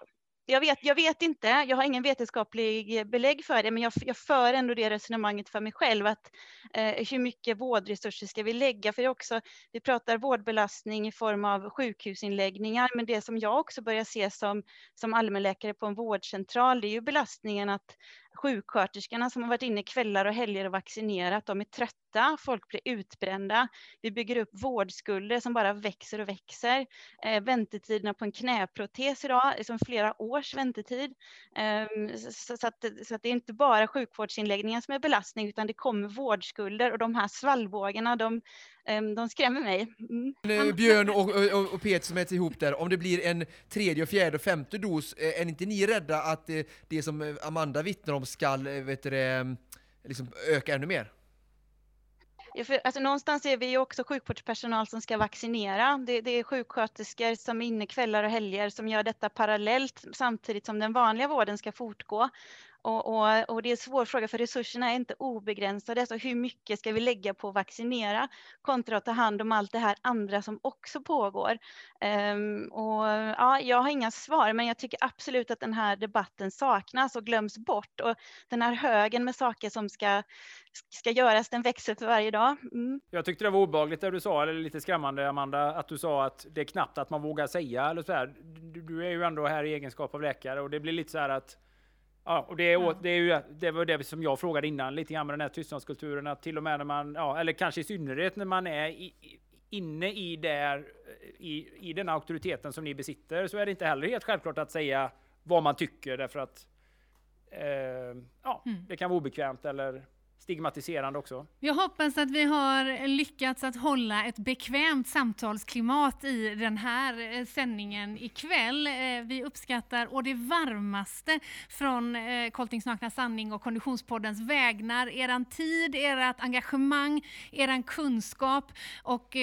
jag vet, jag vet inte, jag har ingen vetenskaplig belägg för det, men jag, jag för ändå det resonemanget för mig själv, att eh, hur mycket vårdresurser ska vi lägga? För också, vi pratar vårdbelastning i form av sjukhusinläggningar, men det som jag också börjar se som, som allmänläkare på en vårdcentral, det är ju belastningen att sjuksköterskorna som har varit inne kvällar och helger och vaccinerat, de är trötta, folk blir utbrända. Vi bygger upp vårdskulder som bara växer och växer. Eh, väntetiderna på en knäprotes idag är som flera års väntetid. Eh, så, så, att, så, att, det är inte bara sjukvårdsinläggningar som är belastning, utan det kommer vårdskulder och de här svallvågorna, de, de skrämmer mig. Mm. Björn och, och, och, Peter som äter ihop där, om det blir en tredje, och fjärde och femte dos, eh, är inte ni rädda att det, det som eh, Amanda vittnar om skall eh, vet du, liksom öka ännu mer? Ja, för, alltså, någonstans är vi ju också sjukvårdspersonal som ska vaccinera. Det, det, är sjuksköterskor som är inne kvällar och helger som gör detta parallellt samtidigt som den vanliga vården ska fortgå. Och, och, och, det är en svår fråga för resurserna är inte obegränsade. Så hur mycket ska vi lägga på att vaccinera kontra att ta hand om allt det här andra som också pågår? Um, och, ja, jag har inga svar, men jag tycker absolut att den här debatten saknas och glöms bort. Och den här högen med saker som ska, ska göras, den växer för varje dag. Mm. Jag tyckte det var obehagligt det du sa, eller lite skrämmande Amanda, att du sa att det är knappt att man vågar säga. Eller så här. Du, du är ju ändå här i egenskap av läkare och det blir lite så här att Ja, och det, är, det, är ju, det var det som jag frågade innan, lite grann med den här tystnadskulturen, att till och med när man, ja, eller kanske i synnerhet när man är i, inne i, där, i, i den auktoriteten som ni besitter, så är det inte heller helt självklart att säga vad man tycker, därför att eh, ja, mm. det kan vara obekvämt eller stigmatiserande också. Jag hoppas att vi har lyckats att hålla ett bekvämt samtalsklimat i den här eh, sändningen ikväll. Eh, vi uppskattar och det varmaste från eh, Koltings nakna sanning och Konditionspoddens vägnar, eran tid, ert engagemang, eran kunskap och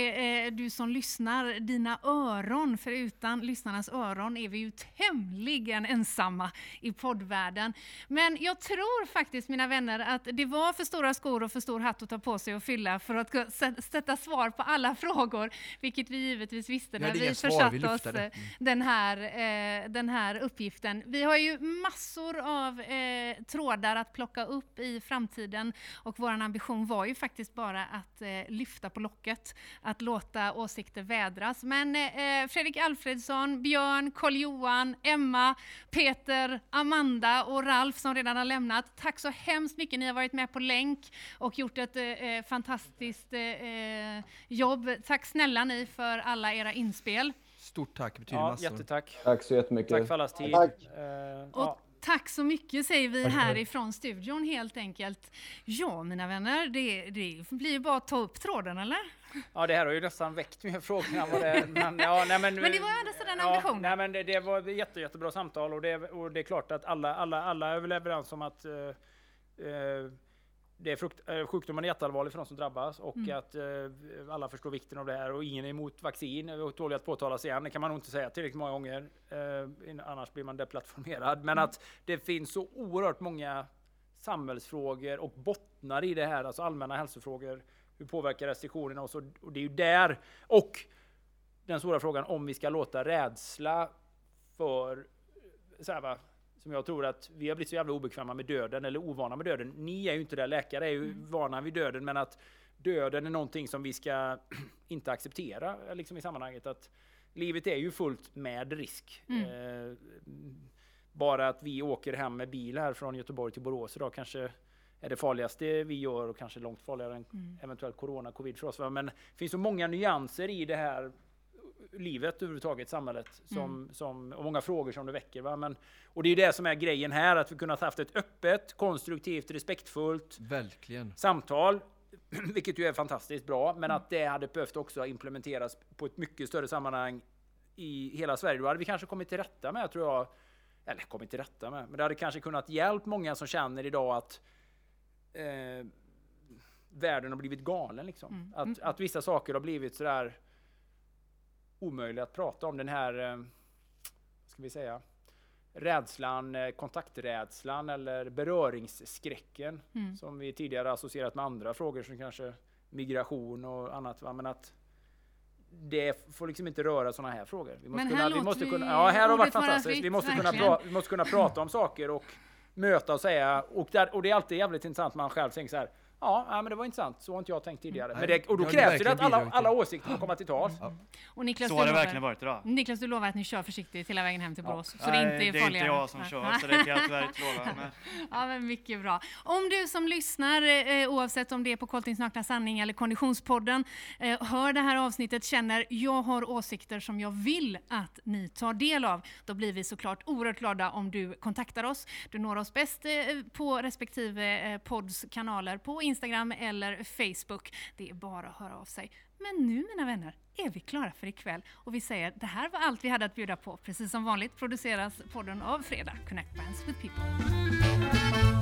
du som lyssnar, dina öron. För utan lyssnarnas öron är vi ju tämligen ensamma i poddvärlden. Men jag tror faktiskt, mina vänner, att det var för stora skor och för stor hatt att ta på sig och fylla för att sätta svar på alla [laughs] frågor, vilket vi givetvis visste när vi försatte oss mm. den, här, eh, den här uppgiften. Vi har ju massor av eh, trådar att plocka upp i framtiden och vår ambition var ju faktiskt bara att eh, lyfta på locket, att låta åsikter vädras. Men eh, Fredrik Alfredsson, Björn, Karl-Johan, Emma, Peter, Amanda och Ralf som redan har lämnat, tack så hemskt mycket. Ni har varit med på länk och gjort ett eh, eh, fantastiskt eh, jobb. Tack snälla ni för alla era inspel. Stort tack, betyder ja, massor. Jättetack. Tack så jättemycket. Tack för allas tid. Tack. Uh, och ja. Tack så mycket säger vi härifrån studion helt enkelt. Ja, mina vänner, det, det blir ju bara att ta upp tråden, eller? Ja, det här har ju nästan väckt mer frågor än vad det men, ja, nej, men, [laughs] men det var ju ändå den ja, ambitionen. Nej, men det, det var ett jätte, jättebra samtal och det, och det är klart att alla, alla, alla är väl överens om att uh, uh, det är frukt, eh, sjukdomen är jätteallvarlig för de som drabbas och mm. att eh, alla förstår vikten av det här och ingen är emot vaccin. Det tål att påtalas igen, det kan man nog inte säga tillräckligt många gånger. Eh, annars blir man deplattformerad. Men mm. att det finns så oerhört många samhällsfrågor och bottnar i det här, alltså allmänna hälsofrågor. Hur påverkar restriktionerna och så? Och det är ju där. Och den stora frågan om vi ska låta rädsla för så här, va, som jag tror att vi har blivit så jävla obekväma med döden eller ovana med döden. Ni är ju inte det, läkare är ju mm. vana vid döden, men att döden är någonting som vi ska [clears throat] inte acceptera liksom i sammanhanget. Att livet är ju fullt med risk. Mm. Eh, bara att vi åker hem med bil här från Göteborg till Borås idag kanske är det farligaste vi gör och kanske långt farligare än mm. eventuellt corona, covid för oss. Men det finns så många nyanser i det här livet överhuvudtaget, samhället, som, mm. som, och många frågor som det väcker. Va? Men, och det är ju det som är grejen här, att vi kunnat haft ett öppet, konstruktivt, respektfullt Verkligen. samtal, [clears throat] vilket ju är fantastiskt bra, men mm. att det hade behövt också implementeras på ett mycket större sammanhang i hela Sverige. Då hade vi kanske kommit till rätta med, tror jag, eller kommit till rätta med, men det hade kanske kunnat hjälpa många som känner idag att eh, världen har blivit galen. Liksom. Mm. Att, mm. att vissa saker har blivit sådär omöjlig att prata om. Den här, eh, ska vi säga, rädslan, eh, kontakträdslan eller beröringsskräcken mm. som vi tidigare associerat med andra frågor som kanske migration och annat. Va? Men att det får liksom inte röra sådana här frågor. Vi måste Men kunna, här vi måste vi kunna, ja, här har varit fantastiskt. Vi måste kunna, pra, vi måste kunna prata om saker och möta och säga. Och, där, och det är alltid jävligt intressant man själv tänker så här. Ja, men det var intressant. Så har inte jag tänkt tidigare. Men det, och då krävs det att alla, alla åsikter komma till tals. Ja. Och Niklas, så har det verkligen varit idag. Niklas, du lovar att ni kör försiktigt hela vägen hem till Borås? Ja. Så Nej, det inte är det är inte jag som kör, så det kan jag tyvärr inte lova. Men... [laughs] Ja, men mycket bra. Om du som lyssnar, eh, oavsett om det är på Koltings nakna sanning eller Konditionspodden, eh, hör det här avsnittet, känner jag har åsikter som jag vill att ni tar del av, då blir vi såklart oerhört glada om du kontaktar oss. Du når oss bäst eh, på respektive podds kanaler på Instagram eller Facebook. Det är bara att höra av sig. Men nu mina vänner är vi klara för ikväll och vi säger det här var allt vi hade att bjuda på. Precis som vanligt produceras podden av Fredag, Connect Brands with People.